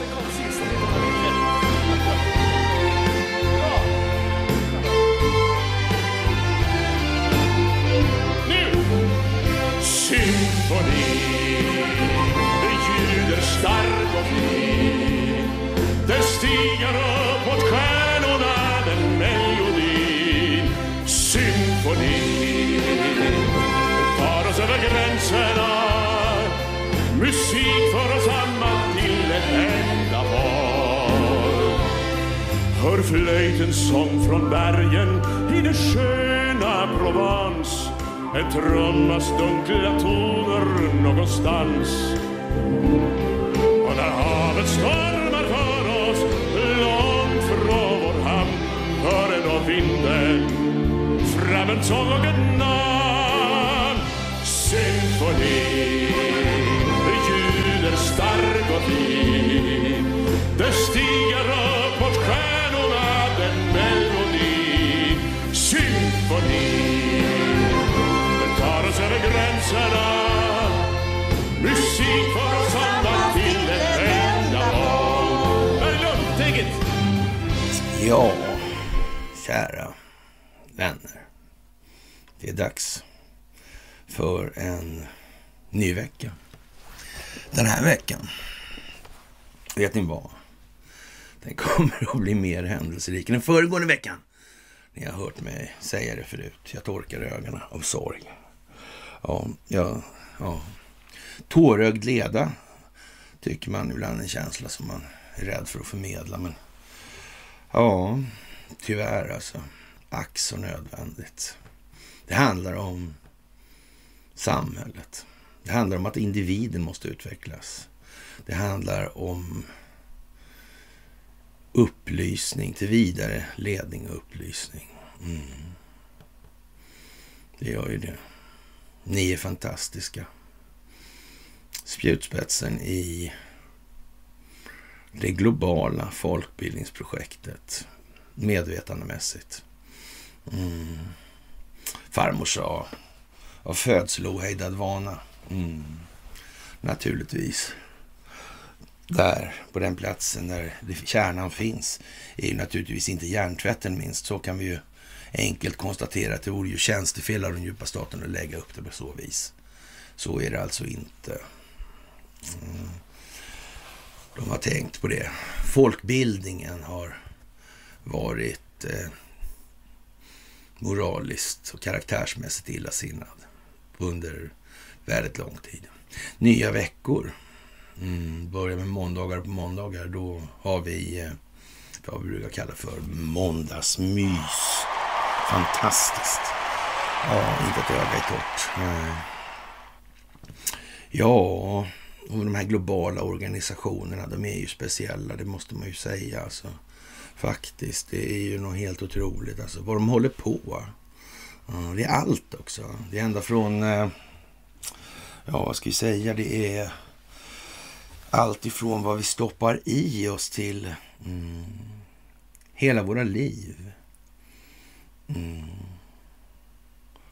Den kom enda Hör flöjtens sång från bergen i det sköna Provence. En trummas dunkla toner någonstans. Och när havet stormar för oss långt från vår hamn hör ändå vinden fram en sång och ett namn. Symfoni stark och fin Det stiger upp mot stjärnorna den melodi Symfoni Det tar oss över gränserna Musik för oss samman till ett enda mål Berglund, take it! Ja, kära vänner. Det är dags för en ny vecka. Den här veckan, vet ni vad? Den kommer att bli mer händelserik än den föregående veckan. Ni har hört mig säga det förut. Jag torkar ögonen av sorg. Ja, ja, ja. Tårögd leda tycker man ibland en känsla som man är rädd för att förmedla. Men ja, tyvärr alltså. Ack så nödvändigt. Det handlar om samhället. Det handlar om att individen måste utvecklas. Det handlar om upplysning till vidare ledning och upplysning. Mm. Det gör ju det. Ni är fantastiska. Spjutspetsen i det globala folkbildningsprojektet medvetandemässigt. Mm. Farmor sa av födsel ohejdad vana. Mm. Naturligtvis. Där, på den platsen där kärnan finns, är ju naturligtvis inte hjärntvätten minst. Så kan vi ju enkelt konstatera att det vore ju tjänstefel av den djupa staten att lägga upp det på så vis. Så är det alltså inte. Mm. De har tänkt på det. Folkbildningen har varit eh, moraliskt och karaktärsmässigt illasinnad under väldigt lång tid. Nya veckor. Mm, börjar med måndagar på måndagar. Då har vi eh, vad vi brukar kalla för måndagsmys. Fantastiskt. Ja, inte ett öga i torrt. Eh, ja, och de här globala organisationerna, de är ju speciella, det måste man ju säga. Alltså. Faktiskt, det är ju något helt otroligt. Alltså, vad de håller på. Ja, det är allt också. Det är ända från, eh, ja vad ska vi säga, det är allt ifrån vad vi stoppar i oss till mm, hela våra liv. Mm.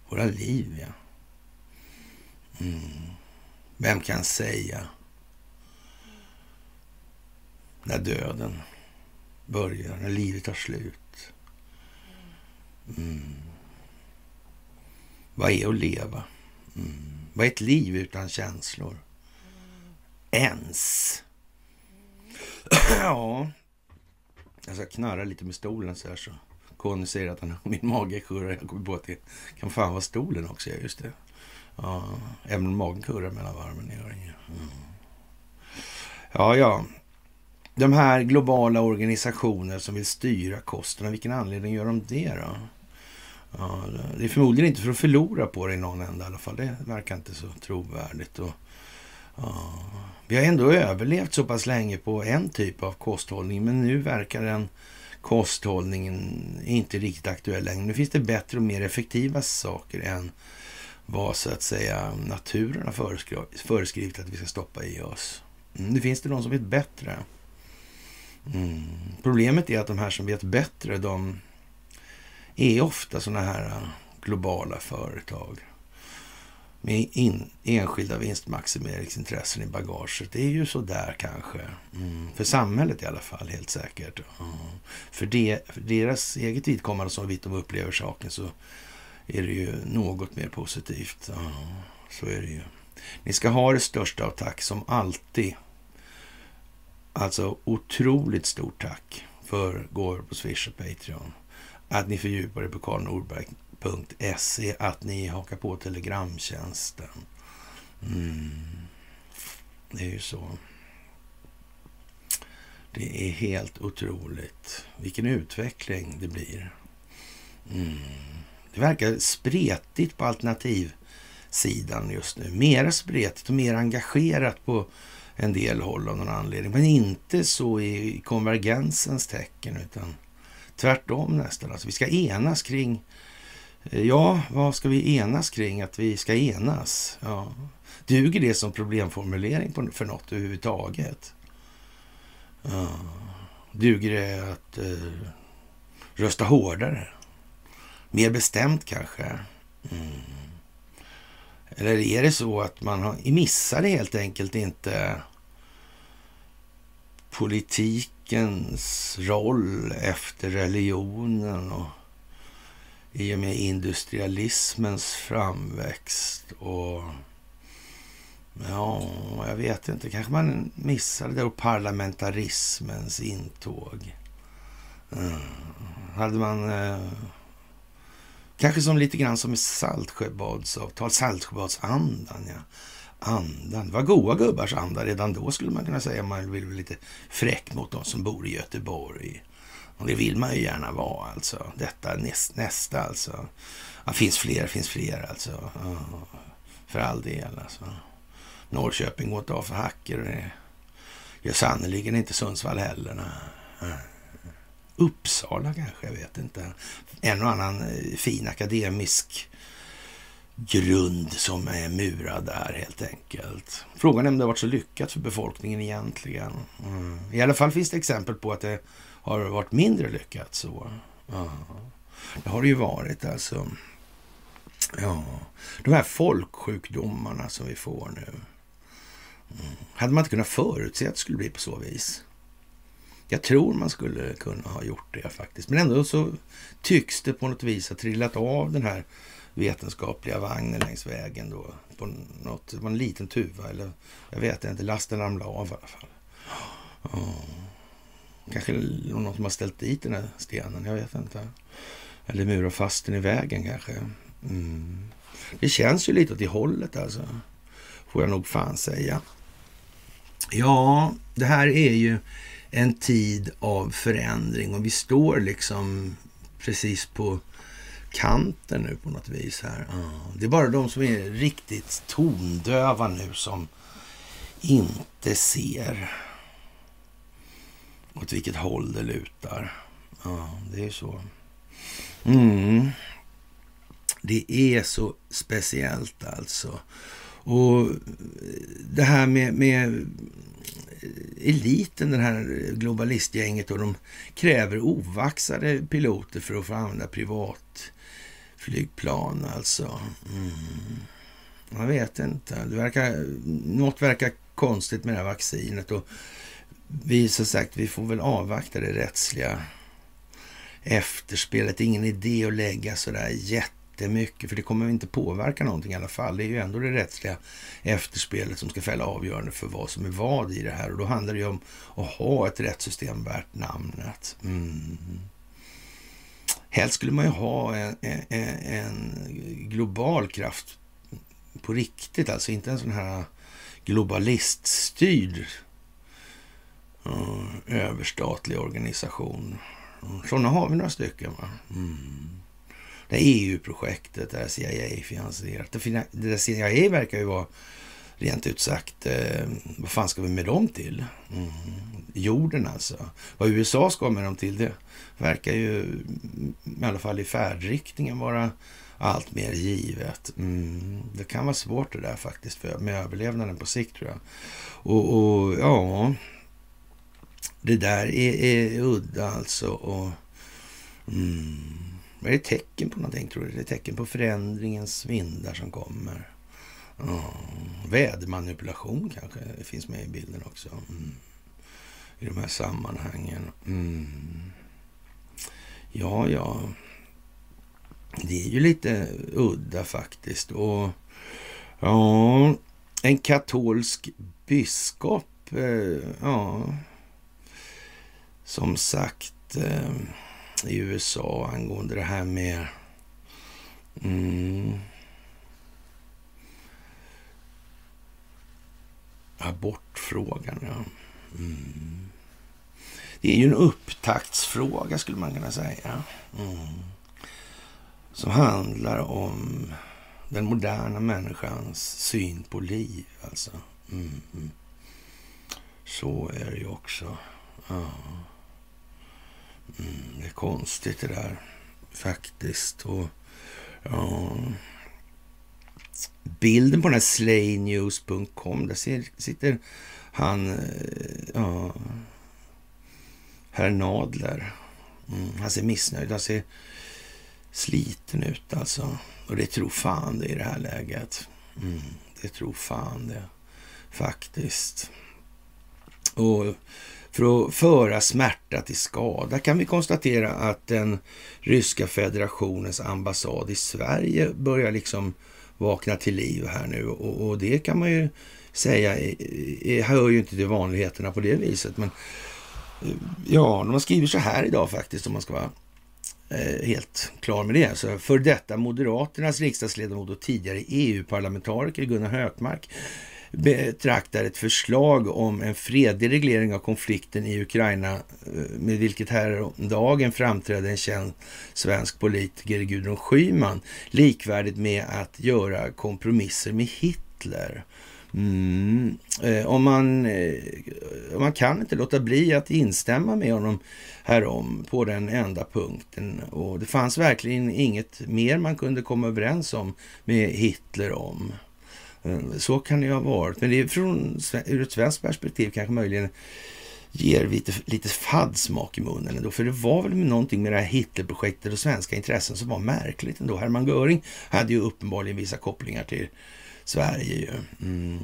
Våra liv, ja. Mm. Vem kan säga när döden börjar, när livet tar slut? Mm. Vad är att leva? Mm. Vad är ett liv utan känslor? Ens. ja, jag ska knarra lite med stolen så här så Conny säger att han, min mage kurrar. Jag kommer på att det kan fan vara stolen också. Ja, just det. Ja, även om magen kurrar mellan varven. Gör mm. Ja, ja. De här globala organisationer som vill styra kosten, av vilken anledning gör de det då? Ja, det är förmodligen inte för att förlora på det i någon ända i alla fall. Det verkar inte så trovärdigt. Och, ja, vi har ändå överlevt så pass länge på en typ av kosthållning, men nu verkar den kosthållningen inte riktigt aktuell längre. Nu finns det bättre och mer effektiva saker än vad så att säga naturen har föreskrivit att vi ska stoppa i oss. Mm, finns det de som vet bättre. Mm. Problemet är att de här som vet bättre, de är ofta sådana här globala företag med in, enskilda vinstmaximeringsintressen i bagaget. Det är ju så där kanske. Mm. För samhället i alla fall, helt säkert. Mm. För, det, för deras eget vidkommande, som vitt de upplever saken, så är det ju något mer positivt. Mm. Så är det ju. Ni ska ha det största av tack som alltid. Alltså otroligt stort tack för gåvor på Swish och Patreon. Att ni fördjupar er på karlnorberg.se, att ni hakar på telegramtjänsten. Mm. Det är ju så. Det är helt otroligt vilken utveckling det blir. Mm. Det verkar spretigt på alternativsidan just nu. Mera spretigt och mer engagerat på en del håll av någon anledning. Men inte så i konvergensens tecken, utan tvärtom nästan. Alltså vi ska enas kring... Eh, ja, vad ska vi enas kring? Att vi ska enas. Ja. Duger det som problemformulering för något överhuvudtaget? Ja. Duger det att eh, rösta hårdare? Mer bestämt kanske? Mm. Eller är det så att man missade helt enkelt inte politikens roll efter religionen och i och med industrialismens framväxt och ja, jag vet inte, kanske man missade det och parlamentarismens intåg. Mm. Hade man eh, Kanske som lite grann som i Saltsjöbadsavtal, Saltsjöbadsandan. Ja. Andan. Det var goa gubbars anda redan då skulle man kunna säga. Man vill vara lite fräck mot de som bor i Göteborg. Och det vill man ju gärna vara alltså. Detta näst, nästa alltså. Ja, finns fler, finns fler alltså. Ja, för all del alltså. Norrköping går inte av för hacker och det gör sannerligen inte Sundsvall heller. Nej. Uppsala kanske, jag vet inte. En och annan eh, fin akademisk grund som är murad där helt enkelt. Frågan är om det har varit så lyckat för befolkningen egentligen. Mm. I alla fall finns det exempel på att det har varit mindre lyckat så. Ja. Det har det ju varit alltså. Ja, de här folksjukdomarna som vi får nu. Mm. Hade man inte kunnat förutse att det skulle bli på så vis? Jag tror man skulle kunna ha gjort det faktiskt. Men ändå så tycks det på något vis ha trillat av den här vetenskapliga vagnen längs vägen då. På något, det var en liten tuva eller jag vet inte, lasten ramlade av i alla fall. Oh. Kanske någon som har ställt dit den här stenen, jag vet inte. Eller murat fast den i vägen kanske. Mm. Det känns ju lite åt det hållet alltså. Får jag nog fan säga. Ja, det här är ju en tid av förändring och vi står liksom precis på kanten nu på något vis här. Det är bara de som är riktigt tondöva nu som inte ser åt vilket håll det lutar. Ja, det är så. Mm. Det är så speciellt alltså. Och det här med, med eliten, det här globalistgänget, och de kräver ovaxade piloter för att få använda privatflygplan. Alltså. Mm. Jag vet inte. Det verkar, något verkar konstigt med det här vaccinet. Och vi, som sagt, vi får väl avvakta det rättsliga efterspelet. Ingen idé att lägga sådär jättemycket, för det kommer inte påverka någonting i alla fall. Det är ju ändå det rättsliga efterspelet som ska fälla avgörande för vad som är vad i det här. Och då handlar det ju om att ha ett rättssystem värt namnet. Mm. Helst skulle man ju ha en, en, en global kraft på riktigt, alltså inte en sån här globaliststyrd Eh, överstatlig organisation. Mm, Sådana har vi några stycken. Va? Mm. Det EU-projektet där CIA finansierat. Det, där CIA verkar ju vara rent ut sagt, eh, vad fan ska vi med dem till? Mm. Jorden alltså. Vad USA ska med dem till, det verkar ju i alla fall i färdriktningen vara allt mer givet. Mm. Det kan vara svårt det där faktiskt för, med överlevnaden på sikt tror jag. Och, och ja, det där är, är udda alltså. Och, mm. Är det tecken på någonting tror du? Är det tecken på förändringens vindar som kommer? Ja, vädermanipulation kanske finns med i bilden också. Mm. I de här sammanhangen. Mm. Ja, ja. Det är ju lite udda faktiskt. Och ja, en katolsk biskop, eh, ja, som sagt eh, i USA angående det här med mm, abortfrågan. Ja. Mm. Det är ju en upptaktsfråga skulle man kunna säga. Mm. Som handlar om den moderna människans syn på liv. Alltså. Mm. Så är det ju också. Ja. Mm, det är konstigt det där faktiskt. Och, ja. Bilden på den här slaynews.com, där sitter han, eh, ja, herr Nadler. Mm, han ser missnöjd, han ser sliten ut alltså. Och det tror fan det i det här läget. Mm, det tror fan det faktiskt. Och för att föra smärta till skada kan vi konstatera att den ryska federationens ambassad i Sverige börjar liksom vakna till liv här nu och, och det kan man ju säga hör ju inte till vanligheterna på det viset. Men eh, ja, de har skrivit så här idag faktiskt om man ska vara eh, helt klar med det. Så för detta Moderaternas riksdagsledamot och tidigare EU-parlamentariker Gunnar Hökmark betraktar ett förslag om en fredlig reglering av konflikten i Ukraina eh, med vilket häromdagen framträdde en känd svensk politiker, Gudrun Schyman, likvärdigt med att göra kompromisser med Hitler. Mm. Eh, om, man, eh, man kan inte låta bli att instämma med honom härom på den enda punkten. Och det fanns verkligen inget mer man kunde komma överens om med Hitler om. Mm, så kan det ju ha varit. Men det är från, ur ett svenskt perspektiv kanske möjligen ger lite, lite fadd smak i munnen ändå. För det var väl någonting med det här Hitlerprojektet och svenska intressen som var märkligt ändå. Hermann Göring hade ju uppenbarligen vissa kopplingar till Sverige ju. Mm.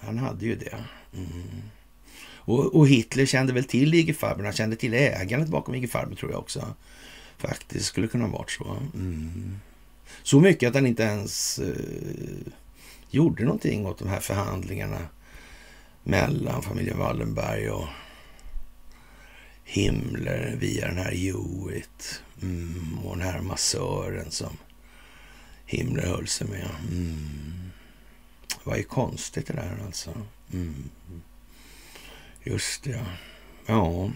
Han hade ju det. Mm. Och, och, Hitler kände väl till IG Farben. Han kände till ägandet bakom IG Farben tror jag också. Faktiskt skulle kunna ha varit så. Mm. Så mycket att han inte ens eh, gjorde någonting åt de här förhandlingarna mellan familjen Wallenberg och Himmler via den här Hewitt mm, och den här massören som Himmler höll sig med. Mm. Det var ju konstigt det där alltså. Mm. Just det, ja. ja.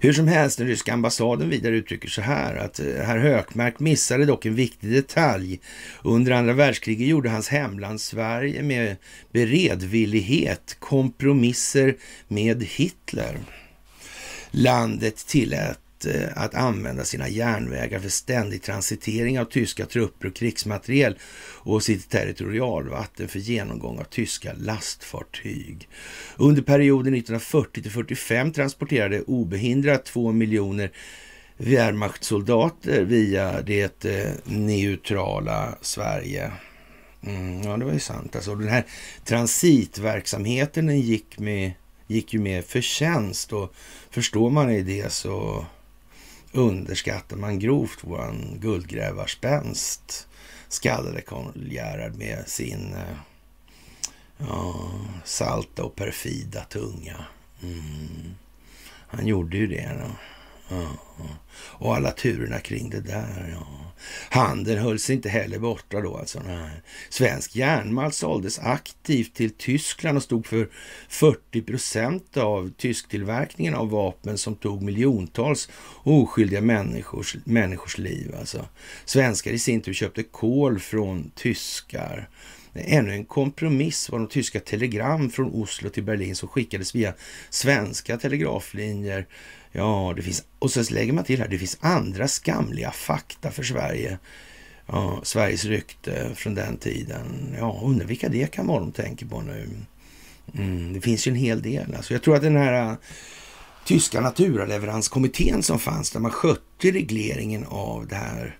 Hur som helst, den ryska ambassaden vidare uttrycker så här att eh, herr Hökmark missade dock en viktig detalj. Under andra världskriget gjorde hans hemland Sverige med beredvillighet kompromisser med Hitler. Landet tillät Eh, att använda sina järnvägar för ständig transitering av tyska trupper och krigsmateriel och sitt territorialvatten för genomgång av tyska lastfartyg. Under perioden 1940 till 45 transporterade obehindrat två miljoner Wehrmachtsoldater via det eh, neutrala Sverige. Mm, ja, det var ju sant. Alltså, den här transitverksamheten gick, med, gick ju med förtjänst och förstår man i det så underskattar man grovt vår guldgrävarspänst. Skallade Karl Gerhard med sin eh, ja, salta och perfida tunga. Mm. Han gjorde ju det. Då. Och alla turerna kring det där. Ja. Handeln hölls inte heller borta då. Alltså, nej. Svensk järnmalm såldes aktivt till Tyskland och stod för 40 procent av tysktillverkningen av vapen som tog miljontals oskyldiga människors, människors liv. Alltså. Svenskar i sin tur köpte kol från tyskar. Ännu en kompromiss var de tyska telegram från Oslo till Berlin som skickades via svenska telegraflinjer Ja, det finns, och så lägger man till här, det finns andra skamliga fakta för Sverige. Ja, Sveriges rykte från den tiden. Ja, undrar vilka det kan vara de tänker på nu. Mm, det finns ju en hel del. Alltså, jag tror att den här äh, tyska naturaleveranskommittén som fanns, där man skötte regleringen av det här,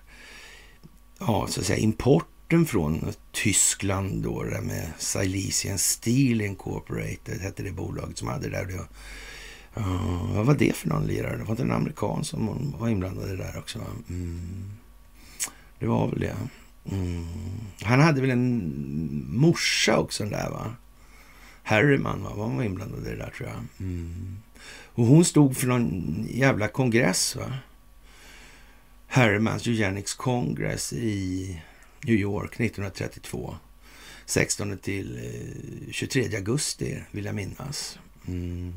ja, så att säga importen från Tyskland då, det med Silesian Steel Incorporated hette det bolaget som hade det där. Uh, vad var det för någon lirare? Det var inte en amerikan som var inblandad i det där också? Mm. Det var väl det. Mm. Han hade väl en morsa också den där va? Harryman va? Var inblandad i det där tror jag. Mm. Och hon stod för någon jävla kongress va? Harrymans Eugenics Congress i New York 1932. 16 till eh, 23 augusti vill jag minnas. Mm.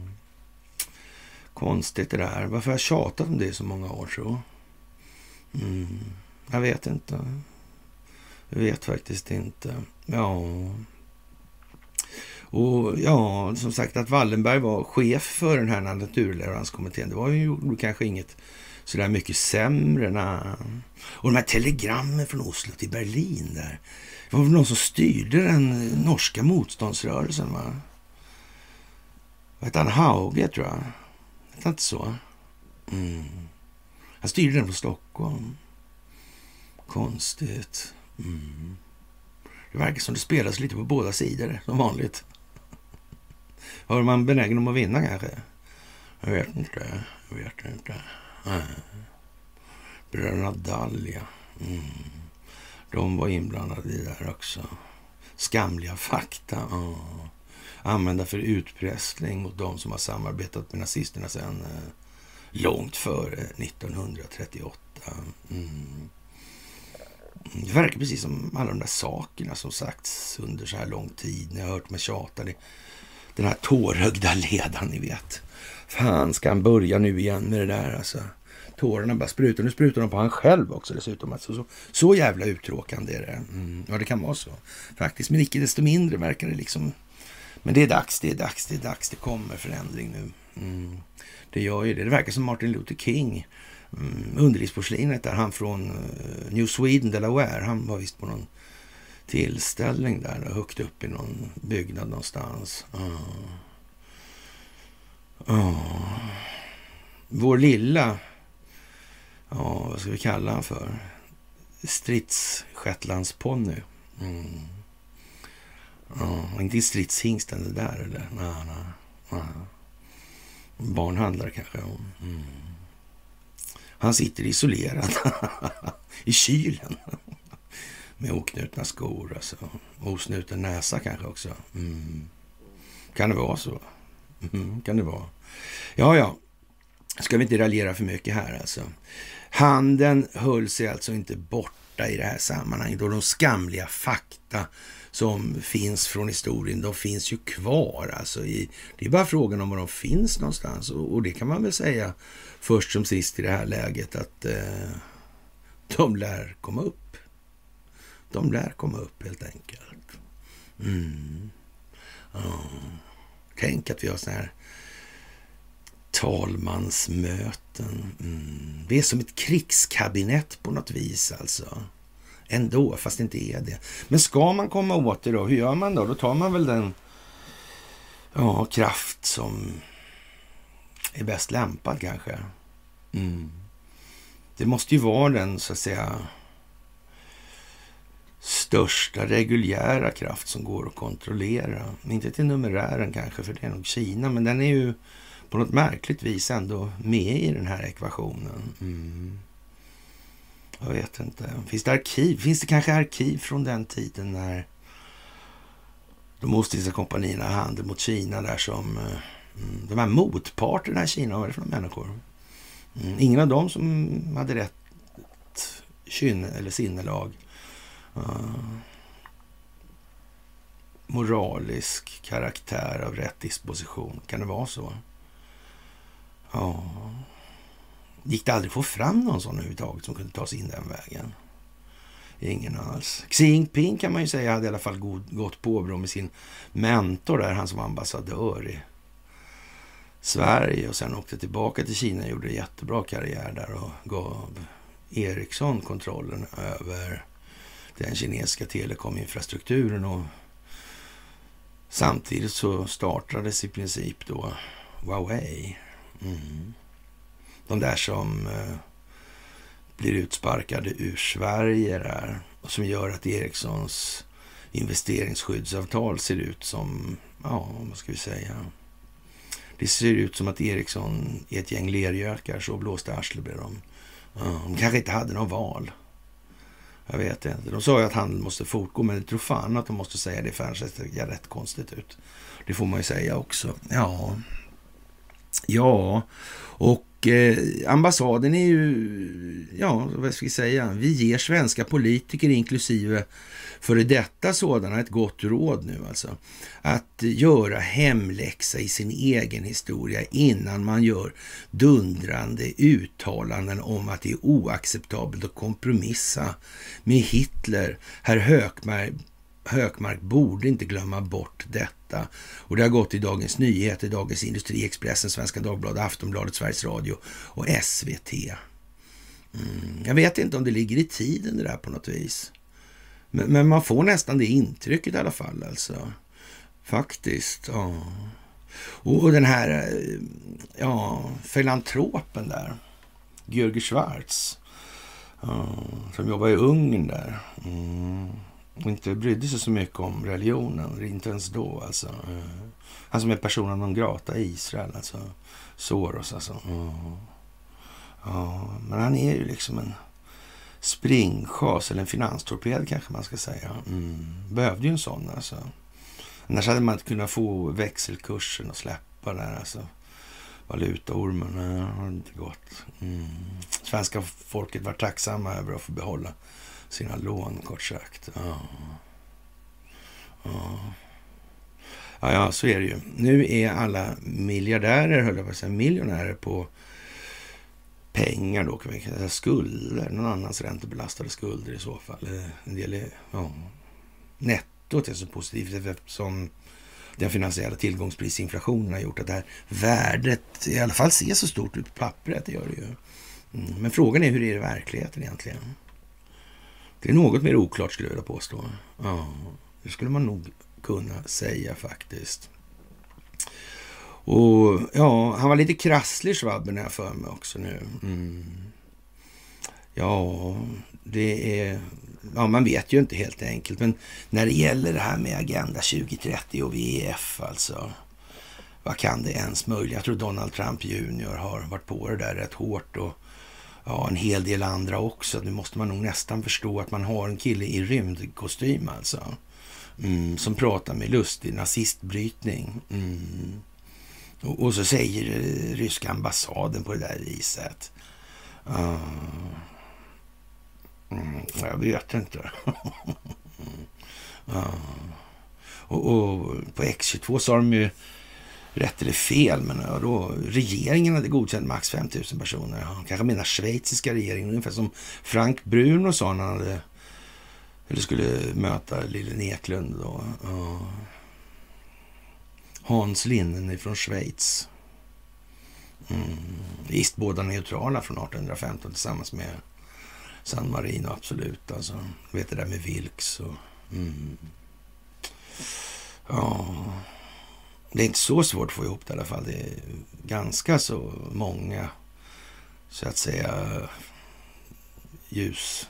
Konstigt det där. Varför har jag tjatat om det i så många år så? Mm. Jag vet inte. Jag vet faktiskt inte. Ja. Och ja, som sagt att Wallenberg var chef för den här naturleveranskommittén. Det var ju kanske inget sådär mycket sämre. Na. Och de här telegrammen från Oslo till Berlin där. Det var väl någon som styrde den norska motståndsrörelsen va? Vad hette han? Hauge tror jag. Hette han inte så? Mm. Han styrde den från Stockholm. Konstigt. Mm. Det verkar som det spelas lite på båda sidor, som vanligt. Var man benägen om att vinna kanske? Jag vet inte. Jag vet inte. Bröderna Dahlia. Mm. De var inblandade i det där också. Skamliga fakta. Ja. Använda för utpressning mot de som har samarbetat med nazisterna sedan eh, långt före 1938. Mm. Det verkar precis som alla de där sakerna som sagts under så här lång tid. Ni har hört mig tjata. Den här tårögda ledaren, ni vet. Fan, ska han börja nu igen med det där alltså? Tårarna bara sprutar. Nu sprutar de på han själv också dessutom. Alltså, så, så jävla uttråkande är det. Mm, ja, det kan vara så faktiskt. Men icke desto mindre verkar det liksom. Men det är dags, det är dags, det är dags. Det kommer förändring nu. Mm, det gör ju det. Det verkar som Martin Luther King mm, underlivsporslinet där, han från eh, New Sweden, Delaware, han var visst på någon tillställning där, högt upp i någon byggnad någonstans. Uh. Uh. Vår lilla, ja vad ska vi kalla han för? Stridsshetlandsponny. Mm. Ja, inte stridshingsten det där eller? Nej, nej, nej. Barnhandlare kanske. Mm. Han sitter isolerad i kylen. Med oknutna skor alltså. Osnuten näsa kanske också. Mm. Kan det vara så? Mm, kan det vara. Ja, ja. Ska vi inte raljera för mycket här alltså. Handeln höll sig alltså inte borta i det här sammanhanget och de skamliga fakta som finns från historien, de finns ju kvar. Alltså i, det är bara frågan om var de finns någonstans och, och det kan man väl säga först som sist i det här läget att eh, de lär komma upp. De lär komma upp helt enkelt. Mm. Oh. Tänk att vi har sådana här talmansmöten. Mm. Vi är som ett krigskabinett på något vis alltså. Ändå, fast det inte är det. Men ska man komma åt det då, hur gör man då? Då tar man väl den ja, kraft som är bäst lämpad kanske. Mm. Det måste ju vara den, så att säga, största reguljära kraft som går att kontrollera. Inte till numerären kanske, för det är nog Kina, men den är ju på något märkligt vis ändå med i den här ekvationen. Mm. Jag vet inte. Finns det arkiv? Finns det kanske arkiv från den tiden när de Ostindiska kompanierna handel mot Kina där som eh, mm, de här motparterna i Kina, vad är det för människor? Mm, ingen av dem som hade rätt kynne eller sinnelag. Uh, moralisk karaktär av rätt disposition. Kan det vara så? Ja. Gick det aldrig att få fram någon sån överhuvudtaget som kunde ta sig in den vägen? Ingen alls. Xi Jinping kan man ju säga hade i alla fall god, gott påbrå med sin mentor där, han som var ambassadör i Sverige och sen åkte tillbaka till Kina och gjorde en jättebra karriär där och gav Ericsson kontrollen över den kinesiska telekominfrastrukturen och samtidigt så startades i princip då Huawei. Mm. De där som eh, blir utsparkade ur Sverige där. som gör att Ericssons investeringsskyddsavtal ser ut som, ja, vad ska vi säga? Det ser ut som att Ericsson är ett gäng lergökar, så blåste arslet blev de. Ja, de kanske inte hade någon val. Jag vet inte. De sa ju att handeln måste fortgå, men jag tror fan att de måste säga det, för annars ser det rätt konstigt ut. Det får man ju säga också. Ja, ja, och eh, ambassaden är ju, ja, vad ska vi säga, vi ger svenska politiker inklusive före detta sådana ett gott råd nu alltså. Att göra hemläxa i sin egen historia innan man gör dundrande uttalanden om att det är oacceptabelt att kompromissa med Hitler. Herr Hökmark, Hökmark borde inte glömma bort detta. Och det har gått i Dagens Nyheter, Dagens Industri, Expressen, Svenska Dagbladet, Aftonbladet, Sveriges Radio och SVT. Mm, jag vet inte om det ligger i tiden det där på något vis. Men, men, man får nästan det intrycket i alla fall alltså. Faktiskt. Ja. Och, och den här eh, ja, filantropen där, Georgi Schwarz, ja, som jobbar i Ungern där. Mm. Och inte brydde sig så mycket om religionen, inte ens då alltså. Eh. alltså han som är personen non grata i Israel, alltså Soros alltså. Ja, men han är ju liksom en springschas. eller en finanstorped kanske man ska säga. Mm. Behövde ju en sån alltså. Annars hade man inte kunnat få växelkursen att släppa där alltså. Valutaormen, nej, har inte gått. Mm. Svenska folket var tacksamma över att få behålla sina lån, kort sagt. Ja. Ja. Ja, ja, så är det ju. Nu är alla miljardärer, höll jag på att säga, miljonärer på pengar då, kan man säga, skulder, någon annans räntebelastade skulder i så fall. Eh, en del är, ja, nettot är så positivt eftersom den finansiella tillgångsprisinflationen har gjort att det här värdet i alla fall ser så stort ut på pappret. Det gör det ju. Mm. Men frågan är hur det är i verkligheten egentligen. Det är något mer oklart skulle jag vilja påstå. Ja, det skulle man nog kunna säga faktiskt. Och ja, han var lite krasslig Schwabben har jag för mig också nu. Mm. Ja, det är... Ja, man vet ju inte helt enkelt. Men när det gäller det här med Agenda 2030 och VEF alltså. Vad kan det ens möjligen? Jag tror Donald Trump junior har varit på det där rätt hårt och ja, en hel del andra också. Nu måste man nog nästan förstå att man har en kille i rymdkostym alltså. Mm, som pratar med lustig nazistbrytning. Mm. Och, och, så säger eh, ryska ambassaden på det där viset. Uh, mm, jag vet inte. uh. och, och, på X22 sa de ju rätt eller fel, men då, regeringen hade godkänt max 5 000 personer. Han kanske menar schweiziska regeringen, ungefär som Frank Bruno sa när han hade, eller skulle möta Lille Eklund. Då. Hans Linnen från Schweiz. Mm. Visst, båda neutrala från 1815 tillsammans med San Marino, absolut. Alltså, vet det där med Vilks och... Mm. Ja, det är inte så svårt att få ihop det i alla fall. Det är ganska så många, så att säga, ljus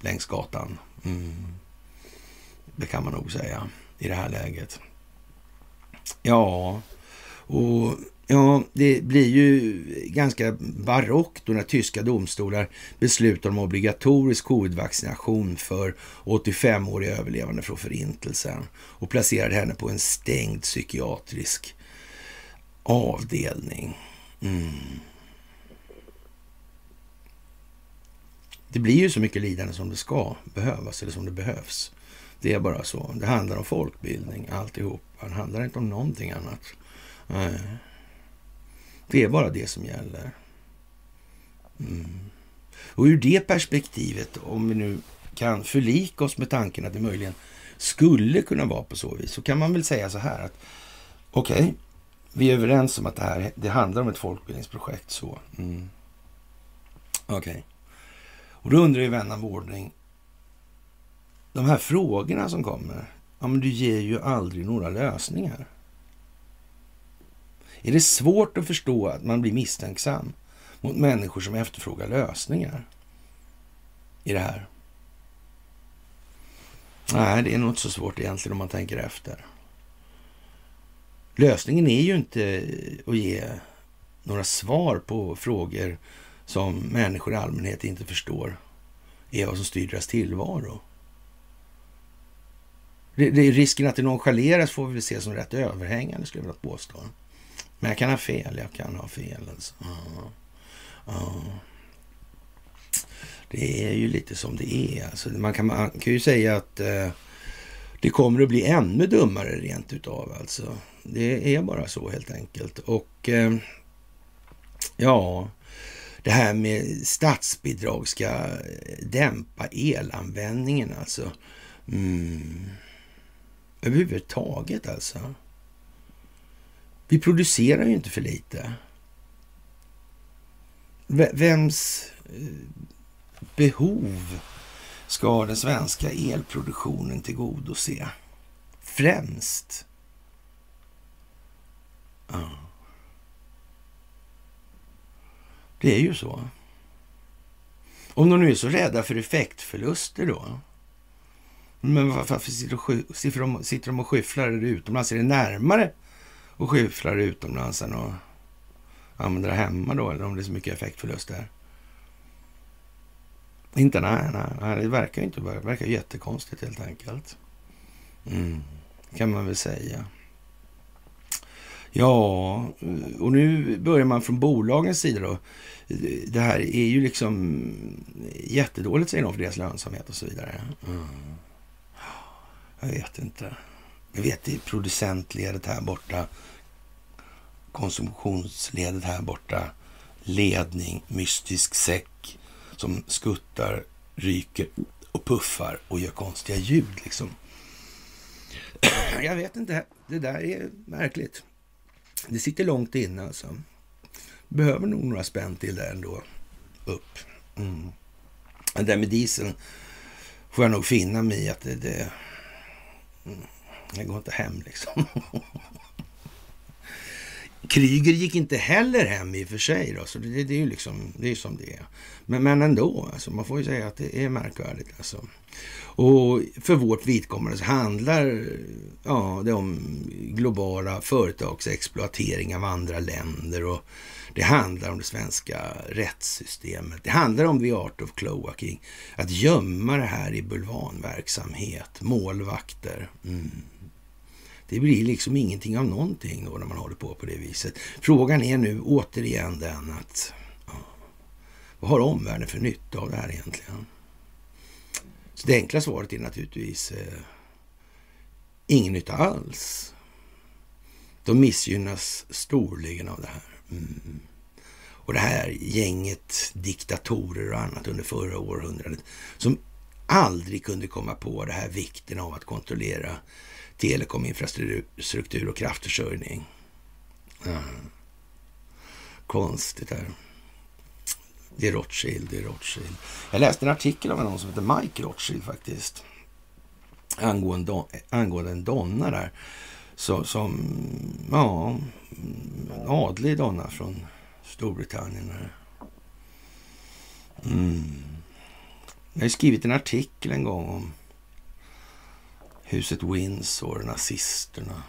längs gatan. Mm. Det kan man nog säga i det här läget. Ja, och ja, det blir ju ganska barockt då när tyska domstolar beslutar om obligatorisk covid-vaccination för 85-åriga överlevande från förintelsen och placerar henne på en stängd psykiatrisk avdelning. Mm. Det blir ju så mycket lidande som det ska behövas eller som det behövs. Det är bara så. Det handlar om folkbildning alltihop. Det handlar inte om någonting annat. Nej. Det är bara det som gäller. Mm. Och ur det perspektivet, om vi nu kan förlika oss med tanken att det möjligen skulle kunna vara på så vis, så kan man väl säga så här att okej, okay, vi är överens om att det här det handlar om ett folkbildningsprojekt. så. Mm. Okej. Okay. Och då undrar ju vän av ordning, de här frågorna som kommer, ja men du ger ju aldrig några lösningar. Är det svårt att förstå att man blir misstänksam mot människor som efterfrågar lösningar i det här? Nej, det är nog inte så svårt egentligen om man tänker efter. Lösningen är ju inte att ge några svar på frågor som människor i allmänhet inte förstår är vad som styr deras tillvaro. Det, det, risken att det nonchaleras får vi väl se som rätt överhängande skulle jag vilja påstå. Men jag kan ha fel, jag kan ha fel. Alltså. Ja, ja. Det är ju lite som det är. Alltså, man, kan, man kan ju säga att eh, det kommer att bli ännu dummare rent utav. Alltså. Det är bara så helt enkelt. Och eh, ja, det här med statsbidrag ska dämpa elanvändningen alltså. Mm. Överhuvudtaget alltså. Vi producerar ju inte för lite. Vems eh, behov ska den svenska elproduktionen tillgodose? Främst? Ja. Det är ju så. Om de nu är så rädda för effektförluster då. Men varför sitter de, sitter de och skyfflar utomlands? Är det närmare och skyfflar utomlands än att använda det hemma då? Eller om det är så mycket effektförlust där? Inte, nej, nej, nej, det verkar inte. Det verkar jättekonstigt helt enkelt. Mm, kan man väl säga. Ja, och nu börjar man från bolagens sida då. Det här är ju liksom jättedåligt säger de för deras lönsamhet och så vidare. Mm. Jag vet inte. Jag vet i producentledet här borta, konsumtionsledet här borta, ledning, mystisk säck som skuttar, ryker och puffar och gör konstiga ljud liksom. Jag vet inte, det där är märkligt. Det sitter långt inne alltså. Behöver nog några spänn till där ändå. Upp. Mm. Det där med dieseln får jag nog finna mig i att det, det, mm, det går inte hem liksom. Kryger gick inte heller hem i och för sig. Då, så det, det är ju liksom, det är som det är. Men, men ändå, alltså, man får ju säga att det är märkvärdigt. Alltså. Och för vårt vidkommande så handlar ja, det om globala företagsexploatering av andra länder och det handlar om det svenska rättssystemet. Det handlar om the art of cloaking. Att gömma det här i bulvanverksamhet, målvakter. Mm. Det blir liksom ingenting av någonting då när man håller på på det viset. Frågan är nu återigen den att ja, vad har omvärlden för nytta av det här egentligen? Så det enkla svaret är naturligtvis eh, ingen nytta alls. De missgynnas storligen av det här. Mm. Och det här gänget diktatorer och annat under förra århundradet som aldrig kunde komma på det här vikten av att kontrollera telekominfrastruktur och kraftförsörjning. Mm. Konstigt här. Det är Rothschild, det är Rothschild. Jag läste en artikel av någon som heter Mike Rothschild faktiskt. Angående, angående en donna där. Så, som, ja, en adlig donna från Storbritannien. Mm. Jag har skrivit en artikel en gång om huset Windsor, nazisterna.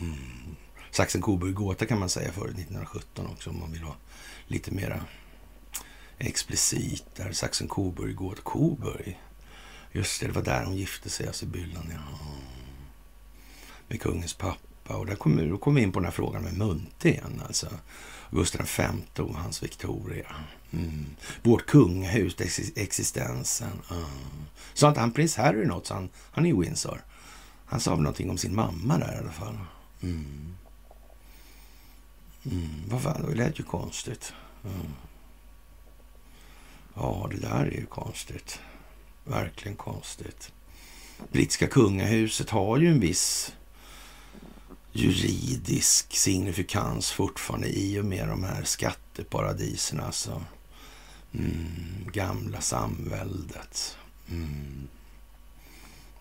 Mm. Sachsen-Coburg-Gotha kan man säga före 1917 också om man vill ha lite mera explicit. Där Sachsen-Coburg-Gotha, Coburg. Just det, det var där hon gifte sig, alltså Byllan. Ja. Med kungens pappa. Och där kom, då kom vi in på den här frågan med Munthe igen. Alltså. Gustav V och hans Victoria. Mm. Vårt kungahus, existensen. Mm. Sa inte han prins Harry något? Så han, han är i Windsor. Han sa väl någonting om sin mamma där i alla fall. Mm. Mm. Vad fan, det lät ju konstigt. Mm. Ja, det där är ju konstigt. Verkligen konstigt. Brittiska kungahuset har ju en viss juridisk signifikans fortfarande i och med de här skatteparadisen. Alltså. Mm, gamla samväldet. Mm.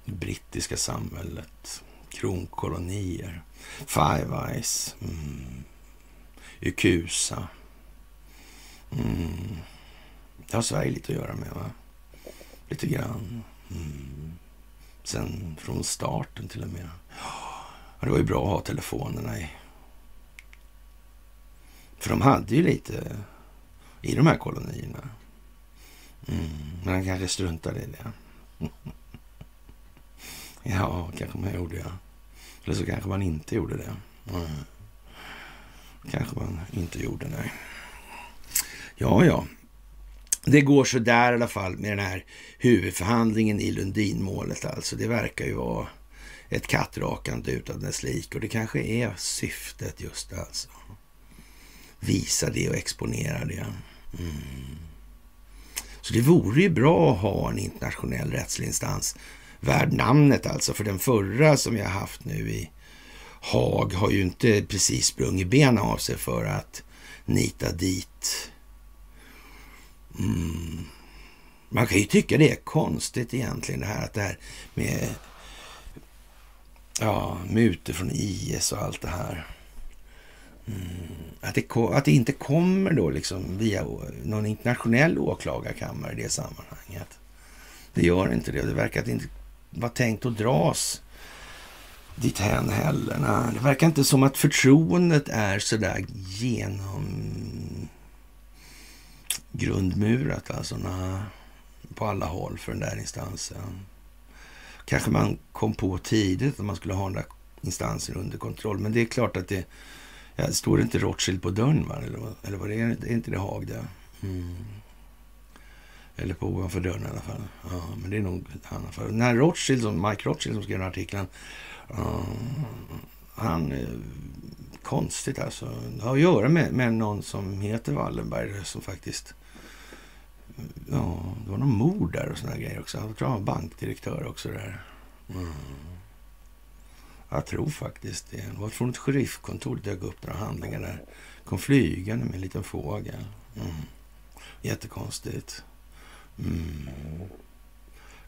Brittiska samhället. Kronkolonier. Five Eyes. Mm. Ukusa. Mm. Det har Sverige lite att göra med, va? Lite grann. Mm. sen från starten till och med. Ja, det var ju bra att ha telefonerna i. För de hade ju lite i de här kolonierna. Mm, men han kanske struntade i det. ja, kanske man gjorde, ja. Eller så kanske man inte gjorde det. Mm. Kanske man inte gjorde, nej. Ja, ja. Det går så där i alla fall med den här huvudförhandlingen i Lundinmålet. Alltså, det verkar ju vara ett kattrakande utan dess lik och det kanske är syftet just alltså. Visa det och exponera det. Mm. Så det vore ju bra att ha en internationell rättslig instans värd namnet alltså. För den förra som vi har haft nu i Haag har ju inte precis sprungit benen av sig för att nita dit. Mm. Man kan ju tycka det är konstigt egentligen det här att det här med ja, mutor från IS och allt det här. Mm. Att, det, att det inte kommer då liksom via någon internationell åklagarkammare i det sammanhanget. Det gör inte det. Det verkar inte vara tänkt att dras dit hän heller. Nej, det verkar inte som att förtroendet är sådär genom grundmurat alltså. Nej, på alla håll för den där instansen. Kanske man kom på tidigt att man skulle ha den där instansen under kontroll. Men det är klart att det... Ja, står inte Rothschild på dörren? Va? Eller, eller vad det är, inte det Haag där? Mm. Eller på ovanför dörren i alla fall. Ja, men det är nog han. Den här Rothschild, som, Mike Rothschild som skrev den här artikeln. Uh, han... Uh, konstigt alltså. Det har att göra med, med någon som heter Wallenberg som faktiskt... Ja, det var någon mord där och såna grejer också. Jag tror han var bankdirektör också där. Mm. Jag tror faktiskt det. Det var från ett sheriffkontor det dök upp några handlingar där. Kom flygande med en liten fågel. Mm. Jättekonstigt. Mm.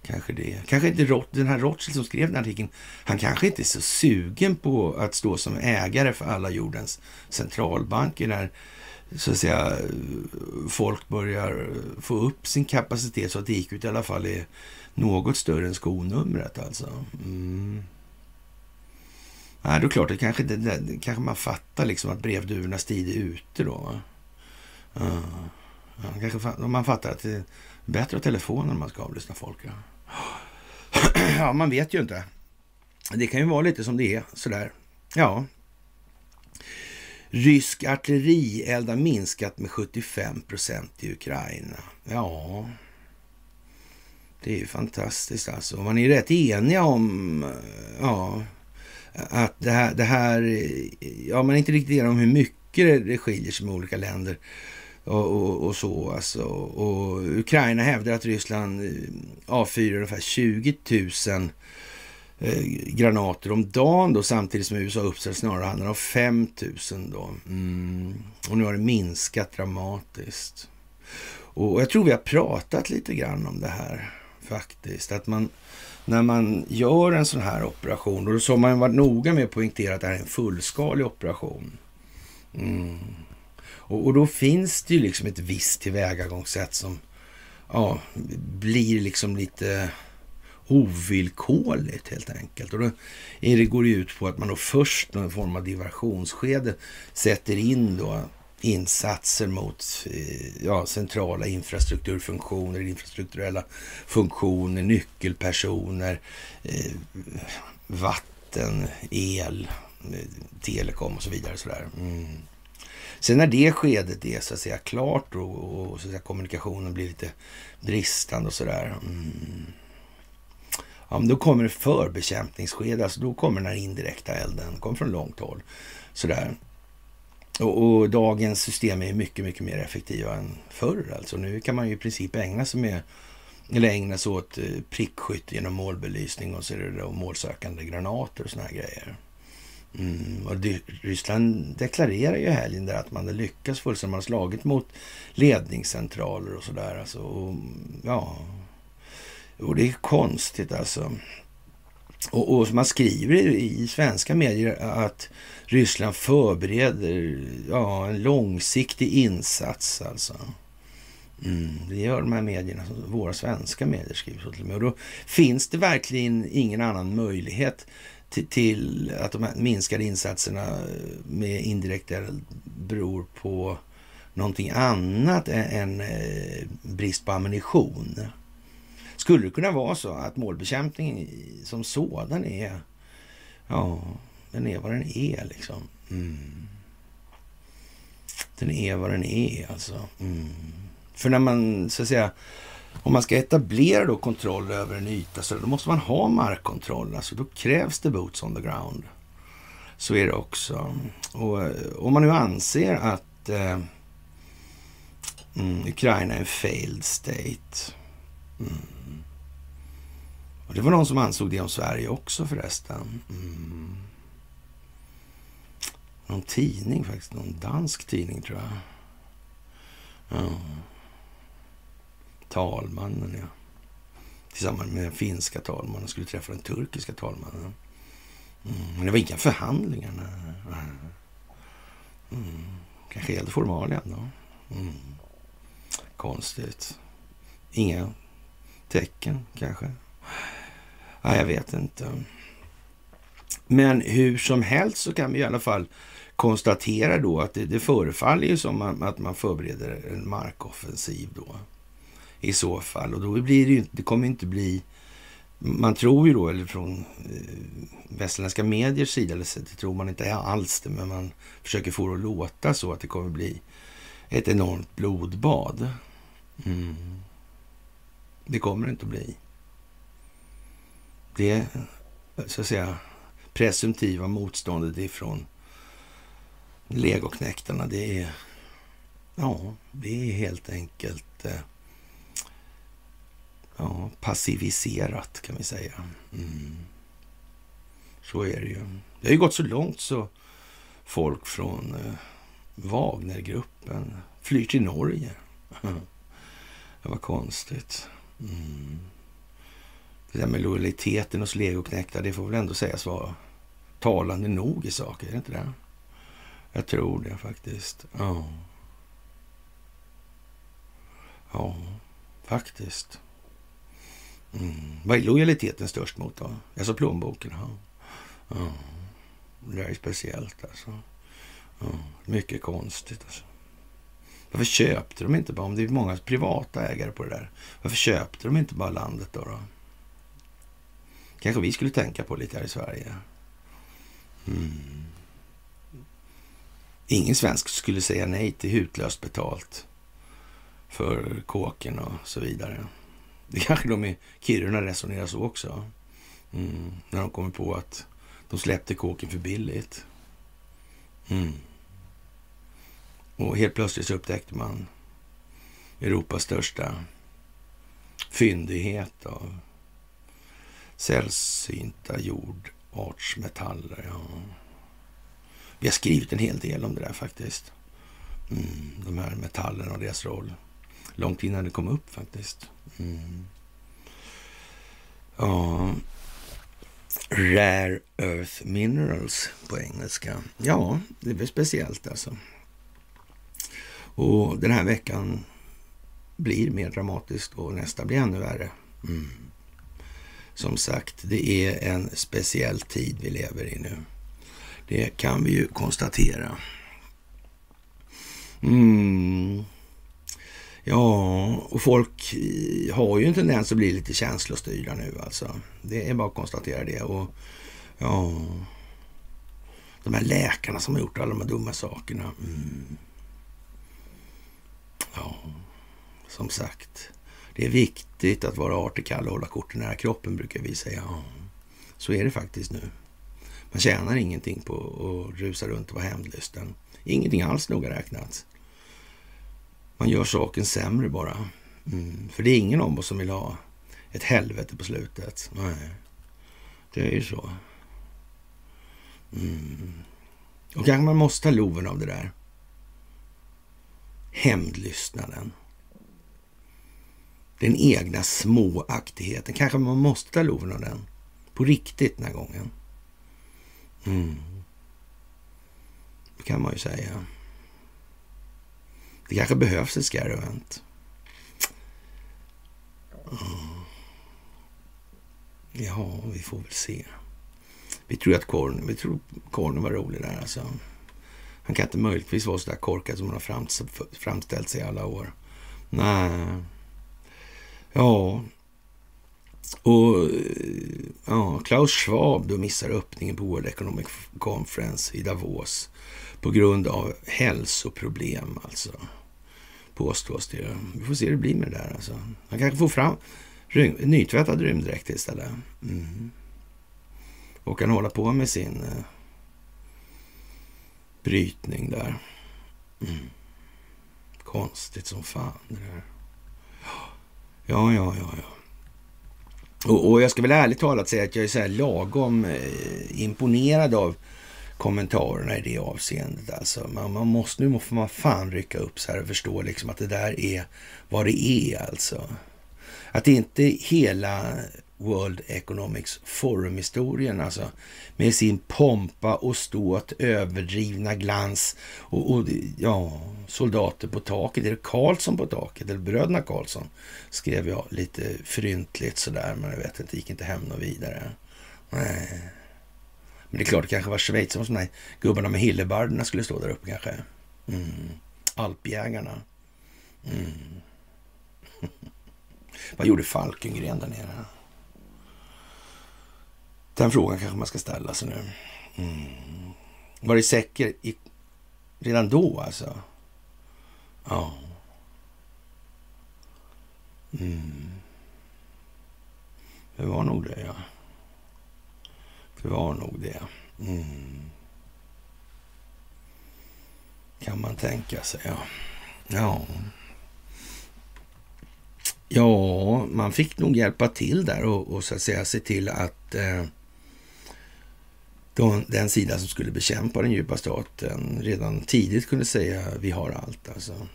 Kanske det. Kanske inte Rot den här Rothschild som skrev den artikeln. Han kanske inte är så sugen på att stå som ägare för alla jordens centralbanker när så att säga folk börjar få upp sin kapacitet så att IQ i alla fall är något större än skonumret alltså. Mm. Nej, då är klart, det kanske, det, det, kanske man fattar liksom att brevduvornas tid är ute då. Uh, ja, kanske, man fattar att det är bättre att telefonen om man ska avlyssna folk. Ja. ja, man vet ju inte. Det kan ju vara lite som det är sådär. Ja. Rysk artillerield har minskat med 75 procent i Ukraina. Ja, det är ju fantastiskt alltså. Man är ju rätt eniga om eh, ja, att det här, det här... Ja, man är inte riktigt eniga om hur mycket det skiljer sig med olika länder och, och, och, så. Alltså. Och Ukraina hävdar att Ryssland eh, avfyrar ungefär 20 000 eh, granater om dagen då, samtidigt som USA uppställt snarare handlar om 5 000 då. Mm. Och nu har det minskat dramatiskt. Och jag tror vi har pratat lite grann om det här faktiskt. Att man, när man gör en sån här operation, och så har man varit noga med att poängtera att det här är en fullskalig operation. Mm. Och, och, då finns det ju liksom ett visst tillvägagångssätt som ja, blir liksom lite ovillkorligt helt enkelt. Och då det, går ut på att man då först någon form av diversionsskede sätter in då insatser mot eh, ja, centrala infrastrukturfunktioner, infrastrukturella funktioner, nyckelpersoner, eh, vatten, el, eh, telekom och så vidare. Så mm. Sen när det skedet är så att säga klart och, och så att säga, kommunikationen blir lite bristande och sådär. Mm. Ja, men då kommer det förbekämpningsskede, alltså då kommer den här indirekta elden, kommer från långt håll. Sådär. Och, och, dagens system är mycket, mycket mer effektiva än förr. Alltså nu kan man ju i princip ägna sig med eller ägna sig åt prickskytt prickskytte genom målbelysning och så är det då målsökande granater och såna här grejer. Mm, och Ryssland deklarerar ju helgen där att man har lyckats fullständigt. Man har slagit mot ledningscentraler och sådär. Alltså, och, ja, och det är konstigt alltså. Och, och man skriver i svenska medier att Ryssland förbereder ja, en långsiktig insats alltså. Mm, det gör de här medierna, våra svenska medier skriver så till och med. Och då finns det verkligen ingen annan möjlighet till, till att de här minskade insatserna med indirekt beror på någonting annat än, än eh, brist på ammunition. Skulle det kunna vara så att målbekämpningen som sådan är, ja, den är vad den är liksom. Mm. Den är vad den är alltså. Mm. För när man, så att säga, om man ska etablera då kontroll över en yta så då måste man ha markkontroll. Alltså då krävs det boots on the ground. Så är det också. Och eh, om man nu anser att eh, mm, Ukraina är en failed state. Mm. Och det var någon som ansåg det om Sverige också förresten. Mm. Någon tidning faktiskt, någon dansk tidning tror jag. Ja talmannen, ja. Tillsammans med den finska talmannen skulle träffa den turkiska talmannen. Mm. Men det var inga förhandlingar. Mm. Kanske helt formalia då. Mm. Konstigt. Inga tecken kanske. Ja, jag vet inte. Men hur som helst så kan vi i alla fall konstatera då att det, det förefaller ju som att man förbereder en markoffensiv då i så fall. Och då blir det ju det kommer inte bli, man tror ju då, eller från eh, västerländska mediers sida, eller så, det tror man inte alls det, men man försöker få det att låta så att det kommer bli ett enormt blodbad. Mm. Det kommer det inte att bli. Det, så att säga, presumtiva motståndet ifrån legoknäktarna, det är, ja, det är helt enkelt eh, ja, passiviserat kan vi säga. Mm. Så är det ju. Det har ju gått så långt så folk från eh, Wagnergruppen flyr till Norge. Det var konstigt. Mm. Det där med lojaliteten hos legoknektar, det får väl ändå sägas vara talande nog i saker, är det inte det? Jag tror det faktiskt. Ja. Ja, faktiskt. Mm. Vad är lojaliteten störst mot då? Alltså plånboken? Ja. ja. Det är speciellt alltså. Ja. Mycket konstigt alltså. Varför köpte de inte bara, om det är många privata ägare på det där, varför köpte de inte bara landet då? då? Kanske vi skulle tänka på lite här i Sverige. Mm. Ingen svensk skulle säga nej till hutlöst betalt för kåken och så vidare. Det kanske de i Kiruna resonerar så också. Mm, när de kommer på att de släppte kåken för billigt. Mm. Och helt plötsligt så upptäckte man Europas största fyndighet av sällsynta jordartsmetaller. Ja. Vi har skrivit en hel del om det där faktiskt. Mm, de här metallerna och deras roll. Långt innan det kom upp faktiskt. Mm. Ja. Rare Earth Minerals på engelska. Ja, det är speciellt alltså. Och den här veckan blir mer dramatisk och nästa blir ännu värre. Mm. Som sagt, det är en speciell tid vi lever i nu. Det kan vi ju konstatera. Mm. Ja, och folk har ju en tendens att bli lite känslostyrda nu alltså. Det är bara att konstatera det. Och ja, de här läkarna som har gjort alla de här dumma sakerna. Mm. Ja, som sagt. Det är viktigt att vara artig kall och hålla korten nära kroppen brukar vi säga. Ja, så är det faktiskt nu. Man tjänar ingenting på att rusa runt och vara hämndlysten. Ingenting alls noga räknat. Man gör saken sämre bara. Mm. För det är ingen av oss som vill ha ett helvete på slutet. Nej, det är ju så. Mm. Och kanske man måste ha loven av det där. Hämndlystnaden. Den egna småaktigheten. Kanske man måste ta loven av den. På riktigt den här gången. Mm. Det kan man ju säga. Det kanske behövs ett scare event. Mm. Ja, vi får väl se. Vi tror att Korn, vi tror Korn var rolig där alltså. Han kan inte möjligtvis vara så där korkad som han har framställt sig i alla år. Nej. Ja. Och ja, Klaus Schwab då missar öppningen på World Economic Conference i Davos på grund av hälsoproblem alltså. Påstås det. Vi får se hur det blir med det där alltså. Han kanske får fram rym, nytvättad rymddräkt istället. Mm. Och kan hålla på med sin eh, brytning där. Mm. Konstigt som fan det där. Ja, ja, ja, ja. Och, och, jag ska väl ärligt talat säga att jag är så här lagom eh, imponerad av kommentarerna i det avseendet. Alltså, man, man måste, nu får man fan rycka upp så här och förstå liksom att det där är vad det är alltså. Att inte hela World Economics Forum-historien, alltså med sin pompa och ståt, överdrivna glans och, och, ja, soldater på taket. Är det Karlsson på taket? Eller bröderna Karlsson? Skrev jag lite fryntligt sådär, men jag vet inte, gick inte hem något vidare. Nej. Men det är klart, det kanske var Schweiz som de gubbarna med hillebarderna skulle stå där uppe kanske. Mm. Alpjägarna. Mm. Vad gjorde Falkengren där nere? Den frågan kanske man ska ställa sig nu. Mm. Var det säker i, redan då alltså? Ja. Mm. Det var nog det, ja. Det var nog det. Mm. Kan man tänka sig, ja. Ja. Ja, man fick nog hjälpa till där och, och så att säga se till att eh, de, den sida som skulle bekämpa den djupa staten redan tidigt kunde säga vi har allt. Alltså.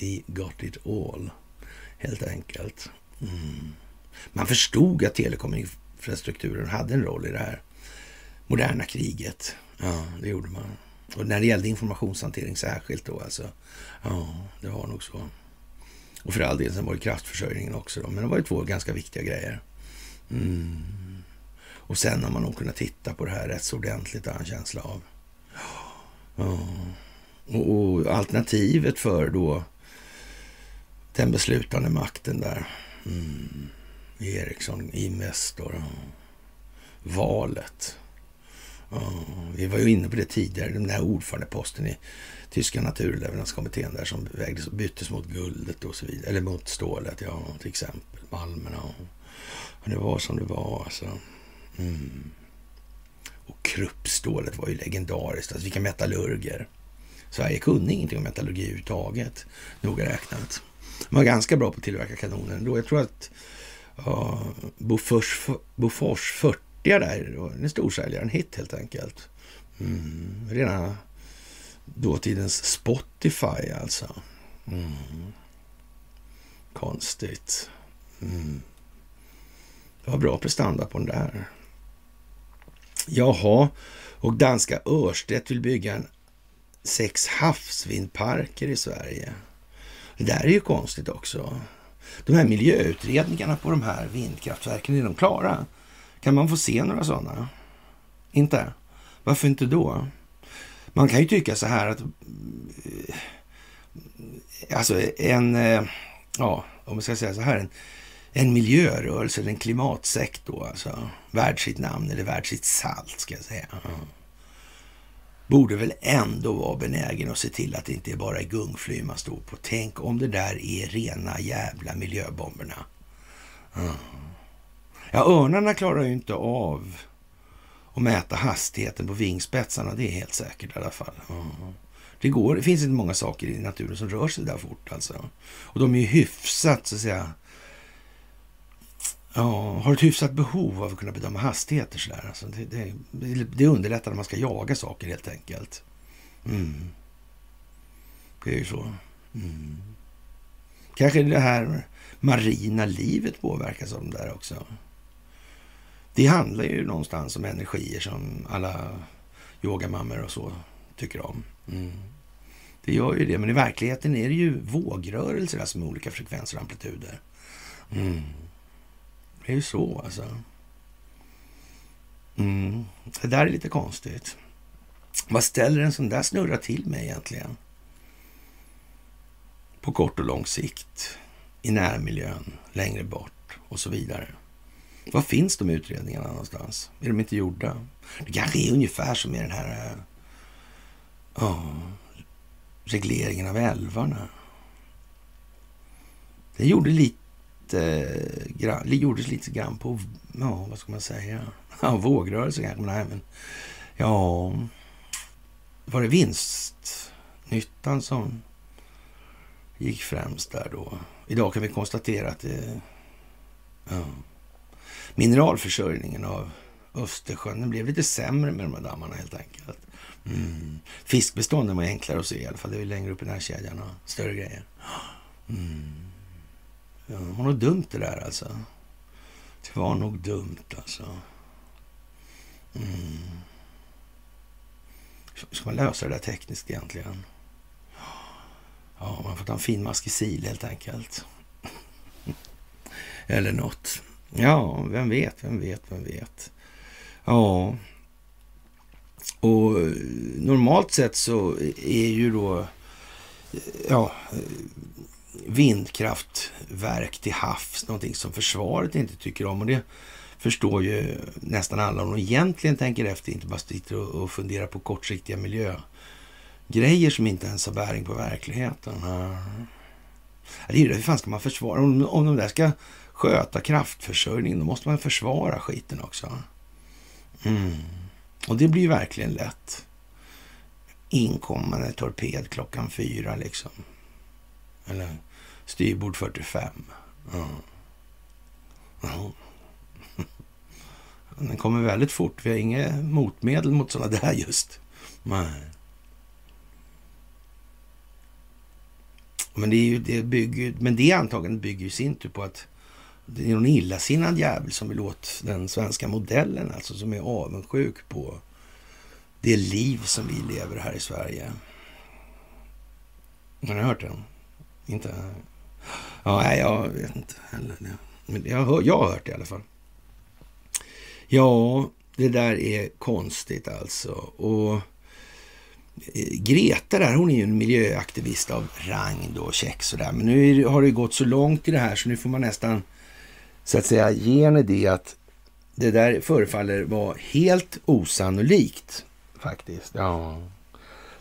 We got it all, helt enkelt. Mm. Man förstod att telekominfrastrukturen hade en roll i det här moderna kriget. Ja, det gjorde man. Och när det gällde informationshantering särskilt då alltså. Ja, det var nog så. Och för all del, sen var det kraftförsörjningen också då. Men det var ju två ganska viktiga grejer. Mm. Och sen har man nog kunnat titta på det här rätt så ordentligt, har jag en känsla av. Ja. Och, och, alternativet för då den beslutande makten där. Mm. Ericsson, Investor. Valet. Ja, vi var ju inne på det tidigare, den där ordförandeposten i tyska naturleveranskommittén där som vägdes byttes mot guldet och så vidare. Eller mot stålet, ja, till exempel. Malmerna. Och det var som det var alltså. Mm. Och kruppstålet var ju legendariskt. Alltså vilka metallurger. Sverige kunde ingenting om metallurgi överhuvudtaget, noga räknat. De var ganska bra på att tillverka kanoner ändå. Jag tror att ja, Bofors, Bofors 40 där, en storsäljare, en hit helt enkelt. Mm. Rena dåtidens Spotify alltså. Mm. Konstigt. Mm. Det var bra prestanda på den där. Jaha, och danska Örstedt vill bygga en sex havsvindparker i Sverige. Det där är ju konstigt också. De här miljöutredningarna på de här vindkraftverken, är de klara? Kan man få se några sådana? Inte? Varför inte då? Man kan ju tycka så här att... Eh, alltså en... Eh, ja, om man ska säga så här. En, en miljörörelse, en klimatsekt då alltså. Värd sitt namn eller värd sitt salt ska jag säga. Borde väl ändå vara benägen att se till att det inte bara är gungfly man står på. Tänk om det där är rena jävla miljöbomberna. Mm. Ja, örnarna klarar ju inte av att mäta hastigheten på vingspetsarna. Det är helt säkert i alla fall. Mm. Det, går, det finns inte många saker i naturen som rör sig där fort alltså. Och de är ju hyfsat så att säga ja, har ett hyfsat behov av att kunna bedöma hastigheter. Så där. Alltså det, det, det underlättar när man ska jaga saker helt enkelt. Mm. Det är ju så. Mm. Kanske det här marina livet påverkas av de där också. Det handlar ju någonstans om energier som alla yogamammor och så tycker om. Mm. Det gör ju det, men i verkligheten är det ju vågrörelser alltså med olika frekvenser och amplituder. Mm. Det är ju så alltså. Mm. Det där är lite konstigt. Vad ställer en sån där snurra till med egentligen? På kort och lång sikt, i närmiljön, längre bort och så vidare. Var finns de utredningarna någonstans? Är de inte gjorda? Det kanske är ungefär som med den här oh, regleringen av älvarna. Den gjorde lite, det eh, gjordes lite grann på, ja, vad ska man säga, ja, vågrörelse kanske, men nej, men ja, var det vinstnyttan som gick främst där då? Idag kan vi konstatera att det, ja, mineralförsörjningen av Östersjön den blev lite sämre med de här dammarna helt enkelt. Mm. Fiskbestånden var enklare att se i alla fall. Det är längre upp i den här kedjan och större grejer. Mm. Ja, det var nog dumt det där alltså. Det var nog dumt alltså. Mm. Ska man lösa det där tekniskt egentligen? Ja, man får ta en finmaskig sil helt enkelt. Eller något. Ja, vem vet, vem vet, vem vet. Ja, och eh, normalt sett så är ju då eh, ja, eh, vindkraftverk till havs någonting som försvaret inte tycker om. Och det förstår ju nästan alla om de egentligen tänker efter, inte bara sitter och funderar på kortsiktiga miljögrejer som inte ens har bäring på verkligheten. Det är ju det, hur fan ska man försvara? Om, om de där ska sköta kraftförsörjningen, då måste man försvara skiten också. Mm. Och det blir verkligen lätt. Inkommande torped klockan fyra liksom. Eller styrbord 45. Ja. Ja. Den kommer väldigt fort. Vi har inget motmedel mot sådana där just. Nej. Men det, är ju, det bygger, men det antagandet bygger ju sin tur på att det är någon illasinnad jävel som vill åt den svenska modellen, alltså som är avundsjuk på det liv som vi lever här i Sverige. Har ni hört den? Inte? Ja, nej, jag vet inte heller. Men jag, hör, jag har hört det i alla fall. Ja, det där är konstigt alltså. Och eh, Greta där, hon är ju en miljöaktivist av rang då, check sådär. Men nu har det gått så långt i det här så nu får man nästan så att säga ge henne det att det där förefaller vara helt osannolikt faktiskt. Ja.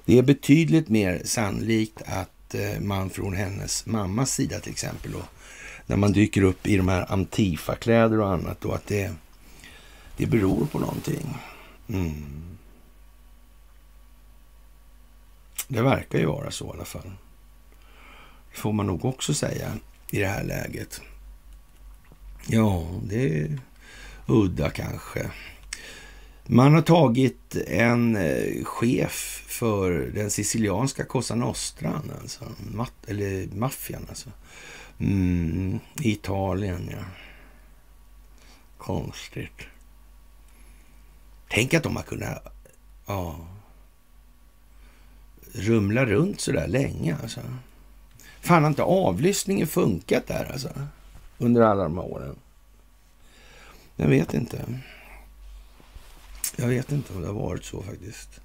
Det är betydligt mer sannolikt att Eh, man från hennes mammas sida till exempel då, när man dyker upp i de här Antifa-kläder och annat då, att det, det beror på någonting. Mm. Det verkar ju vara så i alla fall. Det får man nog också säga i det här läget. Ja, det är udda kanske. Man har tagit en eh, chef för den sicilianska Cosa Nostran, alltså, eller maffian alltså. Mm, Italien, ja. Konstigt. Tänk att de har kunnat ja, rumla runt så där länge. Alltså. Fan, har inte avlyssningen funkat där alltså? under alla de här åren? Jag vet inte. Jag vet inte om det har varit så faktiskt.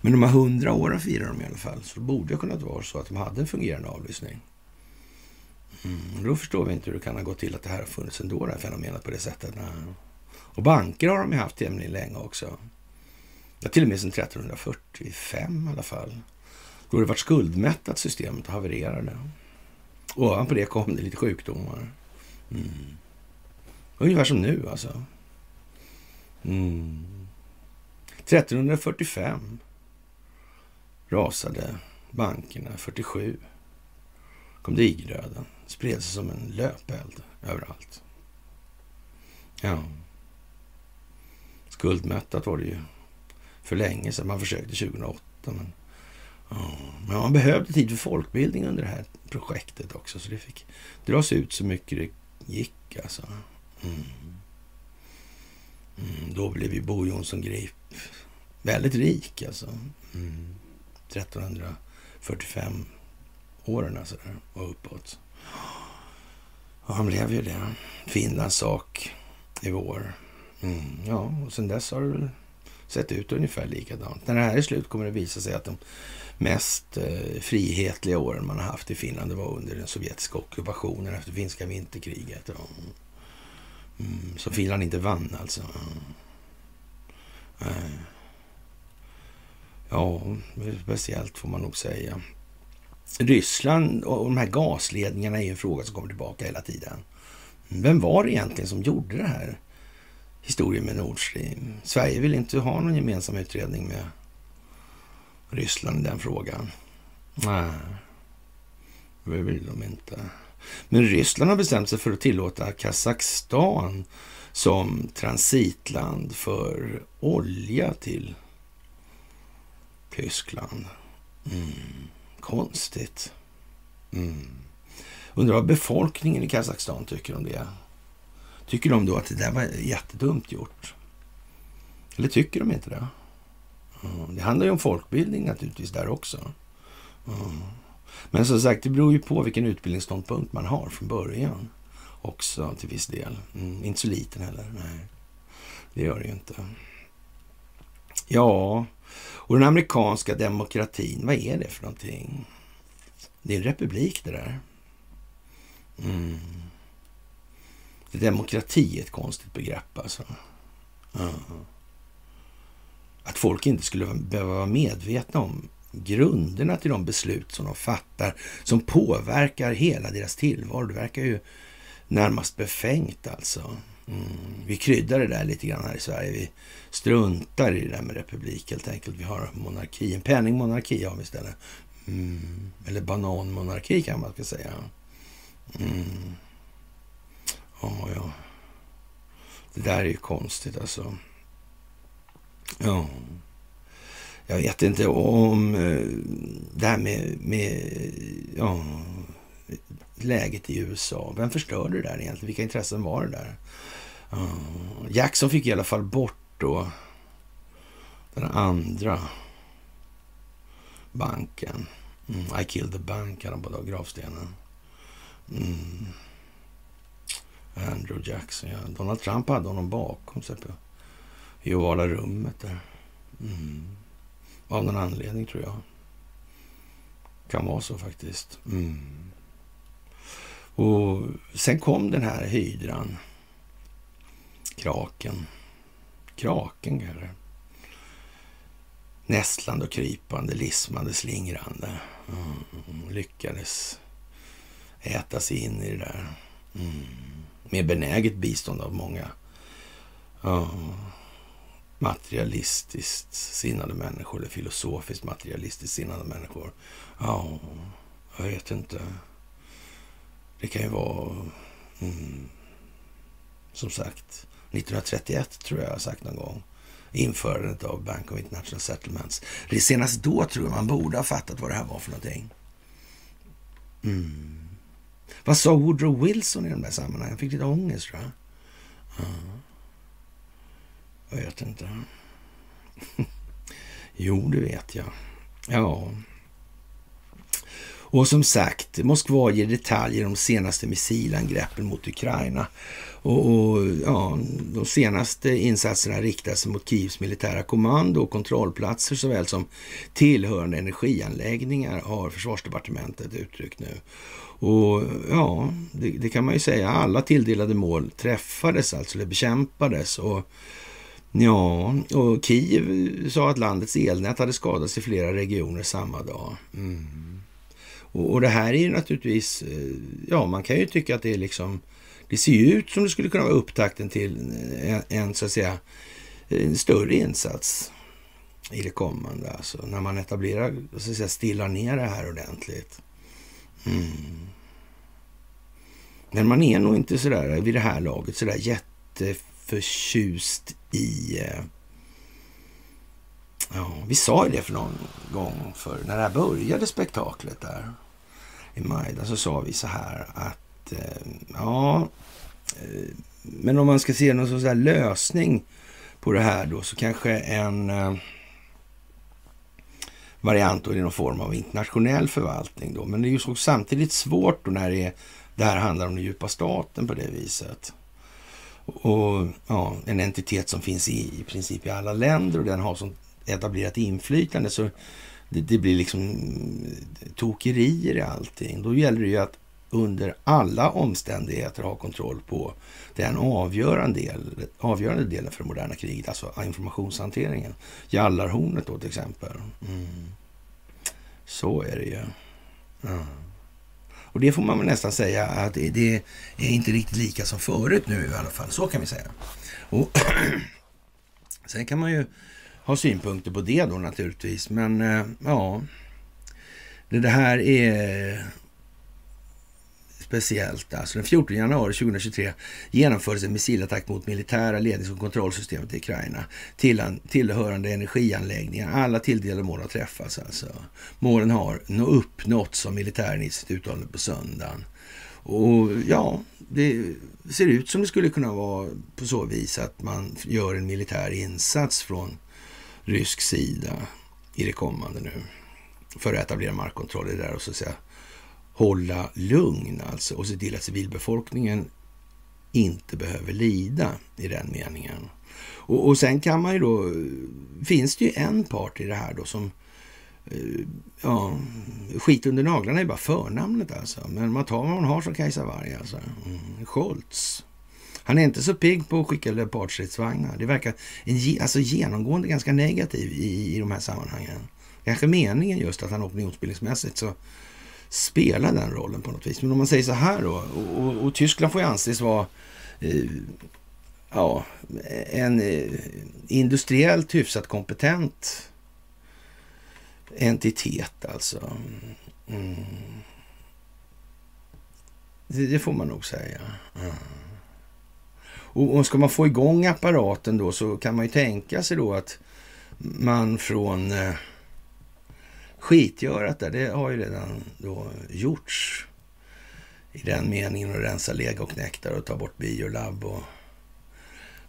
Men de här hundra åren firar de i alla fall. Så det borde ha kunnat vara så att de hade en fungerande avlyssning. Mm, då förstår vi inte hur det kan ha gått till att det här har funnits ändå, det här fenomenet på det sättet. Nej. Och banker har de ju haft tämligen länge också. Ja, till och med sedan 1345 i alla fall. Då har det varit skuldmättat systemet och havererade. Ovanpå det kom det lite sjukdomar. Mm. Ungefär som nu alltså. Mm. 1345 rasade bankerna. 47 kom digerdöden. Spred sig som en löpeld överallt. Ja. Skuldmättat var det ju för länge sedan. Man försökte 2008. Men, ja. men man behövde tid för folkbildning under det här projektet också. Så det fick dras ut så mycket det gick alltså. Mm. Mm, då blev ju Bo Jonsson Grip väldigt rik alltså. Mm. 1345 åren alltså och uppåt. Och han blev ju det. Finlands sak i vår. Mm, ja, och sen dess har det sett ut ungefär likadant. När det här är slut kommer det visa sig att de mest eh, frihetliga åren man har haft i Finland det var under den sovjetiska ockupationen efter finska vinterkriget. Ja. Mm, så Finland inte vann alltså. Ja, ja speciellt får man nog säga. Ryssland och de här gasledningarna är ju en fråga som kommer tillbaka hela tiden. Vem var det egentligen som gjorde det här historien med Nord Stream? Sverige vill inte ha någon gemensam utredning med Ryssland i den frågan. Nej, det vill de inte. Men Ryssland har bestämt sig för att tillåta Kazakstan som transitland för olja till Tyskland. Mm. Konstigt. Mm. Undrar vad befolkningen i Kazakstan tycker om det. Tycker de då att det där var jättedumt gjort? Eller tycker de inte det? Mm. Det handlar ju om folkbildning naturligtvis där också. Mm. Men som sagt, det beror ju på vilken utbildningsståndpunkt man har från början också till viss del. Mm. Inte så liten heller. Nej, det gör det ju inte. Ja, och den amerikanska demokratin, vad är det för någonting? Det är en republik det där. Mm. Demokrati är ett konstigt begrepp alltså. Mm. Att folk inte skulle behöva vara medvetna om grunderna till de beslut som de fattar, som påverkar hela deras tillvaro. Det verkar ju närmast befängt alltså. Mm. Vi kryddar det där lite grann här i Sverige. Vi struntar i det där med republik helt enkelt. Vi har monarki, en penningmonarki har vi istället. Mm. Eller bananmonarki kan man ska säga. Mm. Oh, ja. Det där är ju konstigt alltså. Ja. Jag vet inte om eh, det här med, med ja, läget i USA. Vem förstörde det där egentligen? Vilka intressen var det där? Jackson fick i alla fall bort då den andra banken. Mm, I killed the bank hade han på gravstenen. Mm. Andrew Jackson, ja. Donald Trump hade honom bakom sig på, i ovala rummet där. Mm. Av någon anledning tror jag. Kan vara så faktiskt. Mm. Och sen kom den här hydran. Kraken. Kraken kanske. Nästlande och krypande, lismande, slingrande. Mm. Lyckades äta sig in i det där. Mm. Med benäget bistånd av många. mm. materialistiskt sinnade människor eller filosofiskt materialistiskt sinnade människor. Ja, jag vet inte. Det kan ju vara, mm, som sagt, 1931 tror jag jag har sagt någon gång. Införandet av Bank of International Settlements. Det är senast då tror jag man borde ha fattat vad det här var för någonting. Mm. Vad sa Woodrow Wilson i de där sammanhangen? Han fick lite ångest tror jag. Ja. Jag vet inte. jo, det vet jag. Ja. Och som sagt, Moskva ger detaljer om de senaste missilangreppen mot Ukraina. Och, och, ja, de senaste insatserna riktar sig mot Kievs militära kommando och kontrollplatser såväl som tillhörande energianläggningar har försvarsdepartementet uttryckt nu. Och ja, det, det kan man ju säga. Alla tilldelade mål träffades alltså, eller bekämpades. Och Ja, och Kiev sa att landets elnät hade skadats i flera regioner samma dag. Mm. Och, och, det här är ju naturligtvis, eh, ja man kan ju tycka att det är liksom, det ser ju ut som det skulle kunna vara upptakten till en, en så att säga, en större insats i det kommande. Alltså när man etablerar, så att säga, stillar ner det här ordentligt. Mm. Men man är nog inte sådär vid det här laget sådär jätteförtjust i... Eh, ja, vi sa ju det för någon gång för när det här började spektaklet där i maj. Så sa vi så här att Eh, ja, eh, men om man ska se någon sorts lösning på det här då så kanske en eh, variant då i någon form av internationell förvaltning då. Men det är ju så samtidigt svårt då när det är det här handlar om den djupa staten på det viset. Och ja, en entitet som finns i, i princip i alla länder och den har som etablerat inflytande. Så det, det, blir liksom mm, tokerier i allting. Då gäller det ju att under alla omständigheter ha kontroll på den avgörande, del, avgörande delen för det moderna kriget, alltså informationshanteringen. Jallarhornet då till exempel. Mm. Så är det ju. Mm. Och det får man väl nästan säga att det, det, är inte riktigt lika som förut nu i alla fall. Så kan vi säga. Och Sen kan man ju ha synpunkter på det då naturligtvis. Men eh, ja, det här är speciellt. Alltså den 14 januari 2023 genomfördes en missilattack mot militära lednings och kontrollsystemet i Ukraina. Till, tillhörande energianläggningar. Alla tilldelade mål har träffats alltså. Målen har uppnåtts av militären i sitt uttalande på söndagen. Och ja, det ser ut som det skulle kunna vara på så vis att man gör en militär insats från rysk sida i det kommande nu. För att etablera markkontroll i det där och så att säga hålla lugn alltså och se till att civilbefolkningen inte behöver lida i den meningen. Och, och sen kan man ju då, finns det ju en part i det här då som eh, Ja, skit under naglarna är bara förnamnet alltså. Men man tar vad man har som Kajsa Warg alltså. Mm, Scholz. Han är inte så pigg på att skicka Leopardstridsvagnar. Det verkar en, alltså genomgående ganska negativ i, i de här sammanhangen. Kanske meningen just att han opinionsbildningsmässigt så spela den rollen på något vis. Men om man säger så här då, och, och, och Tyskland får ju anses vara eh, ja, en eh, industriellt hyfsat kompetent entitet alltså. Mm. Det, det, får man nog säga. Mm. Och, och ska man få igång apparaten då så kan man ju tänka sig då att man från eh, skitgörat där, det har ju redan då gjorts i den meningen att rensa legoknektar och och ta bort biolabb och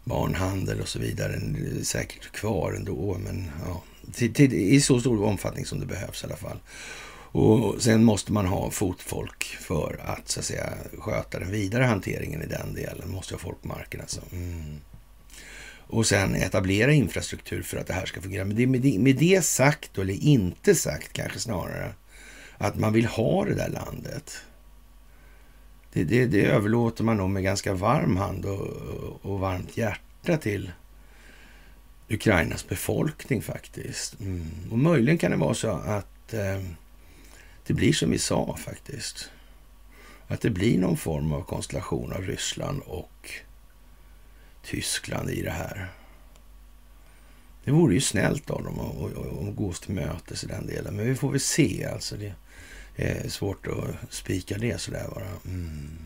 barnhandel och så vidare. Det är säkert kvar ändå, men ja, till, till, i så stor omfattning som det behövs i alla fall. Och sen måste man ha fotfolk för att så att säga sköta den vidare hanteringen i den delen. Måste ha folk på marken alltså. Mm och sen etablera infrastruktur för att det här ska fungera. Men det, med, det, med det sagt, eller inte sagt kanske snarare, att man vill ha det där landet. Det, det, det överlåter man nog med ganska varm hand och, och varmt hjärta till Ukrainas befolkning faktiskt. Mm. Och möjligen kan det vara så att eh, det blir som vi sa faktiskt. Att det blir någon form av konstellation av Ryssland och Tyskland i det här. Det vore ju snällt av dem att gå oss till mötes i den delen. Men vi får väl se. Alltså det är svårt att spika det sådär bara. Mm.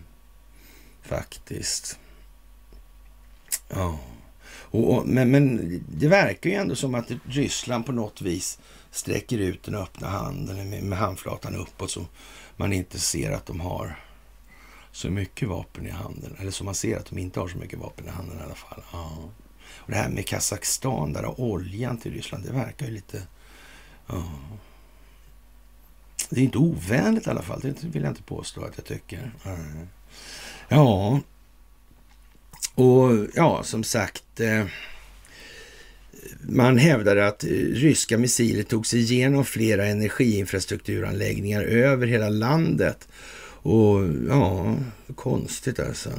Faktiskt. Ja. Och, och, men, men det verkar ju ändå som att Ryssland på något vis sträcker ut den öppna handen med, med handflatan uppåt så man inte ser att de har så mycket vapen i handen. Eller som man ser att de inte har så mycket vapen i handen i alla fall. Ja. Och det här med Kazakstan, där och oljan till Ryssland, det verkar ju lite... Ja. Det är inte ovänligt i alla fall, det vill jag inte påstå att jag tycker. Ja, och ja, som sagt. Eh, man hävdade att ryska missiler tog sig igenom flera energiinfrastrukturanläggningar över hela landet och ja, konstigt alltså.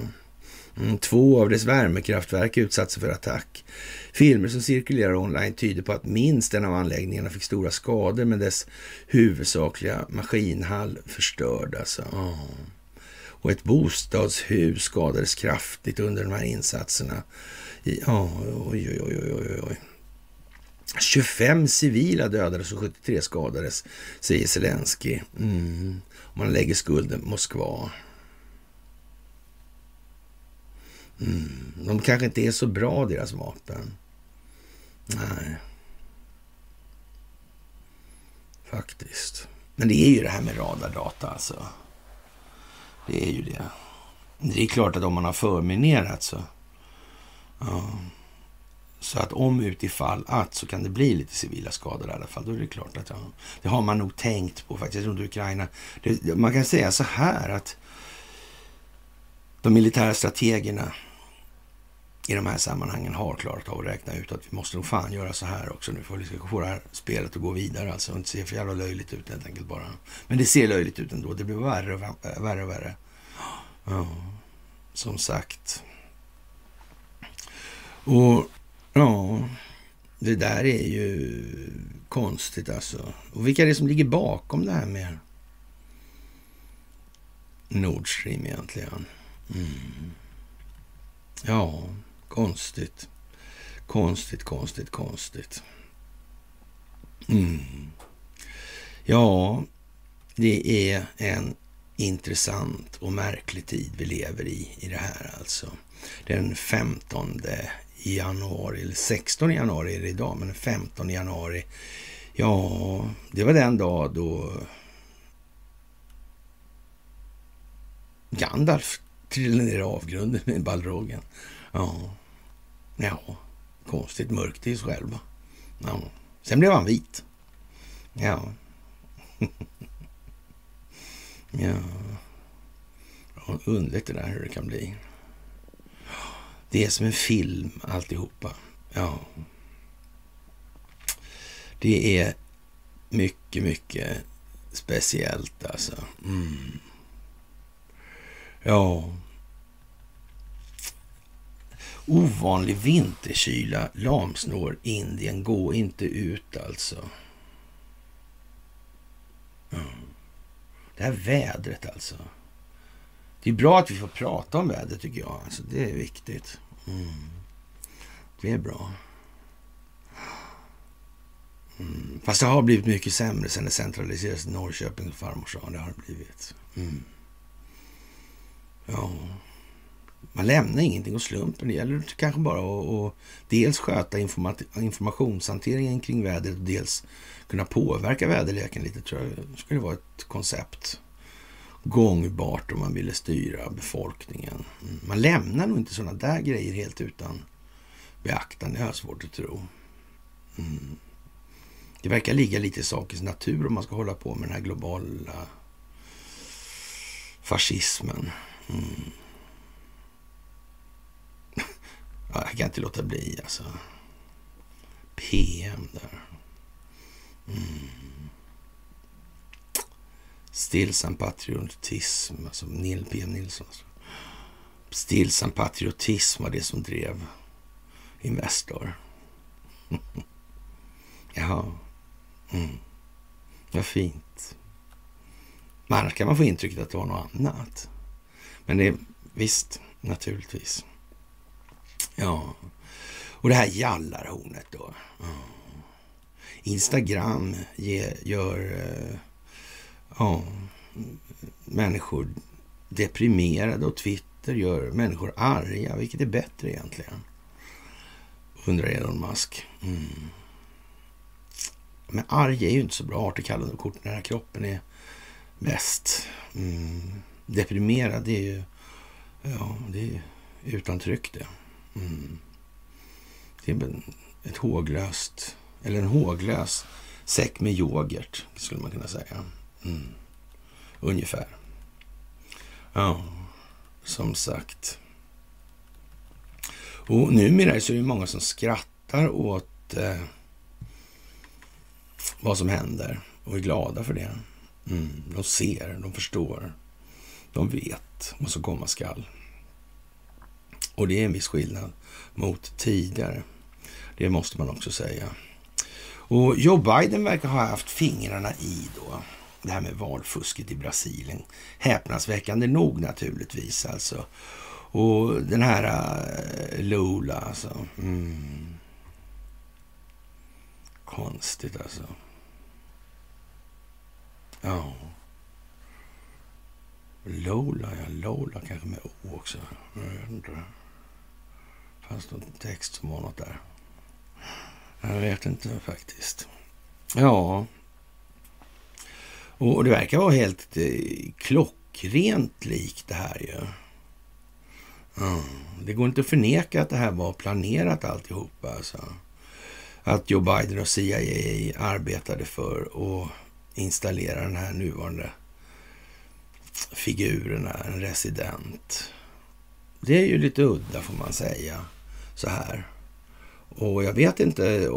Mm, två av dess värmekraftverk utsattes för attack. Filmer som cirkulerar online tyder på att minst en av anläggningarna fick stora skador med dess huvudsakliga maskinhall förstörd. Alltså. Och ett bostadshus skadades kraftigt under de här insatserna. Ja, oj, oj, oj, oj, oj. 25 civila dödades och 73 skadades, säger Zelensky. Mm man lägger skulden på Moskva. Mm. De kanske inte är så bra, deras vapen. Nej. Faktiskt. Men det är ju det här med radardata alltså. Det är ju det. Det är klart att om man har förminerat så... Ja. Så att om utifall att så kan det bli lite civila skador i alla fall. Då är det klart att ja, det har man nog tänkt på faktiskt runt Ukraina. Det, man kan säga så här att de militära strategerna i de här sammanhangen har klarat av att räkna ut att vi måste nog fan göra så här också nu för att vi liksom- ska få det här spelet att gå vidare alltså. Och inte se för jävla löjligt ut helt enkelt bara. Men det ser löjligt ut ändå. Det blir värre och värre och värre. Ja, som sagt. Och ja, det där är ju konstigt alltså. Och vilka är det som ligger bakom det här med Nord Stream egentligen? Mm. Ja, konstigt. Konstigt, konstigt, konstigt. Mm. Ja, det är en intressant och märklig tid vi lever i, i det här alltså. Den 15 januari, eller 16 januari är det idag, men 15 januari, ja, det var den dag då Gandalf trillade ner i avgrunden med Balrogen. Ja, ja, konstigt mörkt i sig själv. Ja. Sen blev han vit. Ja. ja. Underligt det där hur det kan bli. Det är som en film alltihopa. Ja. Det är mycket, mycket speciellt alltså. Mm. Ja. Ovanlig vinterkyla Lamsnår Indien. Gå inte ut alltså. Mm. Det här vädret alltså. Det är bra att vi får prata om vädret tycker jag. Alltså, det är viktigt. Mm. Det är bra. Mm. Fast det har blivit mycket sämre sen det centraliserades till Norrköping och farmor sa. Det har det blivit. Mm. Ja. Man lämnar ingenting åt slumpen. Det gäller kanske bara att, att dels sköta informationshanteringen kring vädret och dels kunna påverka väderleken lite. tror jag skulle vara ett koncept gångbart om man ville styra befolkningen. Man lämnar nog inte sådana där grejer helt utan beaktande. Jag har svårt att tro. Mm. Det verkar ligga lite i sakens natur om man ska hålla på med den här globala fascismen. Mm. Jag kan inte låta bli alltså. PM där. Mm. Stillsam patriotism, alltså Neil PM Nilsson. Alltså. Stillsam patriotism var det som drev Investor. Jaha. Mm. Vad fint. Men annars kan man få intrycket att det var något annat. Men det, visst, naturligtvis. Ja. Och det här jallarhornet då. Instagram ge, gör eh, ja, människor deprimerade och Twitter gör människor arga. Vilket är bättre egentligen? Undrar Elon Musk. Mm. Men arg är ju inte så bra artikallande kort när kroppen är bäst. Mm. Deprimerad, det är ju ja, det är utan tryck det. Mm. Det är ett håglöst, eller en håglös säck med yoghurt, skulle man kunna säga. Mm. Ungefär. Ja, som sagt. Och numera så är det många som skrattar åt eh, vad som händer och är glada för det. Mm. De ser, de förstår, de vet vad som komma skall. Och det är en viss skillnad mot tidigare. Det måste man också säga. Och Joe Biden verkar ha haft fingrarna i då det här med valfusket i Brasilien. Häpnadsväckande nog naturligtvis alltså. Och den här äh, Lula alltså. Mm. Konstigt alltså. Ja. Lola, ja. Lola kanske med O också. Jag vet inte. Fanns någon text som var något där? Jag vet inte faktiskt. Ja. Och det verkar vara helt eh, klockrent likt det här ju. Mm. Det går inte att förneka att det här var planerat alltihopa. Alltså. Att Joe Biden och CIA arbetade för att installera den här nuvarande figuren, en resident det är ju lite udda får man säga. Så här. Och jag vet inte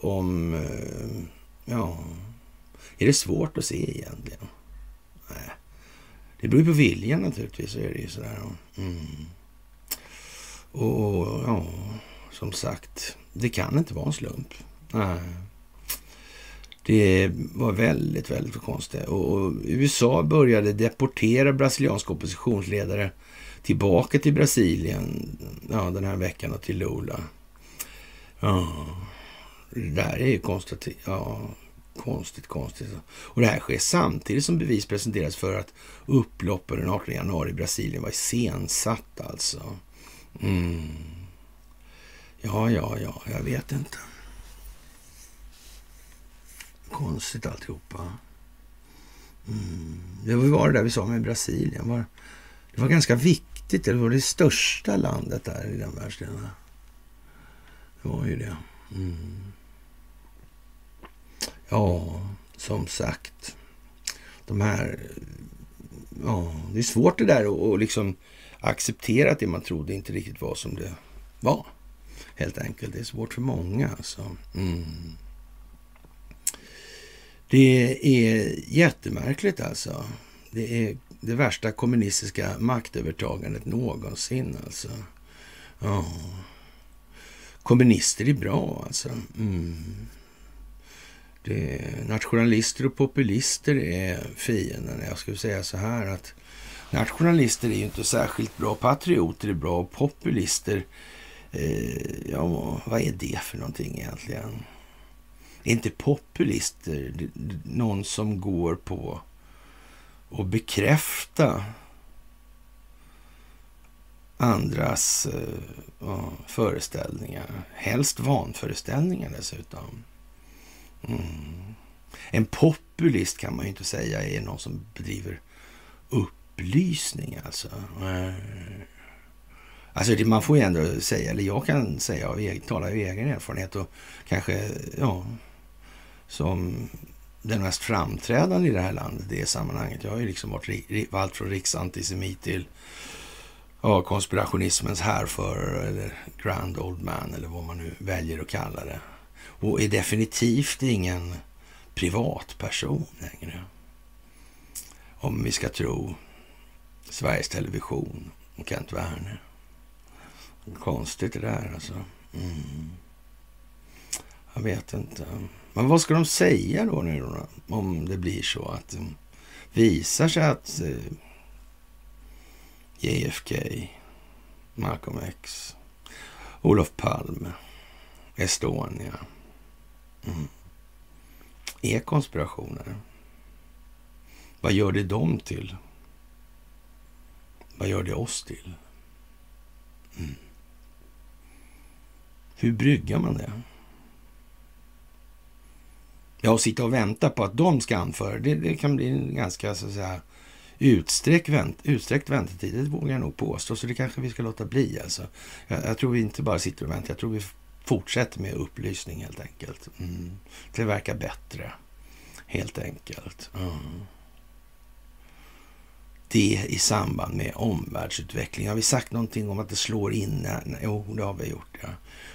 om... Eh, ja, är det svårt att se egentligen? Nej. Det beror ju på viljan naturligtvis, så är det ju sådär. Mm. Och ja, som sagt, det kan inte vara en slump. Nej. Det var väldigt, väldigt konstigt. Och USA började deportera brasilianska oppositionsledare tillbaka till Brasilien ja, den här veckan och till Lula. Ja, det där är ju konstigt. Ja, konstigt, konstigt. Och det här sker samtidigt som bevis presenteras för att upploppet den 18 januari i Brasilien var iscensatt alltså. Mm. Ja, ja, ja, jag vet inte. Konstigt alltihopa. Mm. Det var det där vi sa med Brasilien. Det var ganska viktigt. Det var det största landet där i den världsdelen. Det var ju det. Mm. Ja, som sagt. De här... Ja, det är svårt det där att liksom acceptera att det man trodde inte riktigt var som det var. Helt enkelt. Det är svårt för många alltså. Mm. Det är jättemärkligt alltså. Det är det värsta kommunistiska maktövertagandet någonsin alltså. Ja. Kommunister är bra alltså. Mm. Det nationalister och populister är fienden. Jag skulle säga så här att nationalister är ju inte särskilt bra. Patrioter är bra och populister, eh, ja vad är det för någonting egentligen? Är inte populister någon som går på att bekräfta andras eh, föreställningar. Helst vanföreställningar dessutom. Mm. En populist kan man ju inte säga är någon som bedriver upplysning alltså. Alltså man får ju ändå säga, eller jag kan säga av egen, tala av egen erfarenhet och kanske, ja, som den mest framträdande i det här landet i det sammanhanget. Jag har ju liksom varit allt från riksantisemit till ja, konspirationismens härförare eller grand old man eller vad man nu väljer att kalla det. Och är definitivt ingen privatperson längre. Om vi ska tro Sveriges Television och Kent Werner. Konstigt det där alltså. Mm. Jag vet inte. Men vad ska de säga då nu då, om det blir så att det visar sig att eh, JFK, Malcolm X, Olof Palme, Estonia mm, är konspirationer. Vad gör det dem till? Vad gör det oss till? Mm. Hur bryggar man det? Ja, att sitta och vänta på att de ska anföra, det, det kan bli en ganska så att säga, utsträckt, vänt, utsträckt väntetid. Det vågar jag nog påstå, så det kanske vi ska låta bli. Alltså. Jag, jag tror vi inte bara sitter och väntar, jag tror vi fortsätter med upplysning helt enkelt. Mm. Det verkar bättre, helt enkelt. Mm. Det i samband med omvärldsutveckling. Har vi sagt någonting om att det slår in? Jo, det har vi gjort. Ja.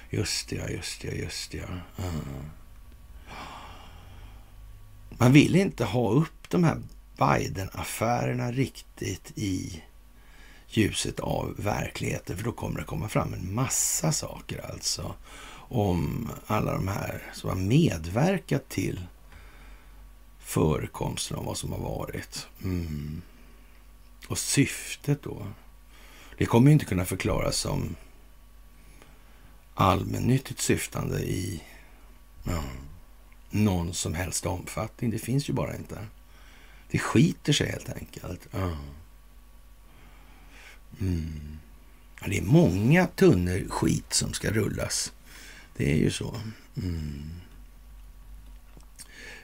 Just det, just det, just det. Mm. Man vill inte ha upp de här Biden-affärerna riktigt i ljuset av verkligheten, för då kommer det komma fram en massa saker alltså om alla de här som har medverkat till förekomsten av vad som har varit. Mm. Och syftet då? Det kommer ju inte kunna förklaras som allmännyttigt syftande i ja, någon som helst omfattning. Det finns ju bara inte. Det skiter sig helt enkelt. Ja. Mm. Ja, det är många tunnor skit som ska rullas. Det är ju så. Mm.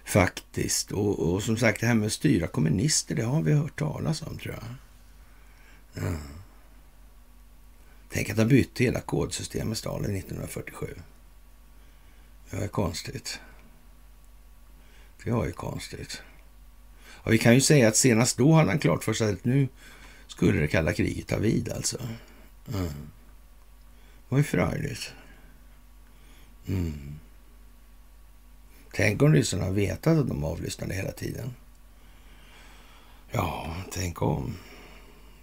Faktiskt. Och, och, som sagt, det här med att styra kommunister, det har vi hört talas om tror jag. Ja. Tänk att ha bytt hela kodsystemet Stalin 1947. Det var konstigt. Det var ju konstigt. Och vi kan ju säga att senast då hade han klart för sig att nu skulle det kalla kriget ta vid alltså. Mm. Det var ju förargligt. Mm. Tänk om ryssarna har vetat att de avlyssnade hela tiden. Ja, tänk om.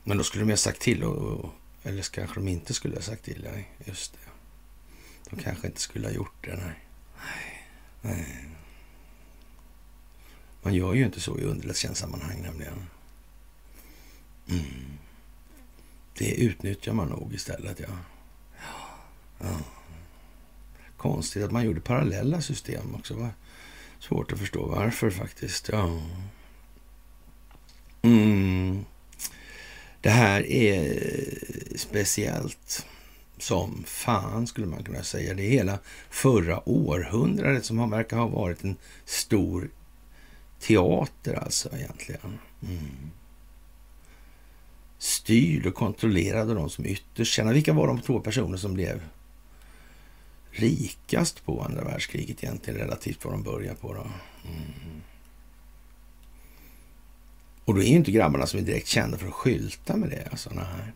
Men då skulle de ha sagt till. Och, eller kanske de inte skulle ha sagt till. Nej, just det. De kanske inte skulle ha gjort det. Nej. nej. Man gör ju inte så i underrättelsetjänstsammanhang nämligen. Mm. Det utnyttjar man nog istället, ja. ja. Konstigt att man gjorde parallella system också. Va? Svårt att förstå varför faktiskt. Ja. Mm. Det här är speciellt som fan skulle man kunna säga. Det är hela förra århundradet som verkar ha varit en stor teater alltså egentligen. Mm. Styrd och kontrollerad av de som ytterst tjänade. Vilka var de två personer som blev rikast på andra världskriget egentligen relativt vad de började på? Då? Mm. Och då är ju inte grabbarna som är direkt kända för att skylta med det. Alltså, nej.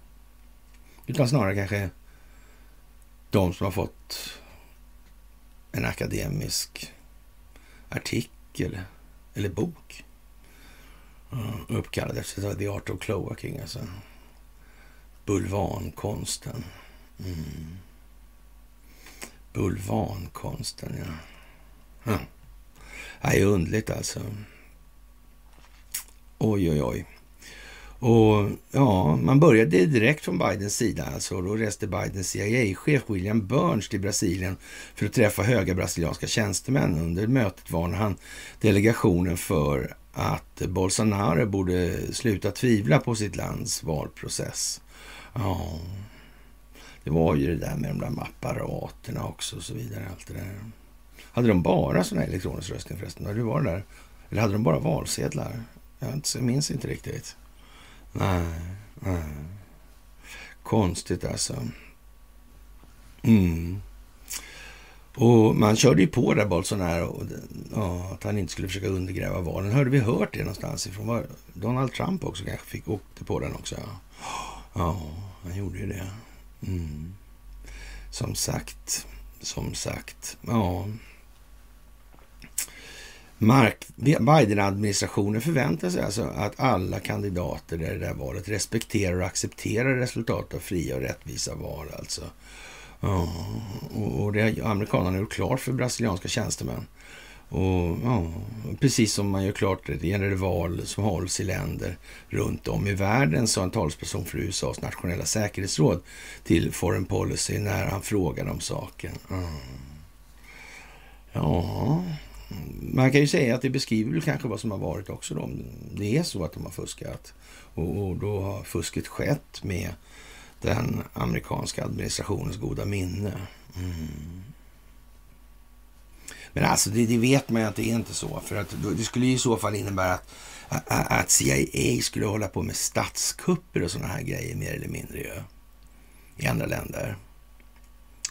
Utan snarare kanske de som har fått en akademisk artikel eller bok Mm, uppkallad efter The Art of Cloaking, alltså bulvankonsten. Mm. Bulvankonsten, ja. Hm. Det är underligt alltså. Oj, oj, oj. Och ja, man började direkt från Bidens sida. Alltså, då reste Bidens CIA-chef William Burns till Brasilien för att träffa höga brasilianska tjänstemän. Under mötet varnade han delegationen för att Bolsonaro borde sluta tvivla på sitt lands valprocess. Ja, det var ju det där med de där apparaterna också och så vidare. Allt det där. Hade de bara sån här elektronisk röstning förresten? Hade det var där? Eller hade de bara valsedlar? Jag minns inte riktigt. Nej, nej. Konstigt alltså. Mm. Och man körde ju på där Bolsonaro, och, ja, att han inte skulle försöka undergräva valen. Hörde vi hört det någonstans ifrån? Var Donald Trump också kanske fick åkte på den också? Ja, han gjorde ju det. Mm. Som sagt, som sagt, ja. Biden-administrationen förväntar sig alltså att alla kandidater i det där valet respekterar och accepterar resultatet av fria och rättvisa val. Alltså. Ja, och det har amerikanerna gjort klart för brasilianska tjänstemän. Och ja, Precis som man gör klart det gäller det val som hålls i länder runt om i världen, sa en talesperson för USAs nationella säkerhetsråd till Foreign Policy när han frågade om saken. Mm. Ja, man kan ju säga att det beskriver väl kanske vad som har varit också då. Det är så att de har fuskat och, och då har fusket skett med den amerikanska administrationens goda minne. Mm. Men alltså det, det, vet man ju att det är inte så. För att det skulle i så fall innebära att, att CIA skulle hålla på med statskupper och sådana här grejer mer eller mindre ju, i andra länder.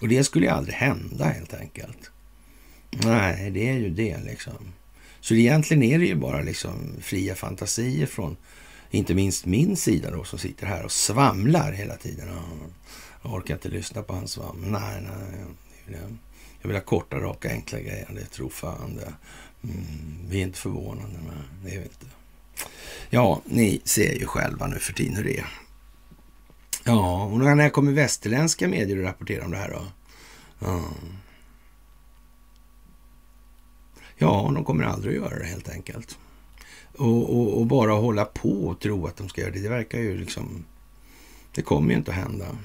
Och det skulle ju aldrig hända helt enkelt. Nej, det är ju det liksom. Så egentligen är det ju bara liksom fria fantasier från inte minst min sida då som sitter här och svamlar hela tiden. Jag orkar inte lyssna på hans svam. Nej, nej. Jag vill ha korta, raka, enkla grejer. Det tror fan det. Mm, vi är inte förvånade. Nej, det är vi inte. Ja, ni ser ju själva nu för tiden hur det är. Ja, och när kommer västerländska medier att rapportera om det här då? Ja. ja, de kommer aldrig att göra det helt enkelt. Och, och, och, bara hålla på och tro att de ska göra det, det verkar ju liksom... Det kommer ju inte att hända.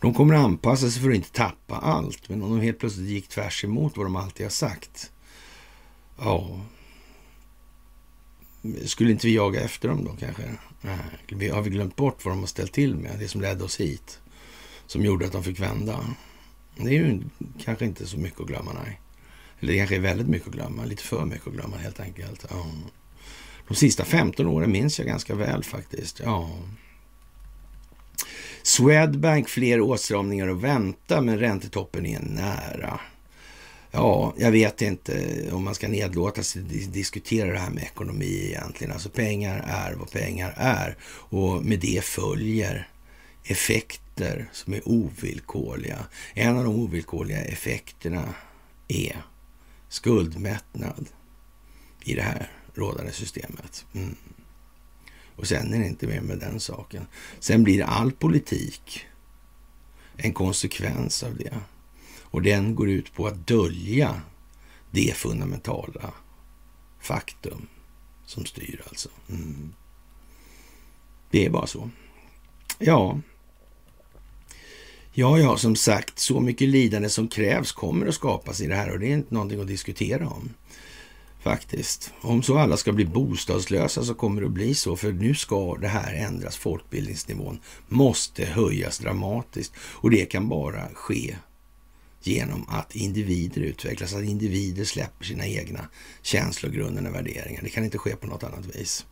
De kommer att anpassa sig för att inte tappa allt, men om de helt plötsligt gick tvärs emot vad de alltid har sagt, ja... Skulle inte vi jaga efter dem då kanske? Nej. Har vi glömt bort vad de har ställt till med? Det som ledde oss hit. Som gjorde att de fick vända. Det är ju kanske inte så mycket att glömma, nej. Eller det kanske är väldigt mycket att glömma. Lite för mycket att glömma helt enkelt. Ja. De sista 15 åren minns jag ganska väl faktiskt. Ja. Swedbank, fler åtstramningar att vänta, men räntetoppen är nära. Ja, jag vet inte om man ska nedlåta sig diskutera det här med ekonomi egentligen. Alltså pengar är vad pengar är och med det följer effekter som är ovillkorliga. En av de ovillkorliga effekterna är skuldmättnad i det här rådande systemet. Mm. Och sen är det inte mer med den saken. Sen blir all politik en konsekvens av det. Och den går ut på att dölja det fundamentala faktum som styr alltså. Mm. Det är bara så. Ja, ja, ja, som sagt, så mycket lidande som krävs kommer att skapas i det här och det är inte någonting att diskutera om. Faktiskt. Om så alla ska bli bostadslösa så kommer det att bli så, för nu ska det här ändras. Folkbildningsnivån måste höjas dramatiskt och det kan bara ske genom att individer utvecklas, att individer släpper sina egna känslogrundande värderingar. Det kan inte ske på något annat vis.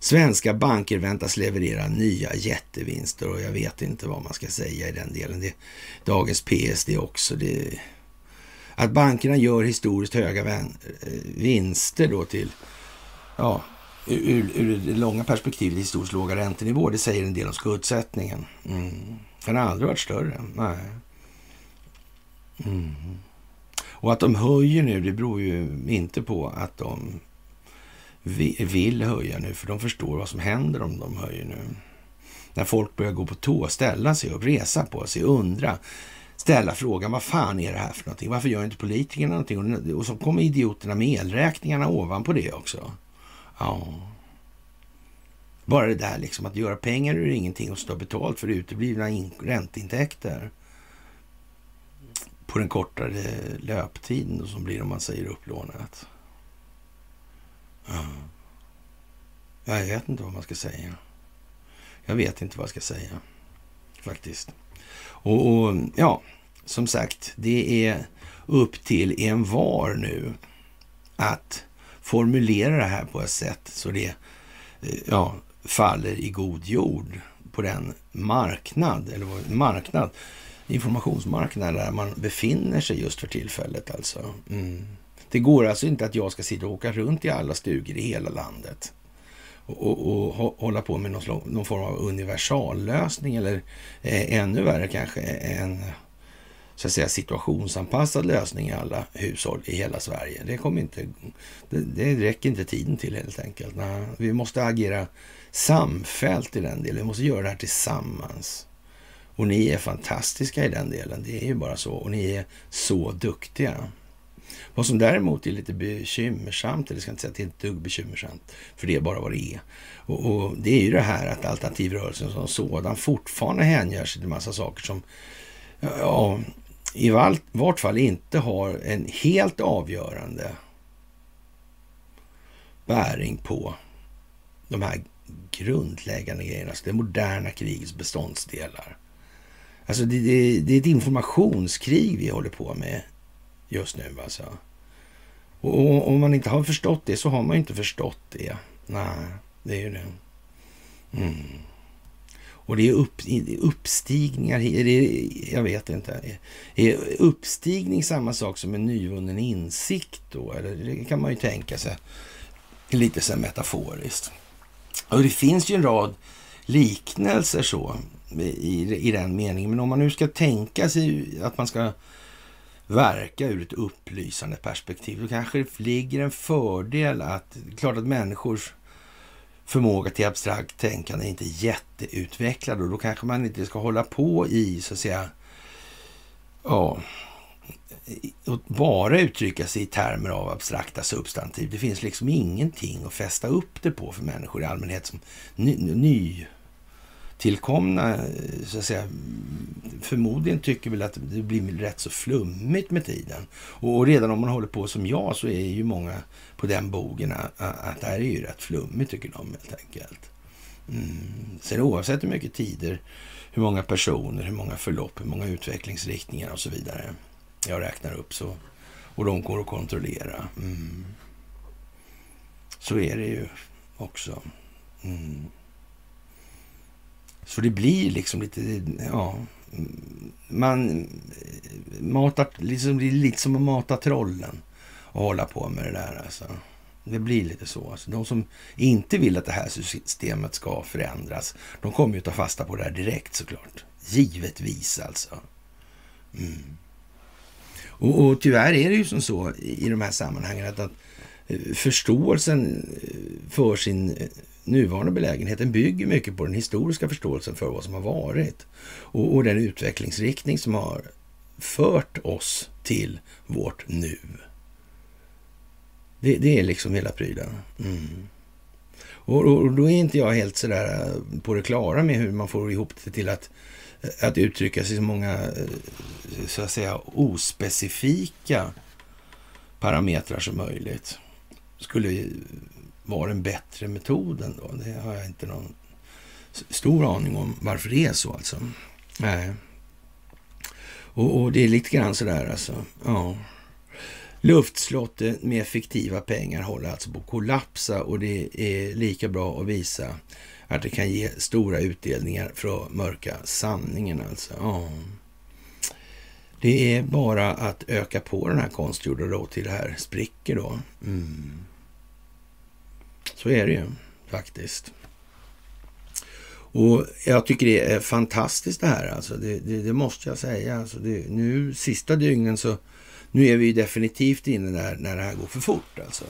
Svenska banker väntas leverera nya jättevinster och jag vet inte vad man ska säga i den delen. Det, dagens PSD också. Det, att bankerna gör historiskt höga eh, vinster då till, ja, ur, ur det långa perspektivet historiskt låga räntenivåer, det säger en del om skuldsättningen. Mm. Den har aldrig varit större. Nej. Mm. Och att de höjer nu, det beror ju inte på att de vill höja nu, för de förstår vad som händer om de höjer nu. När folk börjar gå på tå, ställa sig upp, resa på sig, undra, ställa frågan vad fan är det här för någonting? Varför gör inte politikerna någonting? Och så kommer idioterna med elräkningarna ovanpå det också. Ja. Bara det där liksom att göra pengar ur ingenting och stå betalt för uteblivna ränteintäkter på den kortare löptiden som blir om man säger upplånat. Ja. Jag vet inte vad man ska säga. Jag vet inte vad jag ska säga faktiskt. Och, och ja, som sagt, det är upp till en var nu att formulera det här på ett sätt så det eh, ja, faller i god jord på den marknad, eller marknad informationsmarknaden där man befinner sig just för tillfället. Alltså. Mm. Det går alltså inte att jag ska sitta och åka runt i alla stugor i hela landet och, och, och hålla på med någon, någon, form av universallösning eller eh, ännu värre kanske en så att säga, situationsanpassad lösning i alla hushåll i hela Sverige. Det, kommer inte, det, det räcker inte tiden till helt enkelt. Nej, vi måste agera samfällt i den delen. Vi måste göra det här tillsammans. Och ni är fantastiska i den delen. Det är ju bara så. Och ni är så duktiga. Vad som däremot är lite bekymmersamt, eller jag ska inte säga att det är ett dugg bekymmersamt, för det är bara vad det är. Och, och det är ju det här att alternativrörelsen som sådan fortfarande hänger sig till massa saker som ja, i vart fall inte har en helt avgörande bäring på de här grundläggande grejerna, alltså det moderna krigets beståndsdelar. Alltså det, det, det, är ett informationskrig vi håller på med just nu. Alltså. Och om man inte har förstått det så har man inte förstått det. Nej, det är ju det. Mm. Och det är upp, uppstigningar, det jag vet inte. Är uppstigning samma sak som en nyvunnen insikt då? Eller det kan man ju tänka sig lite så metaforiskt. Och det finns ju en rad liknelser så i, i den meningen. Men om man nu ska tänka sig att man ska verka ur ett upplysande perspektiv, då kanske det ligger en fördel att, klart att människors förmåga till abstrakt tänkande är inte jätteutvecklad och då kanske man inte ska hålla på i, så att säga, ja, och bara uttrycka sig i termer av abstrakta substantiv. Det finns liksom ingenting att fästa upp det på för människor i allmänhet som ny, ny tillkomna, så att säga, förmodligen tycker väl att det blir rätt så flummigt med tiden. Och redan om man håller på som jag så är ju många på den bogen att det här är ju rätt flummigt tycker de helt enkelt. Mm. Sen oavsett hur mycket tider, hur många personer, hur många förlopp, hur många utvecklingsriktningar och så vidare jag räknar upp så och de går att kontrollera. Mm. Så är det ju också. Mm. Så det blir liksom lite, ja, man matar, liksom, det är lite som att mata trollen och hålla på med det där alltså. Det blir lite så. Alltså, de som inte vill att det här systemet ska förändras, de kommer ju ta fasta på det här direkt såklart. Givetvis alltså. Mm. Och, och tyvärr är det ju som så i de här sammanhangen att, att eh, förståelsen eh, för sin eh, nuvarande belägenheten bygger mycket på den historiska förståelsen för vad som har varit och, och den utvecklingsriktning som har fört oss till vårt nu. Det, det är liksom hela prylen. Mm. Och, och, då är inte jag helt sådär eh, på det klara med hur man får ihop det till att, eh, att uttrycka sig så många eh, så att säga ospecifika parametrar som möjligt. Skulle var den bättre metoden då. Det har jag inte någon stor aning om varför det är så alltså. Nej. Och, och det är lite grann sådär alltså. Ja. Luftslottet med fiktiva pengar håller alltså på att kollapsa och det är lika bra att visa att det kan ge stora utdelningar för att mörka sanningen alltså. Ja. Det är bara att öka på den här konstgjorda då till det här spricker då. Mm. Så är det ju faktiskt. Och jag tycker det är fantastiskt det här alltså. Det, det, det måste jag säga. Alltså det, nu sista dygnen så, nu är vi definitivt inne där när det här går för fort alltså.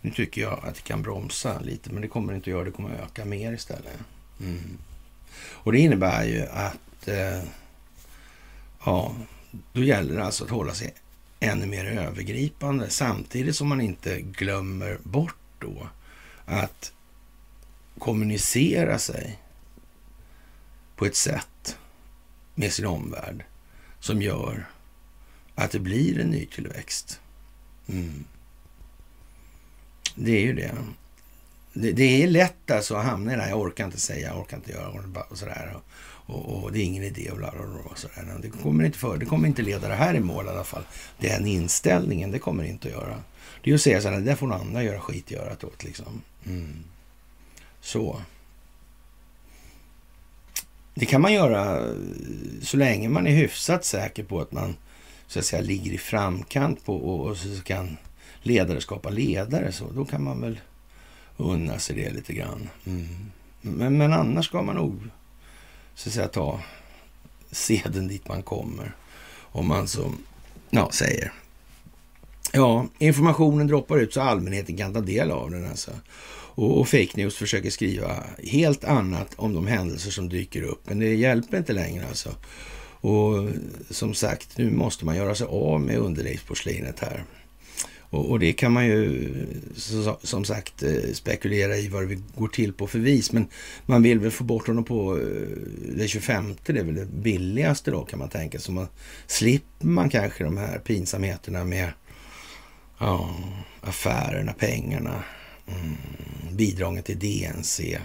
Nu tycker jag att det kan bromsa lite, men det kommer det inte att göra. Det kommer att öka mer istället. Mm. Och det innebär ju att eh, ja, då gäller det alltså att hålla sig ännu mer övergripande samtidigt som man inte glömmer bort då att kommunicera sig på ett sätt med sin omvärld som gör att det blir en ny tillväxt. Mm. Det är ju det. det. det. är lätt alltså att hamna i det här, jag orkar inte säga, jag orkar inte göra och sådär. Och, och, det är ingen idé och, bla, bla, bla, och sådär. Det kommer inte för, det kommer inte leda det här i mål i alla fall. Den inställningen, det kommer inte att göra. Det är att säga så här, det där får någon annan göra skitgörat åt liksom. Mm. Så. Det kan man göra eh, så länge man är hyfsat säker på att man så att säga ligger i framkant på och, och så kan ledare skapa ledare. Så då kan man väl unna sig det lite grann. Mm. Men, men annars ska man nog så att säga ta seden dit man kommer. Om man så ja, säger. Ja, informationen droppar ut så allmänheten kan ta del av den. Alltså. Och, och fake news försöker skriva helt annat om de händelser som dyker upp. Men det hjälper inte längre alltså. Och som sagt, nu måste man göra sig av med underlivsporslinet här. Och, och, det kan man ju som sagt eh, spekulera i vad det går till på för vis. Men man vill väl få bort honom på eh, det 25, det är väl det billigaste då kan man tänka Så man slipper man kanske de här pinsamheterna med ja, affärerna, pengarna, mm, bidragen till DNC,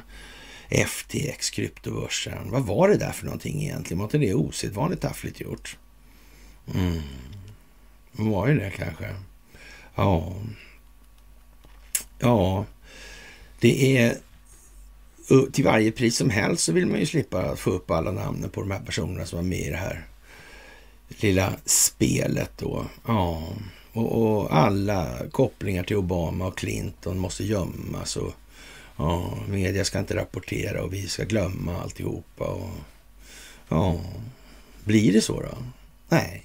FTX, kryptobörsen. Vad var det där för någonting egentligen? Var inte det osedvanligt taffligt gjort? Mm. Var det det kanske? Ja. Ja, det är eh, till varje pris som helst så vill man ju slippa få upp alla namnen på de här personerna som var med i det här lilla spelet då. Ja, och, och alla kopplingar till Obama och Clinton måste gömmas och ja, media ska inte rapportera och vi ska glömma alltihopa. Och, ja, blir det så då? Nej,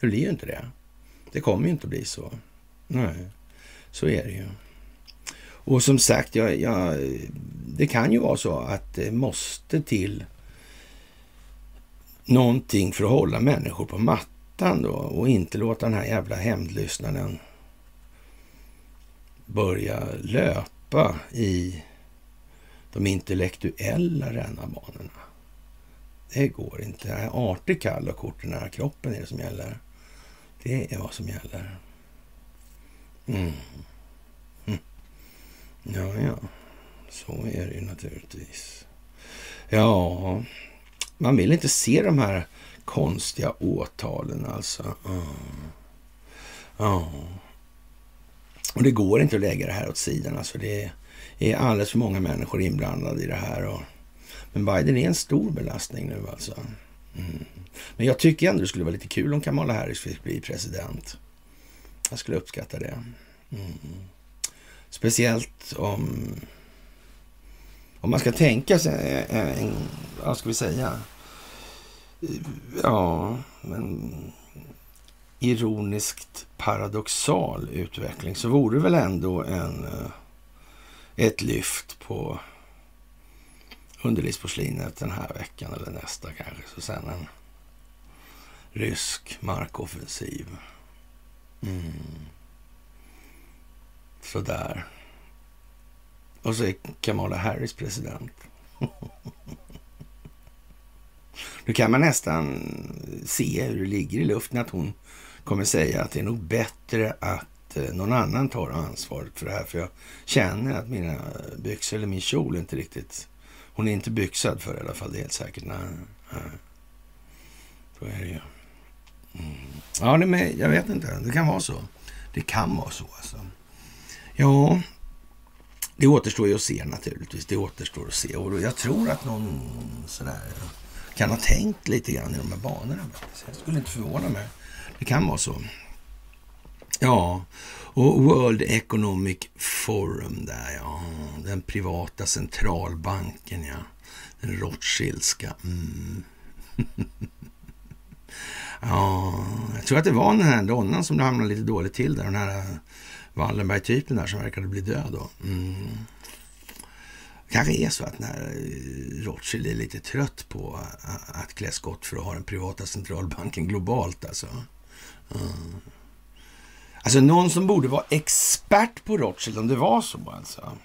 det blir ju inte det. Det kommer ju inte att bli så. Nej, så är det ju. Och som sagt, jag, jag, det kan ju vara så att det måste till någonting för att hålla människor på mattan då och inte låta den här jävla hämndlyssnaren börja löpa i de intellektuella rännarbanorna. Det går inte. Artig kall och kort i den här kroppen är det som gäller. Det är vad som gäller. Mm. Mm. Ja, ja. Så är det ju naturligtvis. Ja, man vill inte se de här konstiga åtalen alltså. Ja. ja. Och det går inte att lägga det här åt sidan. Alltså det är alldeles för många människor inblandade i det här. Och, men Biden är en stor belastning nu alltså. Mm. Men jag tycker ändå det skulle vara lite kul om Kamala Harris fick bli president. Jag skulle uppskatta det. Mm. Speciellt om, om man ska tänka sig en, vad ska vi säga, ja, men ironiskt paradoxal utveckling så vore det väl ändå en, eh, ett lyft på underlivsporslinet den här veckan eller nästa kanske. Så sen en rysk markoffensiv. Mm. Sådär. Och så är Kamala Harris president. Nu kan man nästan se hur det ligger i luften att hon kommer säga att det är nog bättre att eh, någon annan tar ansvaret för det här. För jag känner att mina byxor eller min kjol inte riktigt... Hon är inte byxad för det i alla fall, det är helt säkert. Nej, nej. Så är det ju. Mm. Ja, det med, jag vet inte. Det kan vara så. Det kan vara så alltså. Ja, det återstår ju att se naturligtvis. Det återstår att se. Och jag tror att någon sådär kan ha tänkt lite grann i de här banorna. Jag skulle inte förvåna mig. Det kan vara så. Ja, och World Economic Forum där, ja. Den privata centralbanken, ja. Den Rothschildska. Mm. ja, jag tror att det var den här donnan som det hamnade lite dåligt till där. Den här Wallenberg-typen där som verkade bli död då. Mm kanske är så att när eh, Rothschild är lite trött på eh, att klä skott för att ha den privata centralbanken globalt alltså. Mm. Alltså någon som borde vara expert på Rothschild om det var så alltså.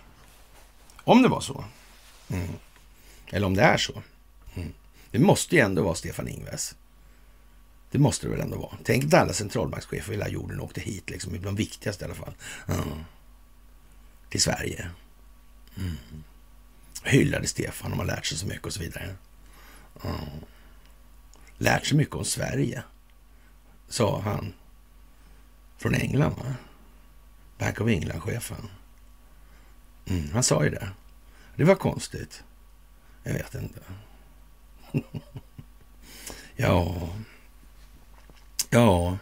Om det var så. Mm. Eller om det är så. Mm. Det måste ju ändå vara Stefan Ingves. Det måste det väl ändå vara. Tänk att alla centralbankschefer i hela jorden åkte hit, liksom, de viktigaste i alla fall. Mm. Till Sverige. Mm hyllade Stefan de har lärt sig så mycket och så vidare. Mm. Lärt sig mycket om Sverige, sa han från England. Va? Bank of England-chefen. Mm, han sa ju det. Det var konstigt. Jag vet inte. ja. Ja.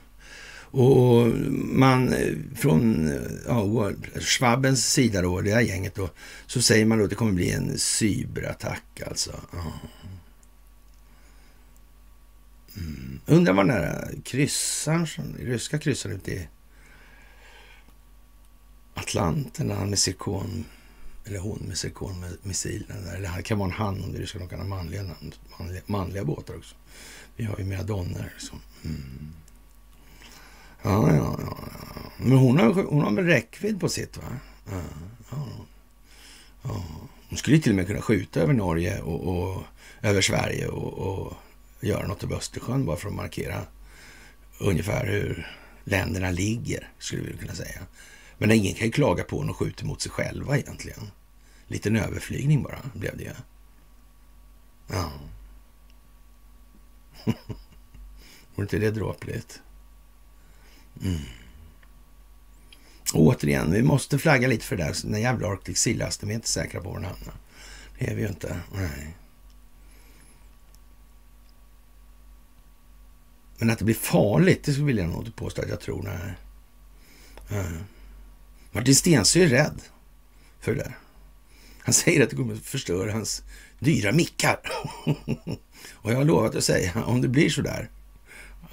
Och man eh, från ja, Schwabens sida då, det här gänget då, så säger man då att det kommer bli en cyberattack alltså. Ja. Mm. Undrar vad den där kryssaren, ryska kryssaren ute i Atlanten, han med zirkon, eller hon med zirkonmissilen där, eller det kan vara en han om det ryska, de kan ha manliga, manliga, manliga båtar också. Vi har ju Meadonner liksom. Mm. Ja, ja, ja. Men hon har, hon har väl räckvidd på sitt, va? Ja, ja. ja. Hon skulle till och med kunna skjuta över Norge och, och över Sverige och, och göra något över Östersjön bara för att markera ungefär hur länderna ligger, skulle vi kunna säga. Men ingen kan ju klaga på hon skjuter mot sig själva egentligen. Liten överflygning bara blev det ju. Ja. Vore inte det dråpligt? Mm. återigen, vi måste flagga lite för det där. Den jävla Arctic Sea-lasten, vi är inte säkra på var den hamnar. Det är vi ju inte. Nej. Men att det blir farligt, det skulle jag nog inte påstå att jag tror. Nej. nej. Martin Stensö är rädd för det där. Han säger att det kommer att förstöra hans dyra mickar. och jag har lovat att säga, om det blir så där,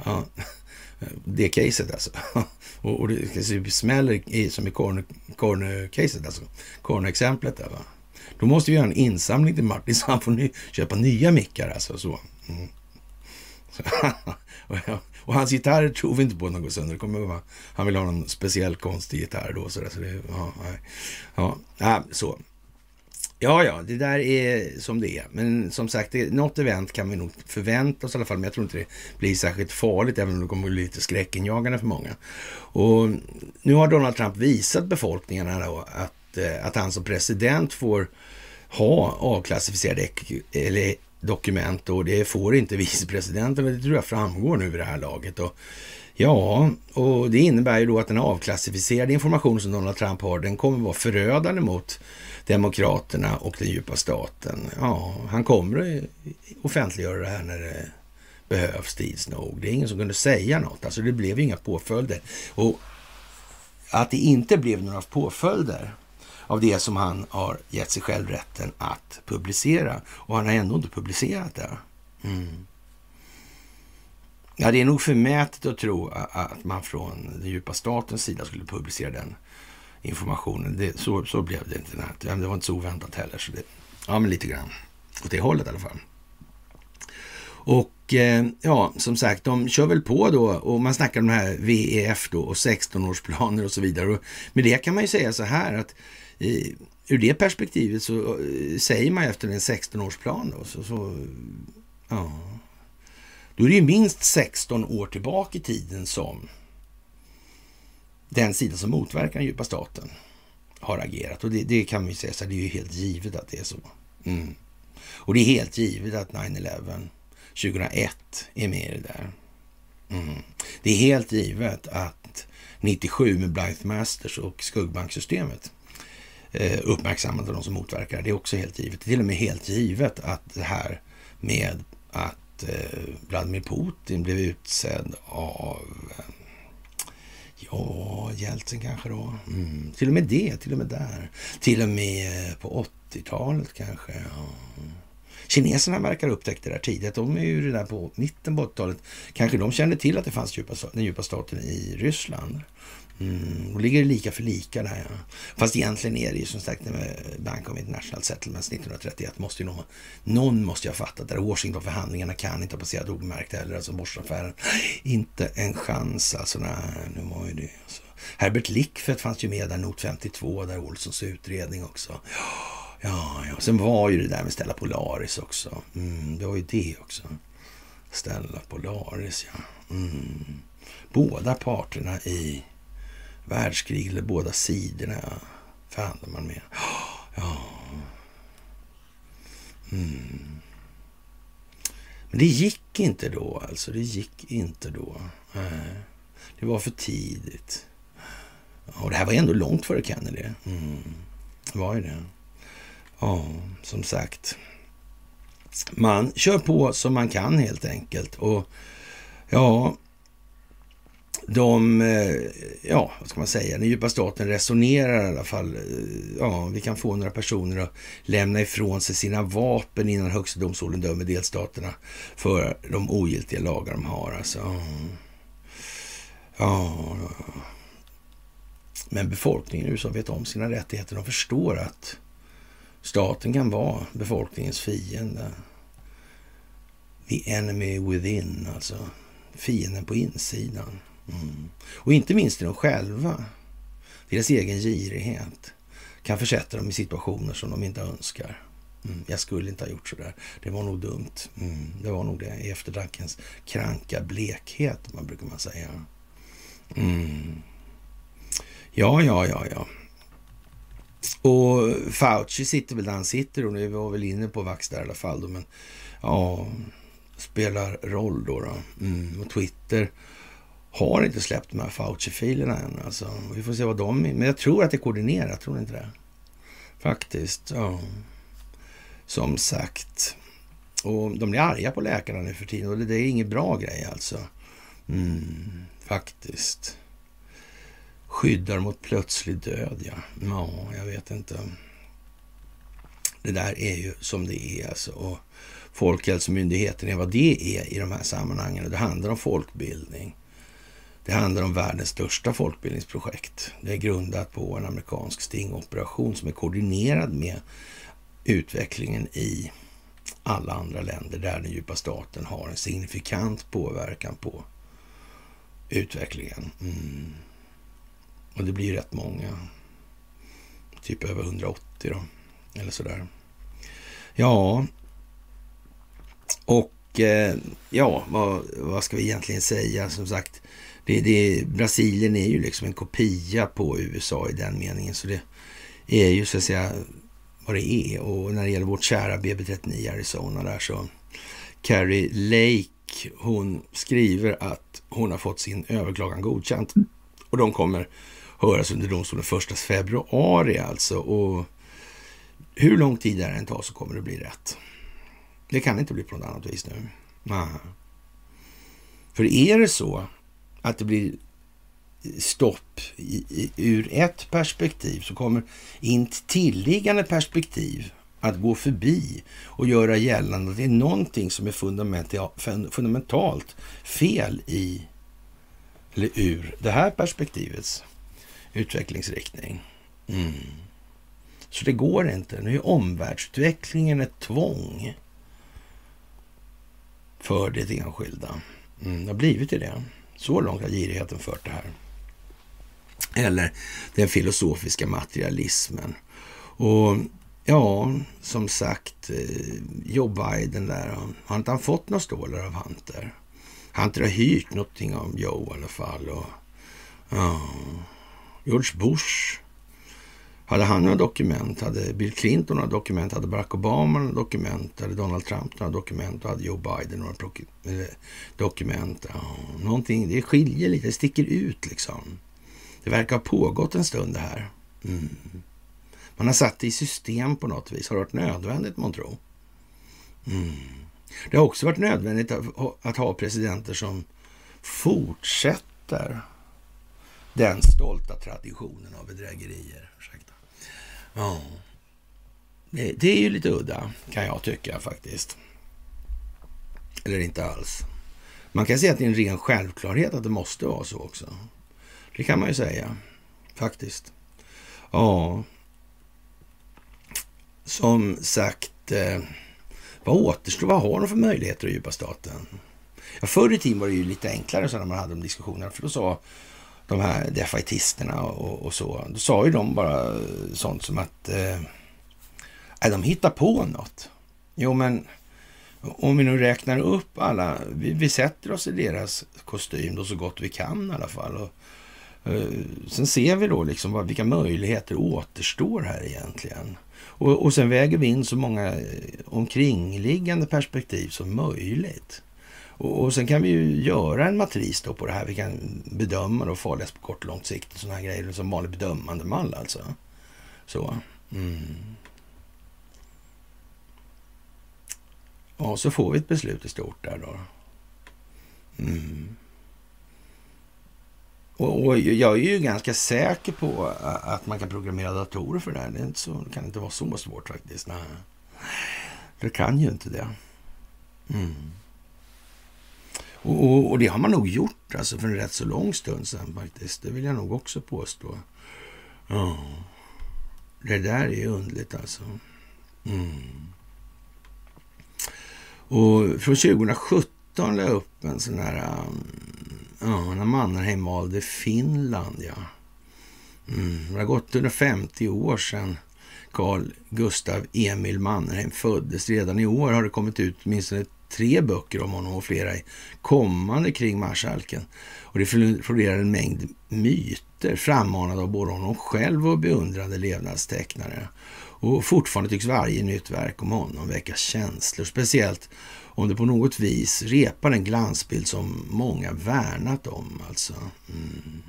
ja, det caset alltså. och, och det smäller i, som i corner-caset, alltså corner-exemplet där va. Då måste vi göra en insamling till Martin så han får ny, köpa nya mickar alltså. Så. Mm. så och, hans gitarr tror vi inte på att går sönder. Det kommer vara, han vill ha någon speciell konstig gitarr då. Så, där, så det, ja, nej. ja, ja, så. Ja, ja, det där är som det är. Men som sagt, det, något event kan vi nog förvänta oss i alla fall. Men jag tror inte det blir särskilt farligt, även om det kommer bli lite skräckinjagande för många. Och nu har Donald Trump visat befolkningarna då att, eh, att han som president får ha avklassificerade eller dokument och det får inte vicepresidenten. Det tror jag framgår nu vid det här laget. Och Ja, och det innebär ju då att den avklassificerade information som Donald Trump har, den kommer vara förödande mot Demokraterna och den djupa staten. Ja, han kommer att offentliggöra det här när det behövs tids nog. Det är ingen som kunde säga något. Alltså det blev inga påföljder. Och att det inte blev några påföljder av det som han har gett sig själv rätten att publicera. Och han har ändå inte publicerat det. Mm. Ja, det är nog förmätet att tro att man från den djupa statens sida skulle publicera den informationen. Det, så, så blev det inte. Det var inte så oväntat heller. Så det, ja, men lite grann åt det hållet i alla fall. Och eh, ja, som sagt, de kör väl på då och man snackar om det här VEF då och 16-årsplaner och så vidare. Och med det kan man ju säga så här att i, ur det perspektivet så eh, säger man efter en 16-årsplan då, så, så ja, då är det ju minst 16 år tillbaka i tiden som den sida som motverkar den djupa staten har agerat. Och det, det kan man ju säga, så här, det är ju helt givet att det är så. Mm. Och det är helt givet att 9-11 2001 är med i det där. Mm. Det är helt givet att 97 med Blythe Masters och skuggbanksystemet eh, uppmärksammade de som motverkar. Det är också helt givet. Det är till och med helt givet att det här med att eh, Vladimir Putin blev utsedd av eh, Ja, Jeltsin kanske då. Mm. Till och med det, till och med där. Till och med eh, på 80-talet kanske. Ja. Kineserna verkar ha upptäckt det där tidigt. De är ju redan på mitten på 80-talet. Kanske de kände till att det fanns djupa, den djupa staten i Ryssland. Mm, och ligger lika för lika där. Ja. Fast egentligen är det ju som sagt med Bank of International Settlements 1931. Måste ju någon, någon måste ju ha fattat det. Washingtonförhandlingarna kan inte ha passerat obemärkt heller. Alltså Boschaffären. Inte en chans alltså. Nej, nu var ju det. Alltså. Herbert Lickfett fanns ju med där, not 52, där Olssons utredning också. Ja, ja. Sen var ju det där med Stella Polaris också. Mm, det var ju det också. Stella Polaris, ja. Mm. Båda parterna i världskrig, eller båda sidorna förhandlar man med. Ja. Mm. Men det gick inte då alltså. Det gick inte då. Nej. Det var för tidigt. Och det här var ändå långt före Kennedy. Mm. Det var ju det. Ja, som sagt. Man kör på som man kan helt enkelt. Och ja, de, eh, ja, vad ska man säga, den djupa staten resonerar i alla fall. Eh, ja, vi kan få några personer att lämna ifrån sig sina vapen innan högsta domstolen dömer delstaterna för de ogiltiga lagar de har. Alltså, ja, men befolkningen i USA vet om sina rättigheter. De förstår att Staten kan vara befolkningens fiende. The enemy within, alltså fienden på insidan. Mm. Och inte minst de själva, deras egen girighet, kan försätta dem i situationer som de inte önskar. Mm. Jag skulle inte ha gjort så där. Det var nog dumt. Mm. Det var nog det i eftertankens kranka blekhet, man brukar man säga. Mm. Ja, ja, ja, ja. Och Fauci sitter väl där han sitter och nu var väl inne på vax där i alla fall. Då, men ja, spelar roll då. då. Mm, och Twitter har inte släppt de här Fauci-filerna än. Alltså, vi får se vad de är. Men jag tror att det är koordinerat, tror ni inte det? Faktiskt, ja. Som sagt. Och de blir arga på läkarna nu för tiden och det, är ingen bra grej alltså. Mm, faktiskt. Skyddar mot plötslig död, ja. Ja, jag vet inte. Det där är ju som det är alltså. Och Folkhälsomyndigheten är vad det är i de här sammanhangen. Det handlar om folkbildning. Det handlar om världens största folkbildningsprojekt. Det är grundat på en amerikansk stingoperation som är koordinerad med utvecklingen i alla andra länder där den djupa staten har en signifikant påverkan på utvecklingen. Mm. Och det blir rätt många. Typ över 180 då, eller sådär. Ja, och eh, ja, vad, vad, ska vi egentligen säga? Som sagt, det, det, Brasilien är ju liksom en kopia på USA i den meningen. Så det är ju så att säga vad det är. Och när det gäller vårt kära BB39 Arizona där så Carrie Lake, hon skriver att hon har fått sin överklagan godkänt. Och de kommer höras under domstolen första februari alltså. Och hur lång tid det än tar så kommer det bli rätt. Det kan inte bli på något annat vis nu. Aha. För är det så att det blir stopp i, i, ur ett perspektiv så kommer intilliggande perspektiv att gå förbi och göra gällande att det är någonting som är fundamentalt fel i eller ur det här perspektivets utvecklingsriktning. Mm. Så det går inte. Nu är omvärldsutvecklingen ett tvång för det enskilda. Mm, det har blivit det. Så långt har girigheten fört det här. Eller den filosofiska materialismen. Och ja, som sagt, eh, Joe Biden där, har inte han fått några stålar av Hunter? Hunter har hyrt någonting av Joe i alla fall. Och, ja, George Bush hade han några dokument? Hade Bill Clinton några dokument? Hade Barack Obama några dokument? Hade Donald Trump några dokument? Och hade Joe Biden några eh, dokument? Ja, någonting, det skiljer lite, det sticker ut liksom. Det verkar ha pågått en stund det här. Mm. Man har satt det i system på något vis. Har det varit nödvändigt, man tror? Mm. Det har också varit nödvändigt att ha presidenter som fortsätter den stolta traditionen av bedrägerier. Ursäkta. Ja. Det, det, är ju lite udda, kan jag tycka faktiskt. Eller inte alls. Man kan säga att det är en ren självklarhet att det måste vara så också. Det kan man ju säga, faktiskt. Ja, som sagt, eh, vad återstår? Vad har de för möjligheter att djupa staten? Ja, förr i tiden var det ju lite enklare så när man hade de diskussionerna, för då sa de här defaitisterna och, och, så, då sa ju de bara sånt som att eh, de hittar på något. Jo, men om vi nu räknar upp alla, vi, vi sätter oss i deras kostym då så gott vi kan i alla fall. Och, eh, sen ser vi då liksom vad, vilka möjligheter återstår här egentligen. Och, och sen väger vi in så många eh, omkringliggande perspektiv som möjligt. Och, och sen kan vi ju göra en matris då på det här. Vi kan bedöma då farligast på kort och långt sikt och sådana här grejer som vanlig bedömande mall alltså. Så. Mm. Ja, så får vi ett beslut i stort där då. Mm. Och, och, jag är ju ganska säker på att man kan programmera datorer för det här. Det, är inte så, det kan inte vara så svårt faktiskt. Nej. Det kan ju inte det. Mm. Och, och, och, det har man nog gjort alltså för en rätt så lång stund sedan faktiskt. Det vill jag nog också påstå. Ja, det där är underligt alltså. Mm. Och från 2017 la jag upp en sån här... Um, ja, när Mannerheim valde Finland, ja. Mm. Det har gått 150 år sedan Carl Gustav Emil Mannerheim föddes. Redan i år har det kommit ut åtminstone tre böcker om honom och flera kommande kring marskalken. Och det florerar en mängd myter frammanade av både honom själv och beundrade levnadstecknare. Och fortfarande tycks varje nytt verk om honom väcka känslor, speciellt om det på något vis repar en glansbild som många värnat om. Alltså. Mm.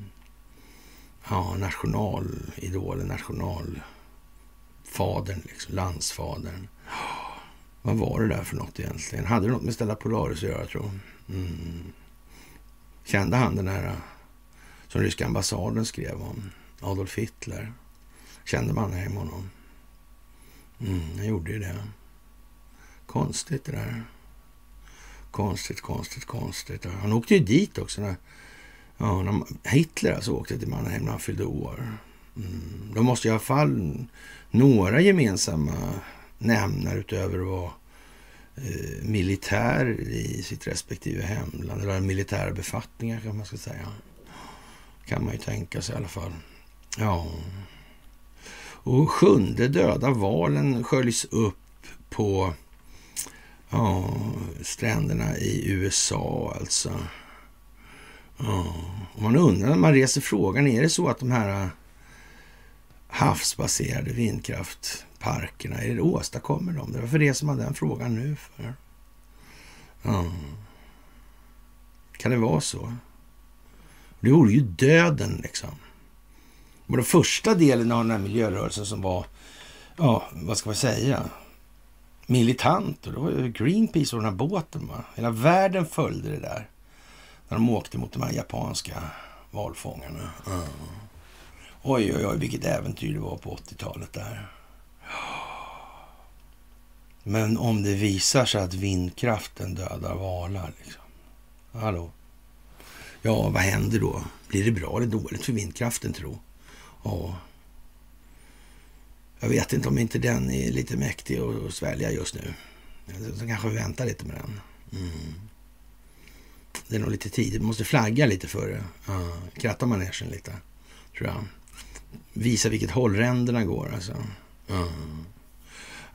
Ja, nationalidolen, nationalfadern, liksom, landsfadern. Vad var det där för något egentligen? Hade det något med Stella Polaris att göra, tror mm. Kände han den här eh, som ryska ambassaden skrev om? Adolf Hitler. Kände man hem honom? Mm, han gjorde ju det. Konstigt det där. Konstigt, konstigt, konstigt. Han åkte ju dit också. När, ja, när Hitler alltså åkte till Mannheim när han fyllde år. Mm. De måste i alla fall några gemensamma nämnare utöver att vara eh, militär i sitt respektive hemland. Eller militära befattningar kan man ska säga. Kan man ju tänka sig i alla fall. Ja. Och sjunde döda valen sköljs upp på ja, stränderna i USA alltså. Ja. Man undrar när man reser frågan, är det så att de här eh, havsbaserade vindkraft är det åstadkommer de det? Varför reser man den frågan nu för? Mm. Kan det vara så? Det vore ju döden liksom. Och den första delen av den här miljörörelsen som var, ja, vad ska man säga, militant. Och det var ju Greenpeace och den här båten. Va? Hela världen följde det där. När de åkte mot de här japanska valfångarna. Mm. Oj, oj, oj, vilket äventyr det var på 80-talet där. Men om det visar sig att vindkraften dödar valar, liksom. Hallå? Ja, vad händer då? Blir det bra eller dåligt för vindkraften, tro? Ja. Jag vet inte om inte den är lite mäktig att svälja just nu. Så kanske vi väntar lite med den. Mm. Det är nog lite tid. Vi måste flagga lite för det. Ja. Kratta manegen lite, tror jag. Visa vilket håll ränderna går, alltså. Ja.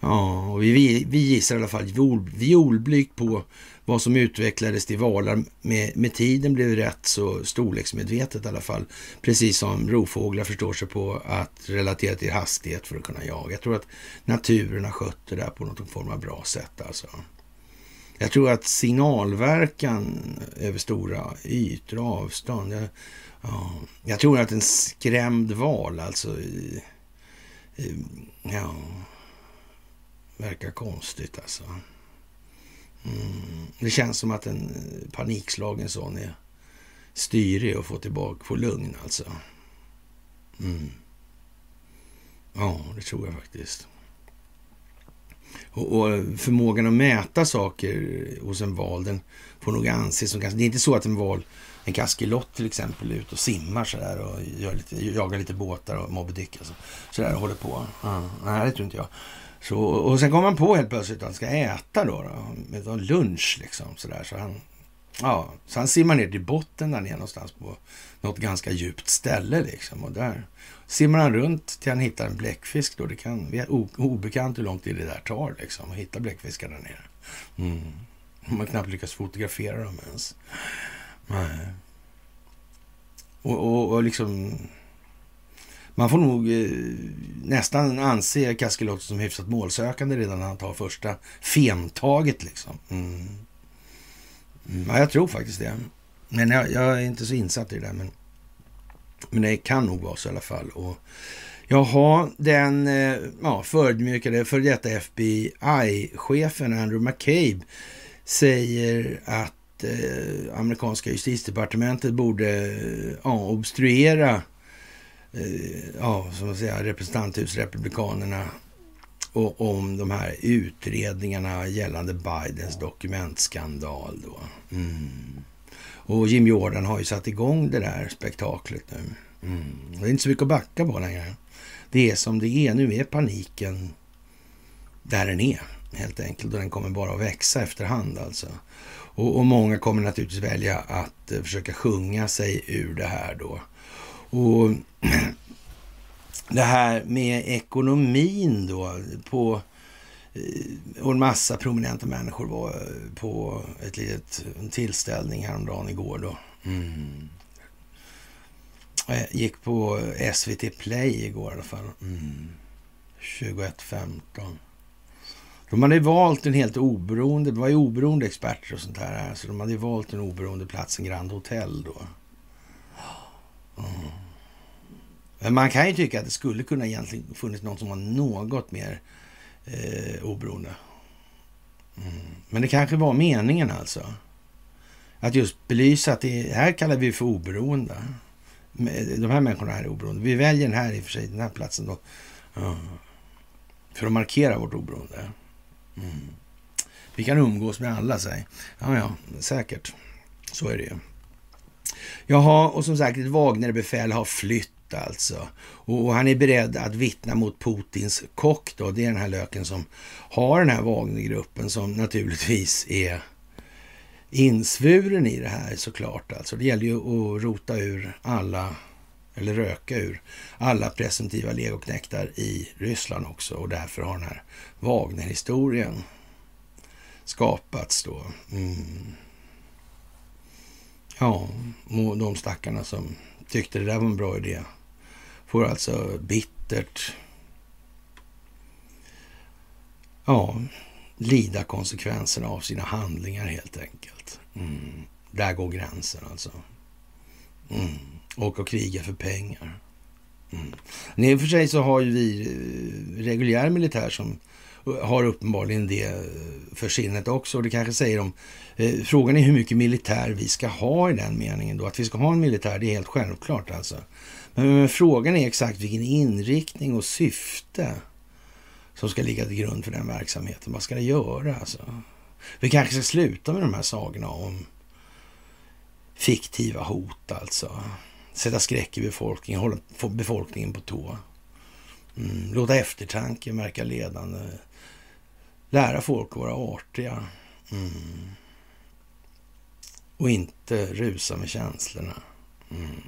Ja, och vi, vi gissar i alla fall violblygt på vad som utvecklades till valar med, med tiden blev rätt så storleksmedvetet i alla fall. Precis som rovfåglar förstår sig på att relatera till hastighet för att kunna jaga. Jag tror att naturen har skött det där på något form av bra sätt alltså. Jag tror att signalverkan över stora ytor och avstånd. Jag, ja, jag tror att en skrämd val alltså. Eh, ja, verkar konstigt alltså. Mm. Det känns som att en eh, panikslagen sån är styrig och får tillbaka, få lugn alltså. Mm. Ja, det tror jag faktiskt. Och, och, eh, förmågan att mäta saker hos en val, den får nog anses som ganska... Det är inte så att en val, en kaskelott till exempel, är ute och simmar sådär och gör lite, jagar lite båtar och Moby Dick alltså. Sådär och håller på. Ja, nej, det tror inte jag. Så, och sen kommer han på helt plötsligt att han ska äta då, då med lunch liksom sådär. Så han, ja, så han simmar ner till botten där nere någonstans på något ganska djupt ställe liksom. Och där simmar han runt till han hittar en bläckfisk då. Det kan, vi är obekant hur lång tid det där tar liksom att hitta bläckfiskar där nere. Mm. Man knappt lyckas fotografera dem ens. Nej. Och, och, och liksom man får nog eh, nästan anse Kaskelot som hyfsat målsökande redan när han tar första femtaget. Liksom. Mm. Mm, ja, jag tror faktiskt det. Men jag, jag, är inte så insatt i det där. Men, men det kan nog vara så i alla fall. Och, jaha, den eh, ja, förödmjukade för detta FBI-chefen Andrew McCabe säger att eh, amerikanska justitiedepartementet borde eh, ja, obstruera Eh, ja, som att säga, representanthusrepublikanerna och om de här utredningarna gällande Bidens dokumentskandal. Då. Mm. Och Jim Jordan har ju satt igång det där spektaklet nu. Mm. Det är inte så mycket att backa på längre. Det är som det är. Nu är paniken där den är helt enkelt. Och den kommer bara att växa efterhand alltså. Och, och många kommer naturligtvis välja att uh, försöka sjunga sig ur det här då. Och det här med ekonomin då på eh, och en massa prominenta människor var på ett litet tillställning häromdagen igår då. Mm. Jag gick på SVT Play igår i alla fall. Mm. 21.15. De hade valt en helt oberoende, det var ju oberoende experter och sånt här. Så de hade valt en oberoende plats, en Grand Hotel då. Mm. Men man kan ju tycka att det skulle kunna egentligen funnits någon som var något mer eh, oberoende. Mm. Men det kanske var meningen alltså. Att just belysa att det här kallar vi för oberoende. Eh, de här människorna här är oberoende. Vi väljer den här i och för sig, den här platsen då. Mm. För att markera vårt oberoende. Mm. Vi kan umgås med alla, säg. Ja, ja, säkert. Så är det ju. Jaha, och som sagt, ett Wagnerbefäl har flytt alltså. Och han är beredd att vittna mot Putins kock då. Det är den här löken som har den här Wagnergruppen som naturligtvis är insvuren i det här såklart. Alltså. Det gäller ju att rota ur alla, eller röka ur alla presumtiva legoknektar i Ryssland också. Och därför har den här Wagner-historien skapats då. Mm. Ja, de stackarna som tyckte det där var en bra idé får alltså bittert ja, lida konsekvenserna av sina handlingar helt enkelt. Mm. Där går gränsen alltså. Mm. Och att kriga för pengar. Mm. I och för sig så har ju vi eh, reguljär militär som har uppenbarligen det eh, för sinnet också. Och det kanske säger om... Eh, frågan är hur mycket militär vi ska ha i den meningen då. Att vi ska ha en militär, det är helt självklart alltså. Men, men frågan är exakt vilken inriktning och syfte som ska ligga till grund för den verksamheten. Vad ska det göra alltså? Vi kanske ska sluta med de här sagorna om fiktiva hot alltså. Sätta skräck i befolkningen, hålla befolkningen på tå. Mm, låta eftertanke verka ledande. Lära folk att vara artiga. Mm. Och inte rusa med känslorna. Mm.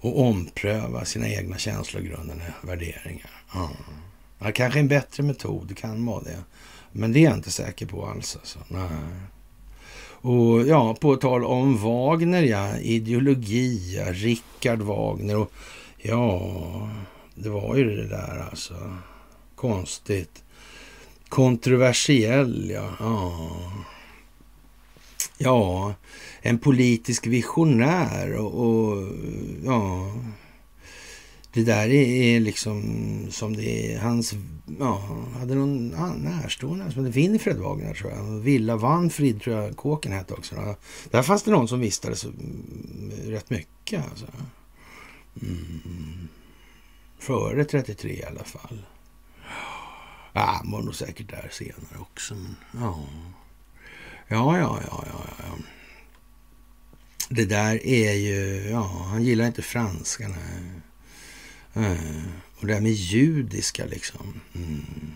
Och ompröva sina egna känslogrundande värderingar. Mm. Det kanske är en bättre metod, det kan vara det. Men det är jag inte säker på alls. Alltså. Nej. Och ja, på tal om Wagner, ja. Ideologi, ja. Richard Wagner och ja, det var ju det där alltså. Konstigt. Kontroversiell, ja. ja. Ja, en politisk visionär och, och ja det där är liksom som det är hans, ja, hade någon närstående som hette Winfred Wagner tror jag. Villa Vanfrid tror jag kåken hette också. Där fanns det någon som vistades mm, rätt mycket alltså. Mm. Före 33 i alla fall. Ja, han var nog säkert där senare också. Men, ja. ja, ja, ja, ja, ja. Det där är ju, ja, han gillar inte franskarna. Mm. Och det här med judiska liksom. Mm.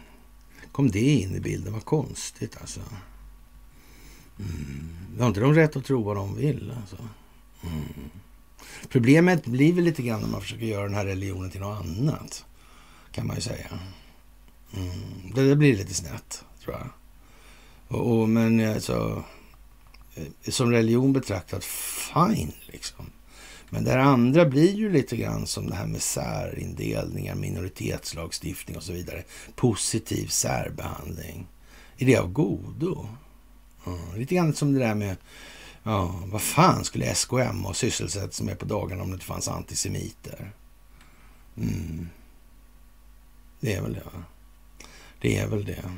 Kom det in i bilden? Vad konstigt alltså. Mm. Har inte de rätt att tro vad de vill? Alltså? Mm. Problemet blir väl lite grann när man försöker göra den här religionen till något annat. Kan man ju säga. Mm. Det, det blir lite snett, tror jag. Och, och, men alltså, eh, som religion betraktat, fine liksom. Men det andra blir ju lite grann som det här med särindelningar, minoritetslagstiftning och så vidare. Positiv särbehandling. Är det av godo? Mm. Lite grann som det där med, ja, vad fan skulle SKM och sysselsätta sig med på dagarna om det inte fanns antisemiter? Mm. Det är väl det. va? Det är väl det.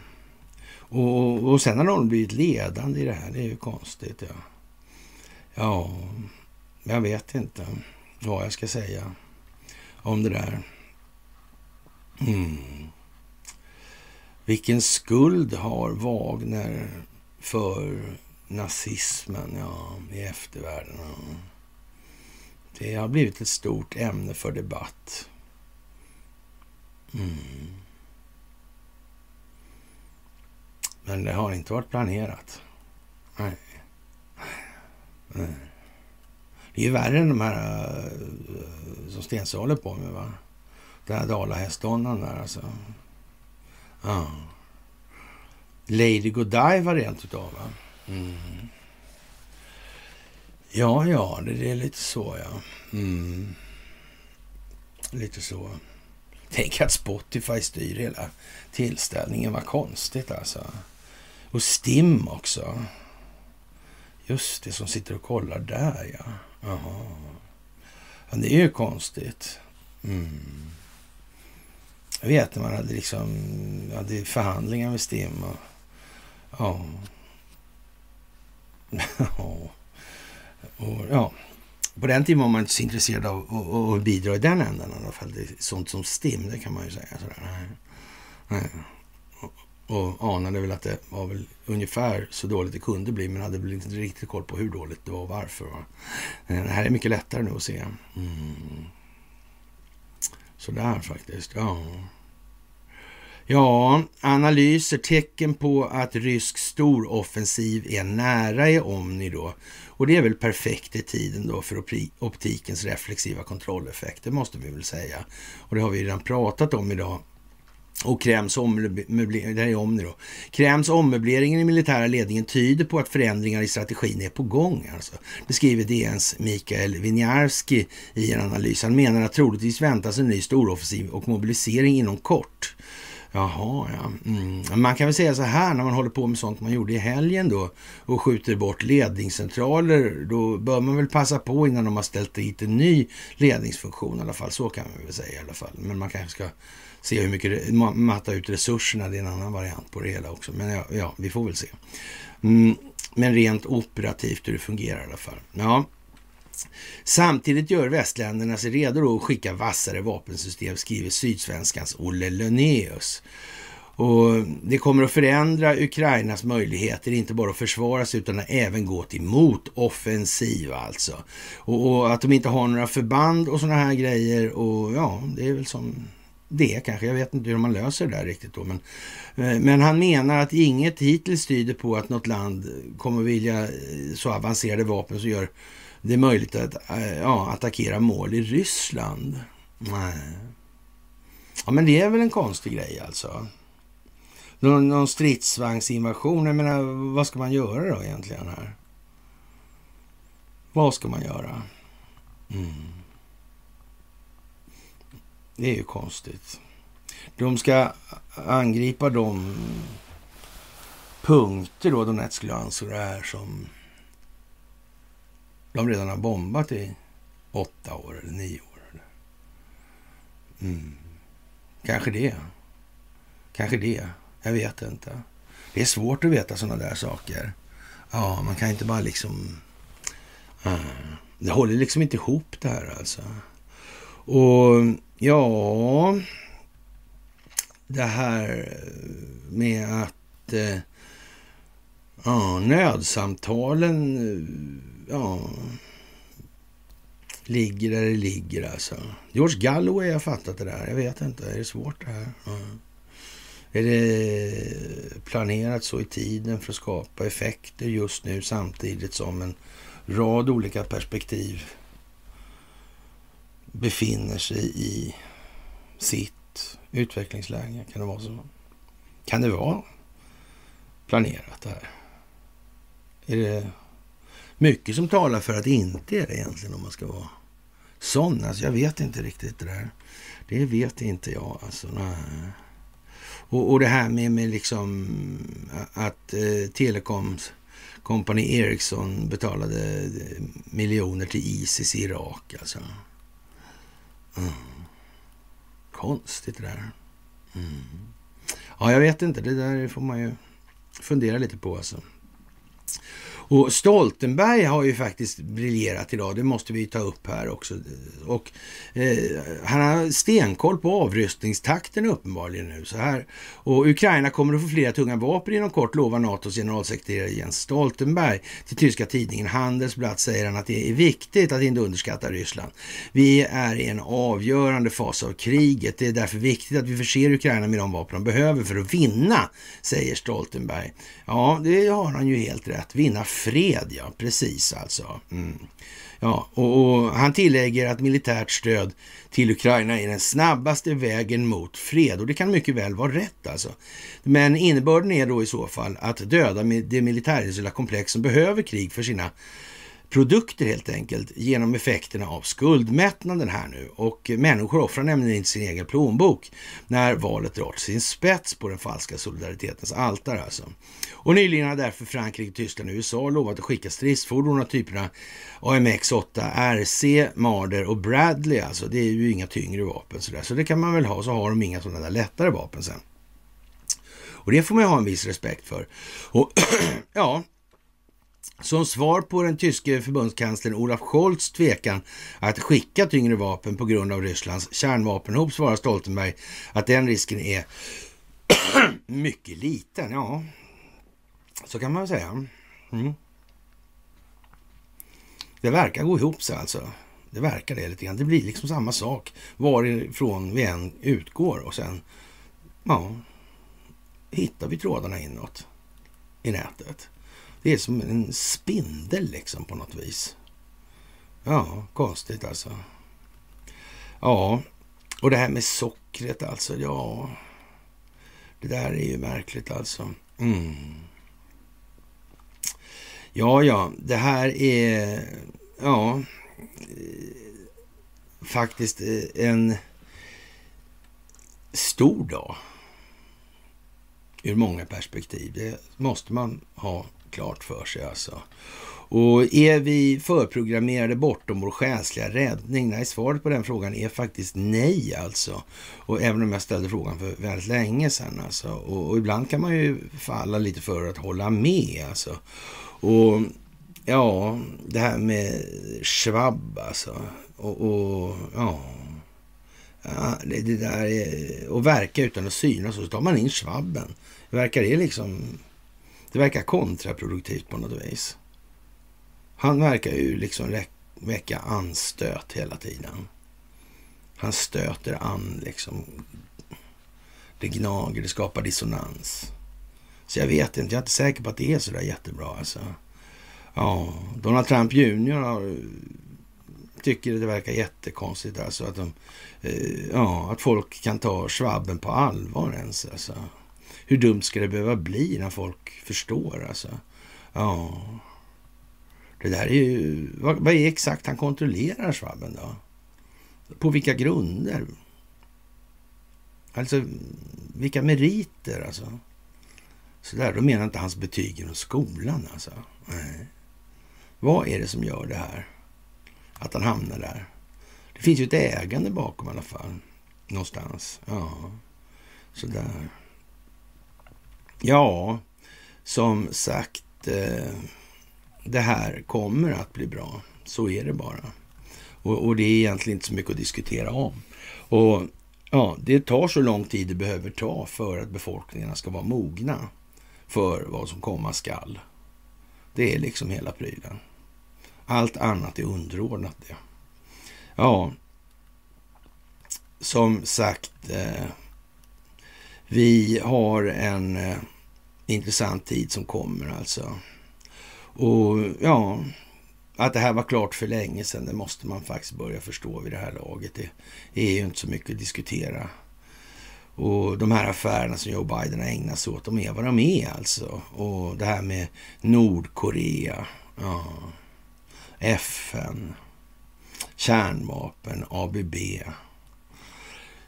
Och, och sen har de blivit ledande i det här. Det är ju konstigt. Ja, ja jag vet inte vad jag ska säga om det där. Mm. Vilken skuld har Wagner för nazismen ja, i eftervärlden? Det har blivit ett stort ämne för debatt. Mm. Men det har inte varit planerat. Nej. Nej. Det är ju värre än de här eh, som Stensö håller på med. va? Den här dalahästdonnan där alltså. Ja. Lady Godiva rent utav va? Mm. Ja, ja, det är lite så ja. Mm. Lite så. Tänk att Spotify styr hela tillställningen. Vad konstigt alltså. Och Stim också. Just det, som sitter och kollar där ja. Jaha. Ja, det är ju konstigt. Mm. Jag vet när man hade liksom hade förhandlingar med Stim. Och, ja. och, ja. På den tiden var man inte så intresserad av att bidra i den änden i alla fall. Det är sånt som STIM, det kan man ju säga. Sådär. Nej. Nej och anade väl att det var väl ungefär så dåligt det kunde bli men hade väl inte riktigt koll på hur dåligt det var och varför. Va? Det här är mycket lättare nu att se. Mm. Sådär faktiskt, ja. Ja, analyser, tecken på att rysk storoffensiv är nära i Omni då. Och det är väl perfekt i tiden då för optikens reflexiva kontrolleffekt, det måste vi väl säga. Och det har vi redan pratat om idag och Krems ommöblering, det här är då. Krems i militära ledningen tyder på att förändringar i strategin är på gång. Alltså. Det skriver DNs Mikael Winiarski i en analys. Han menar att troligtvis väntas en ny storoffensiv och mobilisering inom kort. Jaha, ja. Mm. Man kan väl säga så här när man håller på med sånt man gjorde i helgen då och skjuter bort ledningscentraler. Då bör man väl passa på innan de har ställt dit en ny ledningsfunktion i alla fall. Så kan man väl säga i alla fall. Men man kanske ska se hur mycket matta ut resurserna. Det är en annan variant på det hela också. Men ja, ja vi får väl se. Mm. Men rent operativt hur det fungerar i alla fall. Ja. Samtidigt gör västländerna sig redo att skicka vassare vapensystem, skriver Sydsvenskans Olle Lönéus. Och det kommer att förändra Ukrainas möjligheter, inte bara att försvara sig utan även gå till motoffensiv alltså. Och, och, att de inte har några förband och sådana här grejer och ja, det är väl som det kanske. Jag vet inte hur man löser det där riktigt då. Men, eh, men han menar att inget hittills tyder på att något land kommer vilja eh, så avancerade vapen som gör det möjligt att eh, ja, attackera mål i Ryssland. Nej. Ja, men det är väl en konstig grej alltså. Någon, någon stridsvagnsinvasion, jag menar, vad ska man göra då egentligen här? Vad ska man göra? Mm. Det är ju konstigt. De ska angripa de punkter då Donetsk, Luhansk och det här som de redan har bombat i åtta år eller nio år. Mm. Kanske det. Kanske det. Jag vet inte. Det är svårt att veta sådana där saker. Ja, man kan inte bara liksom... Ah, det håller liksom inte ihop det här alltså. Och ja... Det här eh, med att... Uh, ja, nödsamtalen eh, ja, ligger där det ligger alltså. George Galloway har fattat det där. Jag vet inte. Är det svårt det här? Ja. Är det planerat så i tiden för att skapa effekter just nu samtidigt som en rad olika perspektiv befinner sig i sitt utvecklingsläge? Kan det vara så? Kan det vara planerat det här? Är det mycket som talar för att det inte är det egentligen om man ska vara sån. Alltså, jag vet inte riktigt det där. Det vet inte jag. Alltså, nej. Och, och det här med, med liksom att eh, Telekoms Company Ericsson betalade eh, miljoner till Isis i Irak. Alltså. Mm. Konstigt det där. Mm. Ja, jag vet inte. Det där får man ju fundera lite på alltså. Och Stoltenberg har ju faktiskt briljerat idag, det måste vi ta upp här också. Och eh, han har stenkoll på avrustningstakten uppenbarligen nu. Så här. Och Ukraina kommer att få flera tunga vapen inom kort, lovar NATOs generalsekreterare Jens Stoltenberg. Till tyska tidningen Handelsblatt säger han att det är viktigt att inte underskatta Ryssland. Vi är i en avgörande fas av kriget. Det är därför viktigt att vi förser Ukraina med de vapen de behöver för att vinna, säger Stoltenberg. Ja, det har han ju helt rätt. Vinna fred, ja. Precis alltså. Mm. Ja, och, och, han tillägger att militärt stöd till Ukraina är den snabbaste vägen mot fred. Och det kan mycket väl vara rätt alltså. Men innebörden är då i så fall att döda det militärindustriella komplex som behöver krig för sina produkter helt enkelt genom effekterna av skuldmättnaden här nu. Och människor offrar nämligen inte sin egen plånbok när valet drar sin spets på den falska solidaritetens altare alltså. Och nyligen har därför Frankrike, Tyskland och USA lovat att skicka stridsfordon av typerna AMX-8, RC, Marder och Bradley alltså. Det är ju inga tyngre vapen sådär. Så det kan man väl ha, så har de inga sådana där lättare vapen sen. Och det får man ha en viss respekt för. Och ja, som svar på den tyske förbundskanslern Olaf Scholz tvekan att skicka tyngre vapen på grund av Rysslands kärnvapenhop svarar Stoltenberg att den risken är mycket liten. Ja, så kan man säga. Mm. Det verkar gå ihop sig alltså. Det verkar det lite grann. Det blir liksom samma sak varifrån vi än utgår och sen ja, hittar vi trådarna inåt i nätet. Det är som en spindel liksom på något vis. Ja, konstigt alltså. Ja, och det här med sockret alltså. Ja, det där är ju märkligt alltså. Mm. Ja, ja, det här är ja, faktiskt eh, en stor dag ur många perspektiv. Det måste man ha klart för sig alltså. Och är vi förprogrammerade bortom vår själsliga räddning? Nej, svaret på den frågan är faktiskt nej alltså. Och även om jag ställde frågan för väldigt länge sedan alltså. Och, och ibland kan man ju falla lite för att hålla med alltså. Och ja, det här med Schwab alltså. Och, och ja, ja det, det, där är, att verka utan att synas. och Så tar man in Schwabben. Verkar det liksom... Det verkar kontraproduktivt på något vis. Han verkar ju liksom väcka anstöt hela tiden. Han stöter an liksom. Det gnager, det skapar dissonans. Så jag vet inte, jag är inte säker på att det är så där jättebra alltså. Ja, Donald Trump Jr tycker det verkar jättekonstigt alltså att de, eh, ja, att folk kan ta svabben på allvar ens alltså. Hur dumt ska det behöva bli när folk förstår alltså? Ja, det där är ju... Vad, vad är exakt han kontrollerar Schwabben då? På vilka grunder? Alltså, vilka meriter alltså? Så där, då menar inte hans betyg inom skolan alltså. Nej. Vad är det som gör det här? Att han hamnar där? Det finns ju ett ägande bakom i alla fall. Någonstans. Ja, sådär. Ja, som sagt. Eh, det här kommer att bli bra. Så är det bara. Och, och, det är egentligen inte så mycket att diskutera om. Och ja, Det tar så lång tid det behöver ta för att befolkningarna ska vara mogna för vad som komma skall. Det är liksom hela prylen. Allt annat är underordnat det. Ja, som sagt, eh, vi har en eh, intressant tid som kommer alltså. Och ja, att det här var klart för länge sedan, det måste man faktiskt börja förstå vid det här laget. Det är ju inte så mycket att diskutera. Och de här affärerna som Joe Biden har ägnat sig åt, de är vad de är alltså. Och det här med Nordkorea, ja, FN, kärnvapen, ABB,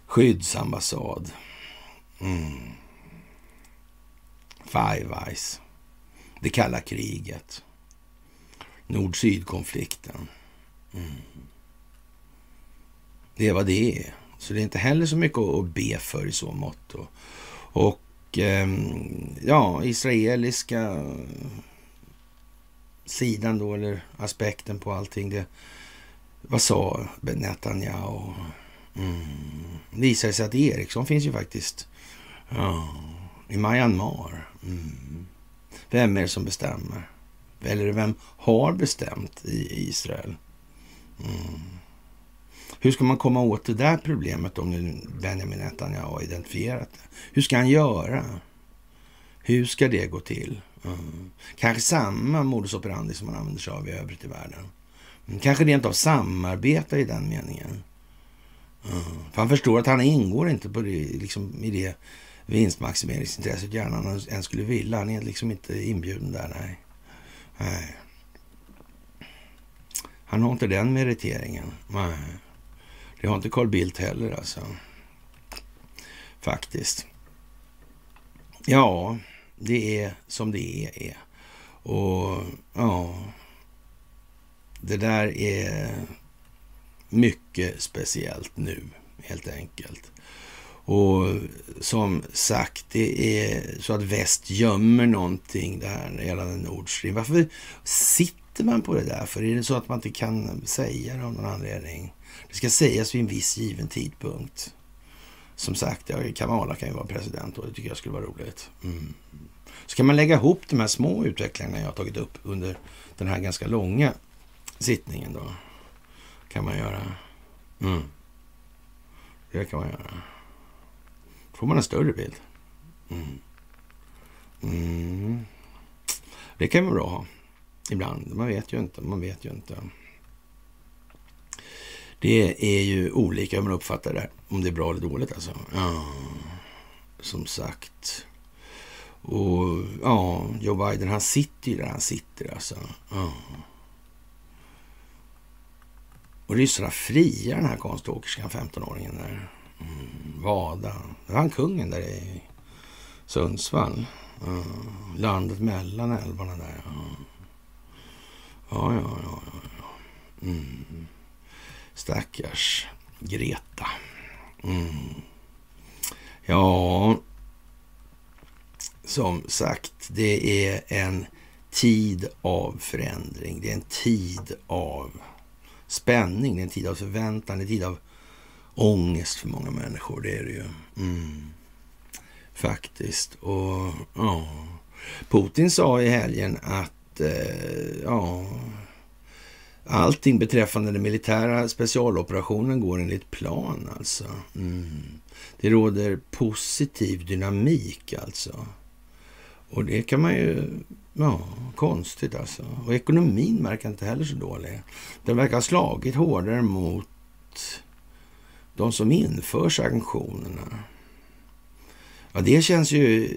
skyddsambassad, mm. Five Eyes det kalla kriget, nord-syd-konflikten. Mm. Det är vad det är. Så det är inte heller så mycket att be för i så mått. Och, och eh, ja, israeliska sidan då, eller aspekten på allting. Det, vad sa Netanyahu? Mm. Det visar sig att Ericsson finns ju faktiskt ja, i Myanmar. Mm. Vem är det som bestämmer? Eller vem har bestämt i Israel? Mm. Hur ska man komma åt det där problemet om nu Benjamin Netanyahu har identifierat det? Hur ska han göra? Hur ska det gå till? Mm. Kanske samma modus operandi som man använder sig av i övrigt i världen. Mm. Kanske rent av samarbeta i den meningen. Mm. För han förstår att han ingår inte på det, liksom, i det vinstmaximeringsintresset gärna han än skulle vilja. Han är liksom inte inbjuden där, nej. nej. Han har inte den meriteringen. Nej. Det har inte Carl Bildt heller alltså. Faktiskt. Ja, det är som det är. Och ja, det där är mycket speciellt nu, helt enkelt. Och som sagt, det är så att väst gömmer någonting där gällande Nord Stream. Varför sitter man på det där? För är det så att man inte kan säga det av någon anledning? Det ska sägas vid en viss given tidpunkt. Som sagt, ja, Kamala kan ju vara president och det tycker jag skulle vara roligt. Mm. Så kan man lägga ihop de här små utvecklingarna jag har tagit upp under den här ganska långa sittningen då. Kan man göra. Mm. Det kan man göra får man en större bild. Mm. Mm. Det kan vara bra att ha ibland. Man vet ju inte. Man vet ju inte. Det är ju olika hur man uppfattar det. Om det är bra eller dåligt alltså. Ja, som sagt. Och ja, Joe Biden han sitter ju där han sitter alltså. Ja. Och ryssarna friar den här konståkerskan, 15-åringen där. Mm, Vada. Det var han kungen där i Sundsvall. Uh, landet mellan älvarna där. Ja, ja, ja. ja, ja. Mm. Stackars Greta. Mm. Ja, som sagt, det är en tid av förändring. Det är en tid av spänning, det är en tid av förväntan, det är en tid av ångest för många människor. Det är det ju. Mm. Faktiskt. Och ja, Putin sa i helgen att eh, ja, allting beträffande den militära specialoperationen går enligt plan alltså. Mm. Det råder positiv dynamik alltså. Och det kan man ju... Ja, konstigt alltså. Och ekonomin verkar inte heller så dålig. Den verkar ha slagit hårdare mot de som inför sanktionerna. Ja, det känns ju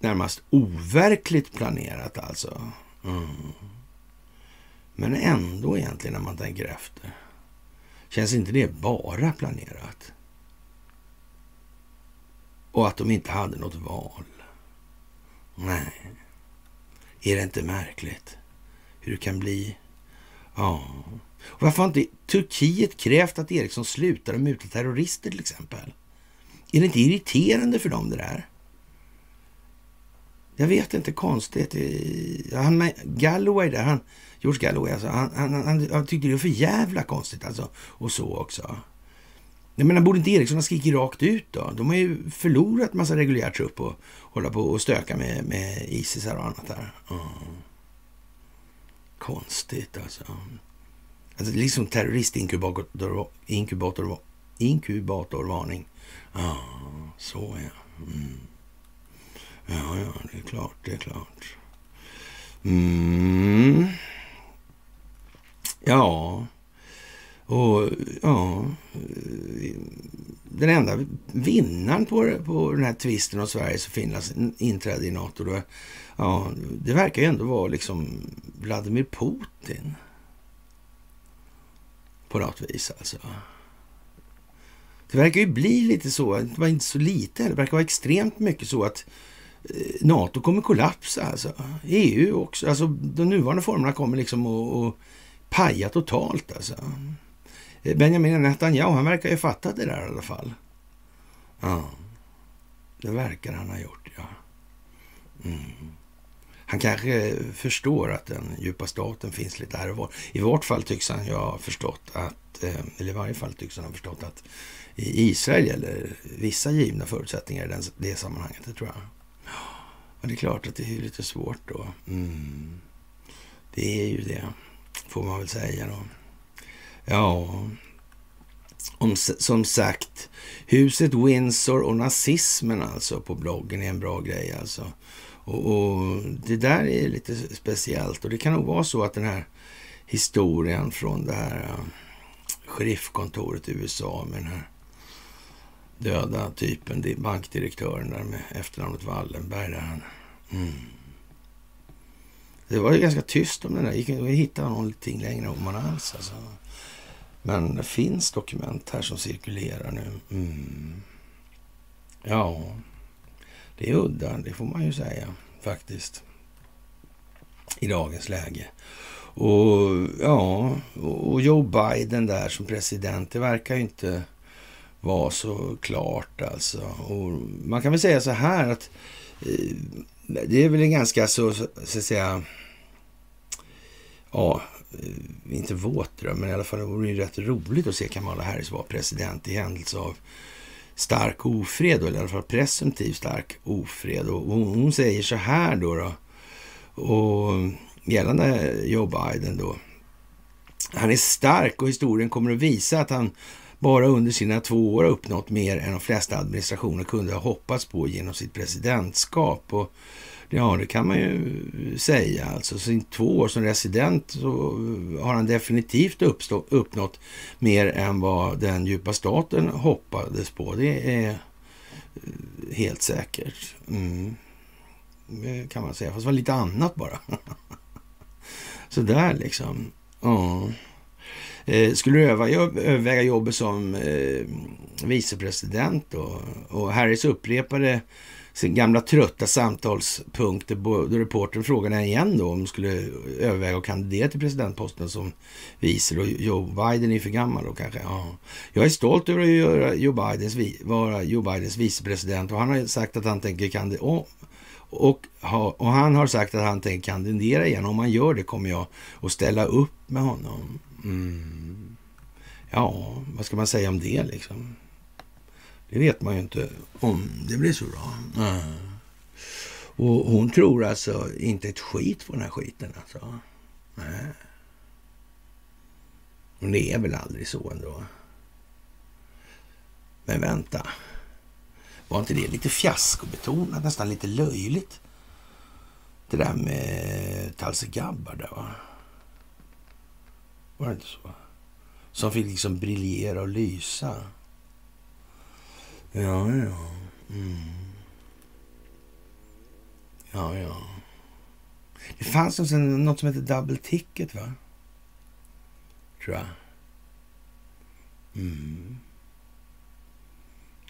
närmast overkligt planerat alltså. Mm. Men ändå egentligen när man tänker efter. Känns inte det bara planerat? Och att de inte hade något val. Nej. Är det inte märkligt hur det kan bli? Ja. Varför har inte Turkiet krävt att Eriksson slutar att muta terrorister till exempel? Är det inte irriterande för dem det där? Jag vet inte, konstigt. Han, Galloway där, han, George Galloway, alltså, han, han, han, han tyckte det var för jävla konstigt alltså. Och så också. Jag menar, borde inte Eriksson ha skrikit rakt ut då? De har ju förlorat massa reguljär trupp och hålla på och stöka med, med Isis och annat där. Mm. Konstigt alltså. Alltså liksom terroristinkubator, inkubator, inkubatorvarning. Ja, så ja. Mm. Ja, ja, det är klart, det är klart. Mm. Ja, och ja, den enda vinnaren på, på den här tvisten om Sveriges och Finlands inträde i NATO, då, ja, det verkar ju ändå vara liksom Vladimir Putin. På något vis alltså. Det verkar ju bli lite så, det var inte så lite, det verkar vara extremt mycket så att eh, NATO kommer kollapsa. Alltså. EU också, alltså de nuvarande formerna kommer liksom att paja totalt alltså. Eh, Benjamin Netanyahu, han verkar ju fattat det där i alla fall. Ja, det verkar han ha gjort, ja. Mm. Han kanske förstår att den djupa staten finns lite här och var. I vart fall tycks han ju ha förstått att, eh, eller i varje fall tycks han ha förstått att i Israel gäller vissa givna förutsättningar i det sammanhanget, det tror jag. Och det är klart att det är lite svårt då. Mm. Det är ju det, får man väl säga då. Ja, om, som sagt, huset Windsor och nazismen alltså på bloggen är en bra grej alltså. Och, och, det där är lite speciellt och det kan nog vara så att den här historien från det här eh, sheriffkontoret i USA med den här döda typen, bankdirektören där med efternamnet Wallenberg. Där han, mm. Det var ju ganska tyst om den där. Jag hittade någonting längre om man alls. Alltså. Men det finns dokument här som cirkulerar nu. Mm. Ja, det är udda, det får man ju säga faktiskt. I dagens läge. Och ja, och Joe Biden där som president, det verkar ju inte vara så klart alltså. Och man kan väl säga så här att eh, det är väl en ganska så, så att säga, ja, eh, inte våt dröm, men i alla fall det vore ju rätt roligt att se Kamala Harris vara president i händelse av stark ofred, eller i alla fall presumtiv stark ofred. Och hon säger så här då, då och gällande Joe Biden då. Han är stark och historien kommer att visa att han bara under sina två år har uppnått mer än de flesta administrationer kunde ha hoppats på genom sitt presidentskap. Och Ja, det kan man ju säga. Alltså, sin två år som resident så har han definitivt uppstå, uppnått mer än vad den djupa staten hoppades på. Det är eh, helt säkert. Mm. Det kan man säga, fast det var lite annat bara. Så där liksom. Ja. Eh, skulle du överväga jobbet som eh, vicepresident då? och Harris upprepade sin gamla trötta samtalspunkter då reportern frågade igen då om de skulle överväga att kandidera till presidentposten som vice. Och Joe Biden är för gammal då kanske. Ja. Jag är stolt över att göra Joe Bidens, vara Joe Bidens vicepresident och han har sagt att han tänker kandidera. Och, och, och, han har sagt att han tänker kandidera igen. Om han gör det kommer jag att ställa upp med honom. Mm. Ja, vad ska man säga om det liksom? Det vet man ju inte om det blir så bra. Mm. Och hon tror alltså inte ett skit på den här skiten alltså. Nej. Men det är väl aldrig så ändå. Men vänta. Var inte det lite fiaskobetonat, nästan lite löjligt? Det där med Talse Gabbar där va? Var det inte så? Som fick liksom briljera och lysa. Ja, ja. Mm. Ja, ja. Det fanns något som hette double ticket, va? Tror jag. Mm.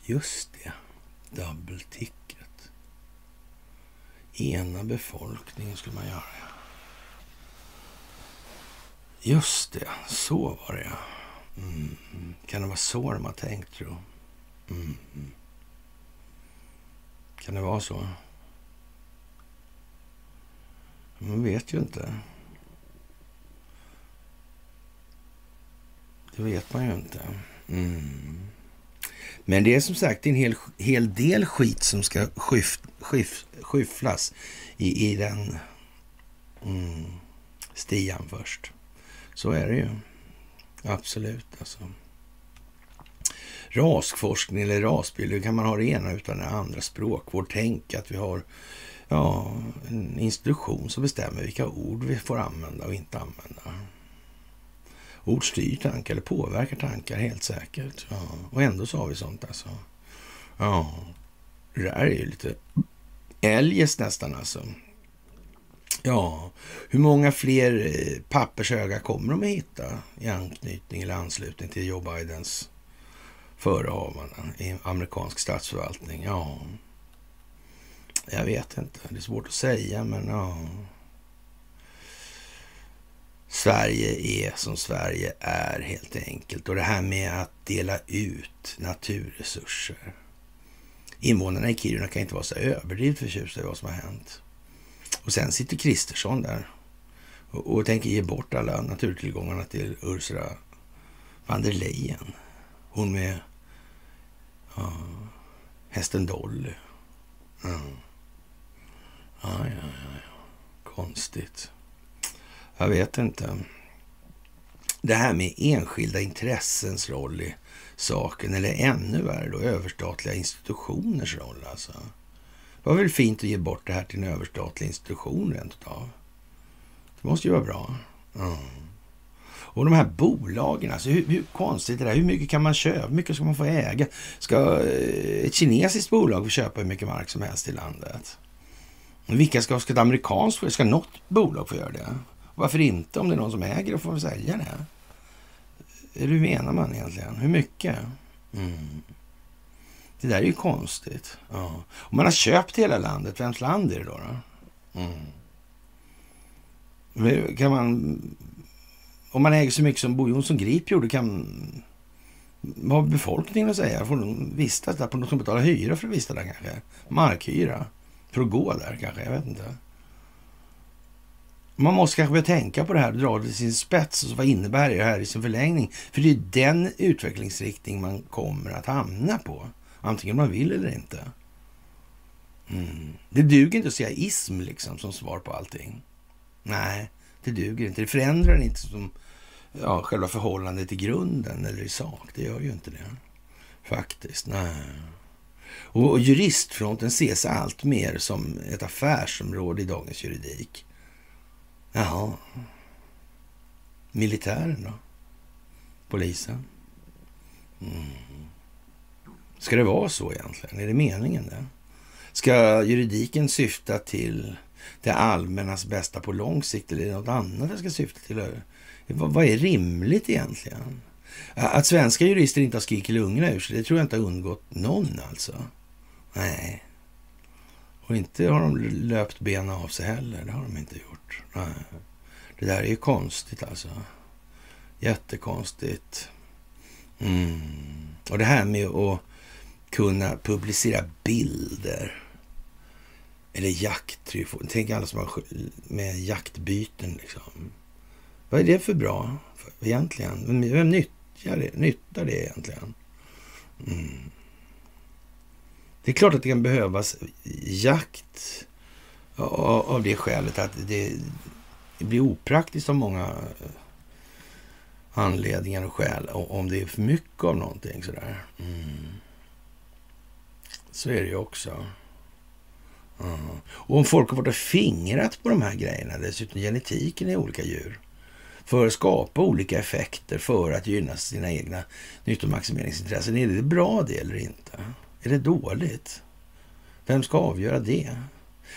Just det. Double ticket. Ena befolkningen skulle man göra. Just det, så var det ja. Mm. Kan det vara så de har tänkt, tro? Mm, mm. Kan det vara så? Man vet ju inte. Det vet man ju inte. Mm. Men det är som sagt en hel, hel del skit som ska skyf, skyf, skyfflas i, i den mm, stian först. Så är det ju. Absolut alltså. Rasforskning eller rasbild, kan man ha det ena utan det andra. Språkvård, tänk att vi har ja, en institution som bestämmer vilka ord vi får använda och inte använda. Ord styr tankar eller påverkar tankar helt säkert. Ja. Och ändå så har vi sånt alltså. Ja, det där är ju lite eljest nästan alltså. Ja, hur många fler eh, pappershögar kommer de att hitta i anknytning eller anslutning till Joe Bidens förehavanden i amerikansk statsförvaltning? Ja, jag vet inte. Det är svårt att säga, men ja. Sverige är som Sverige är helt enkelt. Och det här med att dela ut naturresurser. Invånarna i Kiruna kan inte vara så överdrivet förtjusta i vad som har hänt. Och sen sitter Kristersson där och, och tänker ge bort alla naturtillgångarna till Ursula van der Leyen. Hon med ja, hästen Dolly. Ja. Ja, ja, ja, ja. Konstigt. Jag vet inte. Det här med enskilda intressens roll i saken, eller ännu värre då, överstatliga institutioners roll alltså. Det var väl fint att ge bort det här till en överstatlig institution rent utav. Det måste ju vara bra. Mm. Och de här bolagen, alltså hur, hur, konstigt är det här? Hur mycket kan man köpa? Hur mycket ska man få äga? Ska eh, ett kinesiskt bolag få köpa hur mycket mark som helst i landet? Vilka ska, ska ett amerikanskt, ska något bolag få göra det? Varför inte? Om det är någon som äger det får vi sälja det. Eller hur menar man egentligen? Hur mycket? Mm. Det där är ju konstigt. Ja. Om man har köpt hela landet, vems land är det då? då? Mm. Kan man... Om man äger så mycket som Bo Jonsson Grip gjorde, kan... Vad har befolkningen att säga? Får de vistas där? På något som betalar hyra för att vistas där kanske? Markhyra? För att gå där kanske? Jag vet inte. Man måste kanske börja tänka på det här och dra det till sin spets. Och så vad innebär det här i sin förlängning? För det är den utvecklingsriktning man kommer att hamna på. Antingen man vill eller inte. Mm. Det duger inte att säga ism liksom som svar på allting. Nej, det duger inte. Det förändrar inte som ja, själva förhållandet i grunden eller i sak. Det gör ju inte det. Faktiskt, nej. Och juristfronten ses allt mer som ett affärsområde i dagens juridik. Jaha. Militären då? Polisen? Mm. Ska det vara så egentligen? Är det meningen det? Ska juridiken syfta till det allmännas bästa på lång sikt eller något annat det ska syfta till? Vad, vad är rimligt egentligen? Att svenska jurister inte har skrikit lungorna ur sig, det tror jag inte har undgått någon alltså. Nej. Och inte har de löpt benen av sig heller. Det har de inte gjort. Nej. Det där är ju konstigt alltså. Jättekonstigt. Mm. Och det här med att kunna publicera bilder. Eller jakttryfon. Tänk alla som har med jaktbyten liksom. Vad är det för bra egentligen? Vem nyttjar det, nyttar det egentligen? Mm. Det är klart att det kan behövas jakt av det skälet att det, blir opraktiskt av många eh, anledningar och skäl om det är för mycket av någonting sådär. Mm. Så är det ju också. Mm. Och om folk har varit och fingrat på de här grejerna, dessutom genetiken i olika djur, för att skapa olika effekter för att gynna sina egna nyttomaximeringsintressen. Är det bra det eller inte? Är det dåligt? Vem ska avgöra det?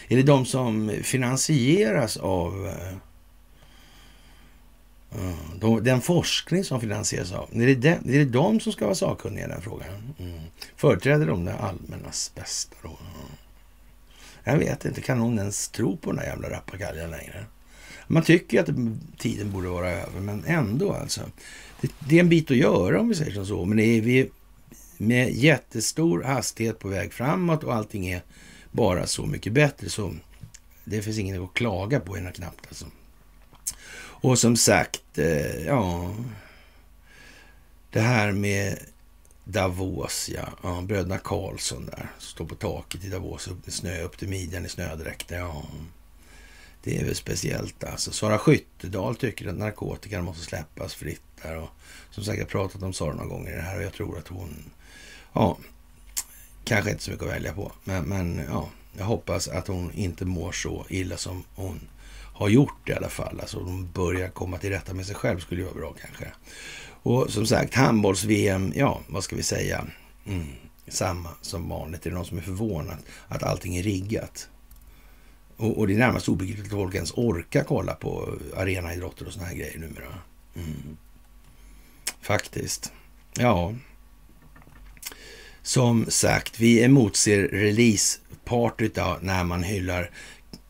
Är det de som finansieras av uh, den forskning som finansieras av? Är det, de, är det de som ska vara sakkunniga i den frågan? Mm. Företräder de det allmännas bästa då? Mm. Jag vet inte, kan någon ens tro på den där jävla rappakaljan längre? Man tycker att tiden borde vara över, men ändå alltså. Det, det, är en bit att göra om vi säger som så, men det är, vi med jättestor hastighet på väg framåt och allting är bara så mycket bättre. Så det finns inget att klaga på ena knappt alltså. Och som sagt, eh, ja, det här med Davos, ja. ja bröderna Karlsson där, står på taket i Davos, upp med snö, upp till midjan i snödräkter. Ja, det är väl speciellt alltså. Sara Skyttedal tycker att narkotikan måste släppas fritt där. Och som sagt, jag har pratat om Sara några gånger i det här och jag tror att hon, ja, kanske inte så mycket att välja på. Men, men ja, jag hoppas att hon inte mår så illa som hon har gjort i alla fall. Alltså hon börjar komma till rätta med sig själv skulle ju vara bra kanske. Och som sagt, handbolls-VM, ja, vad ska vi säga? Mm, samma som vanligt. Är det någon som är förvånad att allting är riggat? Och, och det är närmast obegripligt att folk ens orkar kolla på arenaidrotter och såna här grejer numera. Mm. Faktiskt. Ja. Som sagt, vi emotser releasepartyt när man hyllar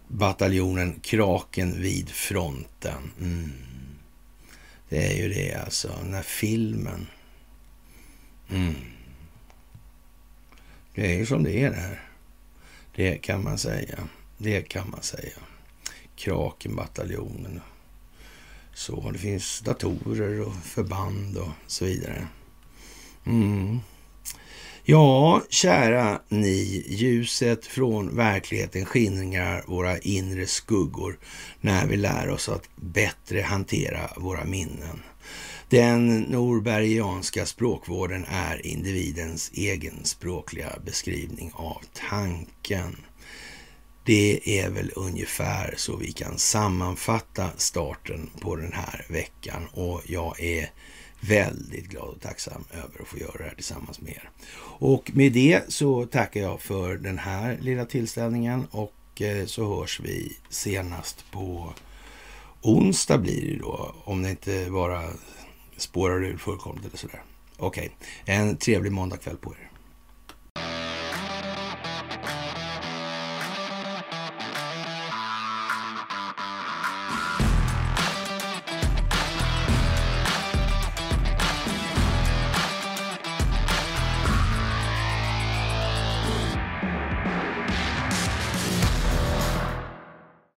bataljonen Kraken vid fronten. Mm. Det är ju det alltså, den här filmen. Mm. Det är ju som det är det här. Det kan man säga. Det kan man säga. Krakenbataljonen. Så det finns datorer och förband och så vidare. Mm. Ja, kära ni, ljuset från verkligheten skingrar våra inre skuggor när vi lär oss att bättre hantera våra minnen. Den norbergianska språkvården är individens egen språkliga beskrivning av tanken. Det är väl ungefär så vi kan sammanfatta starten på den här veckan och jag är väldigt glad och tacksam över att få göra det här tillsammans med er. Och med det så tackar jag för den här lilla tillställningen och eh, så hörs vi senast på onsdag blir det då, om det inte bara spårar ur fullkomligt eller sådär. Okej, okay. en trevlig måndagkväll på er.